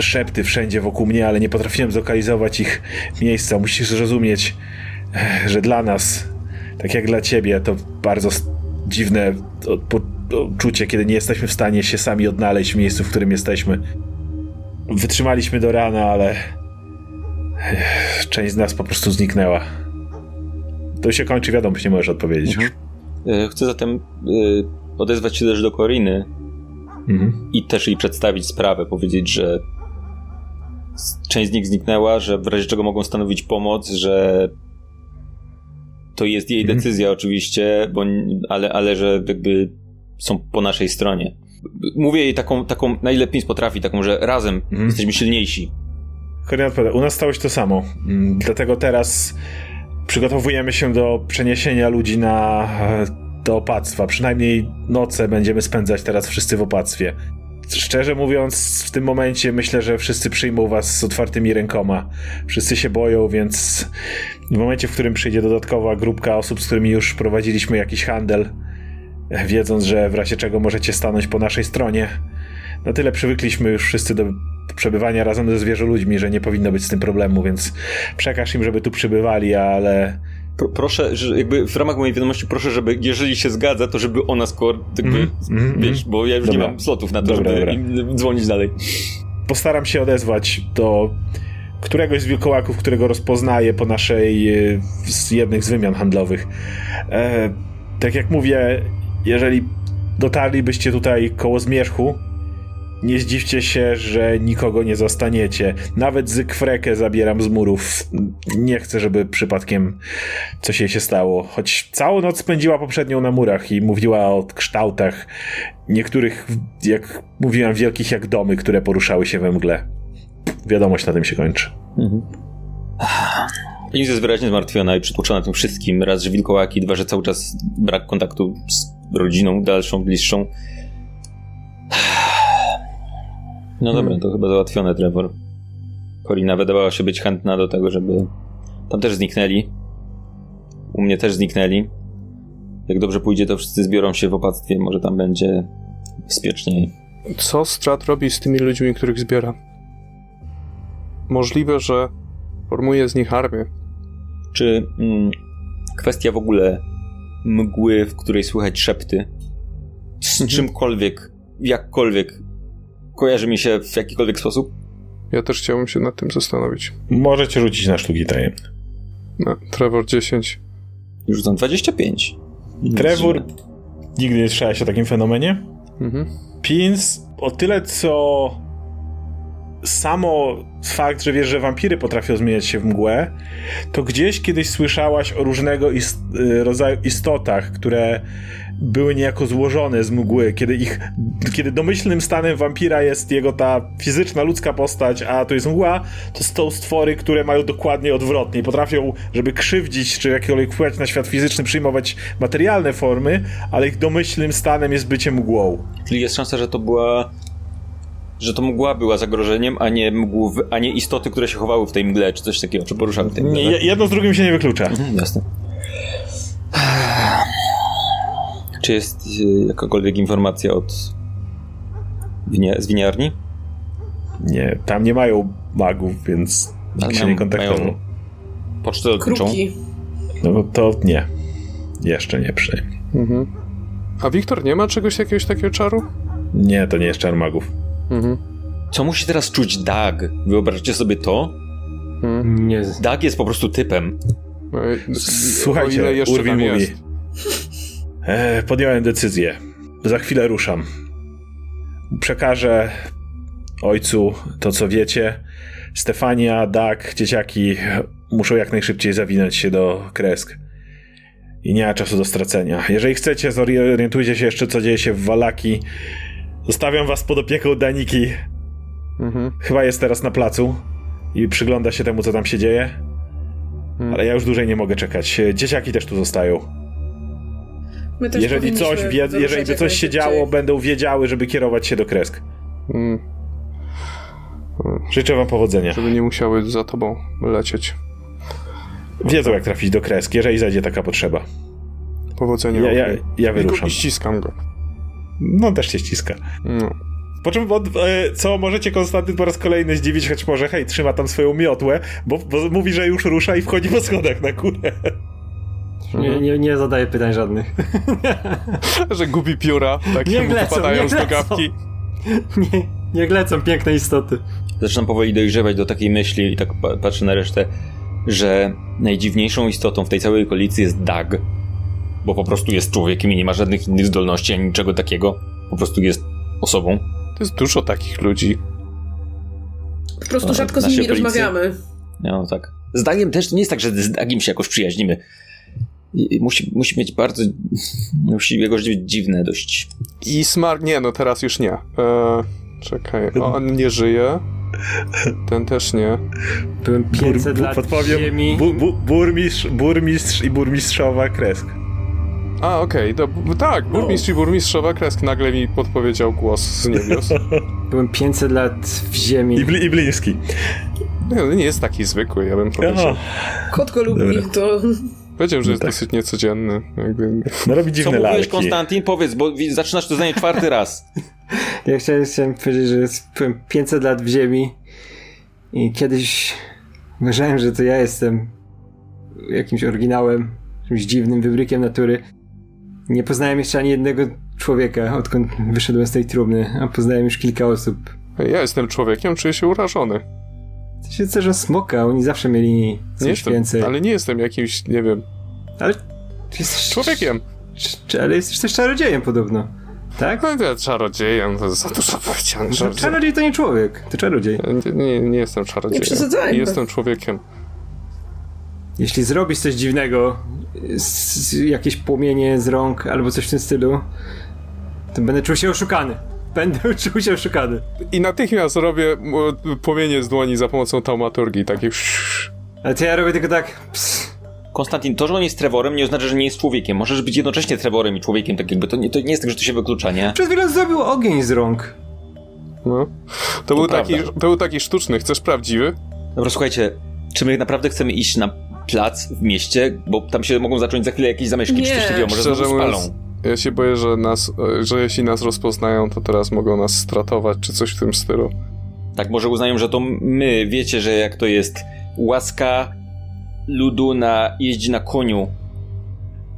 szepty wszędzie wokół mnie, ale nie potrafiłem zlokalizować ich miejsca. Musisz zrozumieć, eh, że dla nas, tak jak dla ciebie, to bardzo dziwne uczucie, kiedy nie jesteśmy w stanie się sami odnaleźć w miejscu, w którym jesteśmy. Wytrzymaliśmy do rana, ale część z nas po prostu zniknęła. To się kończy, wiadomo, nie możesz odpowiedzieć. już. E, Chcę zatem e, odezwać się też do Koriny Mhm. i też jej przedstawić sprawę, powiedzieć, że część z nich zniknęła, że w razie czego mogą stanowić pomoc, że to jest jej Mhm. decyzja oczywiście, bo, ale, ale że jakby są po naszej stronie. Mówię jej taką, taką najlepiej potrafi, taką, że razem Mhm. jesteśmy silniejsi. Korina odpowiada, u nas stało się to samo. Mm, Dlatego teraz przygotowujemy się do przeniesienia ludzi na e, do opactwa. Przynajmniej noce będziemy spędzać teraz wszyscy w opactwie. Szczerze mówiąc, w tym momencie myślę, że wszyscy przyjmą was z otwartymi rękoma. Wszyscy się boją, więc w momencie, w którym przyjdzie dodatkowa grupka osób, z którymi już prowadziliśmy jakiś handel, wiedząc, że w razie czego możecie stanąć po naszej stronie, na tyle przywykliśmy już wszyscy do przebywania razem ze zwierzoludźmi, że nie powinno być z tym problemu, więc przekaż im, żeby tu przybywali, ale Pro, proszę, jakby w ramach mojej wiadomości proszę, żeby jeżeli się zgadza, to żeby ona skoro jakby, Mhm, mhm, wiesz, bo ja już Dobra. nie mam slotów na to, Dobra, żeby dobra. dzwonić dalej. postaram się odezwać do któregoś z wilkołaków, którego rozpoznaję po naszej e, z jednych z wymian handlowych. E, tak jak mówię, jeżeli dotarlibyście tutaj koło zmierzchu, nie zdziwcie się, że nikogo nie zostaniecie. Nawet Zygfrekę zabieram z murów. Nie chcę, żeby przypadkiem coś jej się stało. Choć całą noc spędziła poprzednią na murach i mówiła o kształtach niektórych, jak mówiłem, wielkich jak domy, które poruszały się we mgle. Wiadomość na tym się kończy. Liz jest wyraźnie zmartwiona i przytłoczona tym wszystkim. Raz, że wilkołaki, dwa, że cały czas brak kontaktu z rodziną dalszą, bliższą. No dobra, to chyba załatwione, Trevor. Corina wydawała się być chętna do tego, żeby... Tam też zniknęli. U mnie też zniknęli. Jak dobrze pójdzie, to wszyscy zbiorą się w opactwie. Może tam będzie bezpieczniej. Co Strat robi z tymi ludźmi, których zbiera? Możliwe, że formuje z nich armię. Czy mm, kwestia w ogóle mgły, w której słychać szepty, z czymkolwiek, jakkolwiek, kojarzy mi się w jakikolwiek sposób? Ja też chciałbym się nad tym zastanowić. Możecie rzucić na sztuki tajemne. No, Trevor 10. Już rzucam 25. Trevor, nigdy nie słyszałeś o takim fenomenie? Mhm. Pins, o tyle co samo fakt, że wiesz, że wampiry potrafią zmieniać się w mgłę, to gdzieś kiedyś słyszałaś o różnego ist y, rodzaju istotach, które były niejako złożone z mgły, kiedy ich, kiedy domyślnym stanem wampira jest jego ta fizyczna, ludzka postać, a to jest mgła, to są stwory, które mają dokładnie odwrotnie potrafią, żeby krzywdzić, czy jakkolwiek wpływać na świat fizyczny, przyjmować materialne formy, ale ich domyślnym stanem jest bycie mgłą. Czyli jest szansa, że to była. Że to mgła była zagrożeniem, a nie mgłów, a nie istoty, które się chowały w tej mgle, czy coś takiego, czy poruszały w tej mgle. Nie, je- jedno z drugim się nie wyklucza. Mhm, jasne. Czy jest y, jakakolwiek informacja od winia, z winiarni? Nie, tam nie mają magów, więc nikt się nie kontaktował. mają- Pocztę? Kruki. No to nie. Jeszcze nie przynajmniej. Mhm. A Wiktor nie ma czegoś, jakiegoś takiego czaru? Nie, to nie jest czar magów. Mhm. Co musi teraz czuć Dag? Wyobraźcie sobie to? Mhm. Nie. Dag jest po prostu typem. No Słuchajcie, o ile jeszcze Urwin tam mówi. jest. E, podjąłem decyzję. Za chwilę ruszam. Przekażę ojcu to, co wiecie. Stefania, Dak, dzieciaki muszą jak najszybciej zawinąć się do kresk. I nie ma czasu do stracenia. Jeżeli chcecie, zorientujcie się jeszcze, co dzieje się w Walaki. Zostawiam was pod opieką Daniki. Mhm. Chyba jest teraz na placu i przygląda się temu, co tam się dzieje. Mhm. Ale ja już dłużej nie mogę czekać. Dzieciaki też tu zostają. My też Jeżeli coś, jeżeli by coś się działo, będą wiedziały, żeby kierować się do kresk. Mhm. Życzę wam powodzenia. Żeby nie musiały za tobą lecieć. Wiedzą, jak trafić do kresk, jeżeli zajdzie taka potrzeba. Powodzenia. Ja, ja, ja wyruszam. I ściskam go. No, też się ściska. No. Po czym, od, e, co możecie Konstantyn po raz kolejny zdziwić, choć może hej, trzyma tam swoją miotłę, bo, bo mówi, że już rusza i wchodzi po schodach na górę. Nie, nie, nie zadaję pytań żadnych. Że gubi pióra, tak Niech lecą, niech z lecą. nogawki. nie, niech lecą piękne istoty. Zaczynam powoli dojrzewać do takiej myśli i tak pa- patrzę na resztę, że najdziwniejszą istotą w tej całej okolicy jest Dag, bo po prostu jest człowiekiem i nie ma żadnych innych zdolności ani niczego takiego. Po prostu jest osobą. To jest dużo takich ludzi. Po prostu O, rzadko z nimi okolicy. rozmawiamy. No tak. Z Dagiem też to nie jest tak, że z Dagiem się jakoś przyjaźnimy. I- i Musi, musi mieć bardzo. Musi jakoś być dziwne dość. I Smar... Nie, no teraz już nie. Eee, czekaj, on nie żyje. Ten też nie. Byłem 500 lat podpowiem, ziemi. bu, bu, burmistrz, burmistrz i burmistrzowa kresk. A, okej, to b- tak, burmistrz i burmistrzowa kresk nagle mi podpowiedział głos z niebios. Byłem 500 lat w ziemi. I, bli, i bliski. Nie, no nie jest taki zwykły, ja bym powiedział. O, Kot go lubi, Dobra. to... Powiedział, że jest tak. dosyć niecodzienny. Jakby... no robi Co dziwne mówiłeś, lalki. Konstantin? Powiedz, bo zaczynasz to zdanie czwarty raz. Ja chciałem, chciałem powiedzieć, że jest- byłem 500 lat w ziemi i kiedyś uważałem, że to ja jestem jakimś oryginałem, jakimś dziwnym wybrykiem natury. Nie poznałem jeszcze ani jednego człowieka, odkąd wyszedłem z tej trumny, a poznałem już kilka osób. Ja jestem człowiekiem, czuję się urażony. To się coś, że smoka, oni zawsze mieli coś Nie jestem, więcej. Ale, nie jestem jakimś, nie wiem, ale jesteś człowiekiem. Ale jesteś też czarodziejem podobno. Tak? No ja czarodziejem, to za dużo powiedziane. Cza- Czarodziej. Czarodziej to nie człowiek, to czarodziej. Nie, nie, nie jestem czarodziejem. Nie przesadzajmy. Jestem człowiekiem. Jeśli zrobisz coś dziwnego, jakieś płomienie z rąk albo coś w tym stylu, to będę czuł się oszukany. Będę czuł się oszukany. I natychmiast robię m, płomienie z dłoni za pomocą taumaturgii, takie Ale to ja robię tylko tak. Ps. Konstantin, to, że on jest Trevorem, nie oznacza, że nie jest człowiekiem. Możesz być jednocześnie Trevorem i człowiekiem, tak jakby to nie, to nie jest tak, że to się wyklucza, nie? Przed chwilą zrobił ogień z rąk. No. To, był taki, to był taki sztuczny. Chcesz prawdziwy? Dobra, słuchajcie, czy my naprawdę chcemy iść na plac w mieście, bo tam się mogą zacząć za chwilę jakieś zameszki, czy Nie. coś takiego, może Szczerze znowu spalą. mówiąc, ja się boję, że, nas, że jeśli nas rozpoznają, to teraz mogą nas stratować, czy coś w tym stylu. Tak, może uznają, że to my, wiecie, że jak to jest łaska ludu na jeździ na koniu.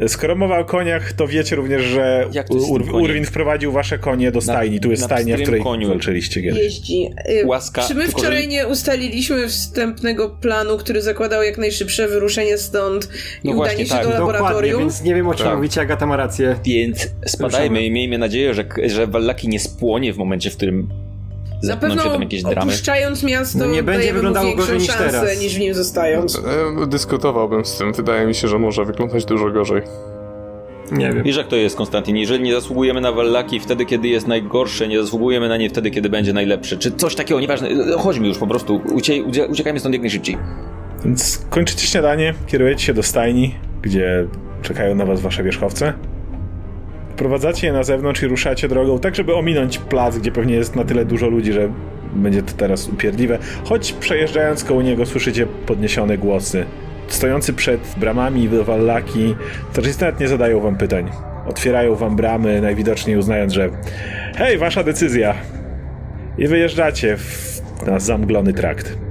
Skoro mowa o koniach, to wiecie również, że Ur-? Urwin wprowadził wasze konie do stajni. Tu jest na stajnia, w której koniu. walczyliście kiedyś. jeździ. Y, Łaska, Czy my tylko wczoraj że- nie ustaliliśmy wstępnego planu, który zakładał jak najszybsze wyruszenie stąd i No udanie właśnie, się tak. do Dokładnie, laboratorium? więc nie wiem o czym Tak. mówicie, Agata ma rację. Więc spadajmy i miejmy nadzieję, że, że Wallaki nie spłonie w momencie, w którym Na pewno się tam jakieś dramy. opuszczając miasto No nie będzie wyglądało większą gorzej niż szansę teraz. niż w nim zostając. E, dyskutowałbym z tym. Wydaje mi się, że może wyglądać dużo gorzej. Nie wiem. Wiesz jak to jest, Konstantin? Jeżeli nie zasługujemy na Wallaki wtedy, kiedy jest najgorsze, nie zasługujemy na nie wtedy, kiedy będzie najlepsze. Czy coś takiego, nieważne. Chodźmy już po prostu. Ucie, ucie, uciekajmy stąd jak najszybciej. Więc kończycie śniadanie, kierujecie się do stajni, gdzie czekają na was wasze wierzchowce. Wprowadzacie je na zewnątrz i ruszacie drogą, tak żeby ominąć plac, gdzie pewnie jest na tyle dużo ludzi, że będzie to teraz upierdliwe. Choć przejeżdżając koło niego słyszycie podniesione głosy. Stojący przed bramami Wallaki, to nawet nie zadają wam pytań. Otwierają wam bramy, najwidoczniej uznając, że hej, wasza decyzja. I wyjeżdżacie w, na zamglony trakt.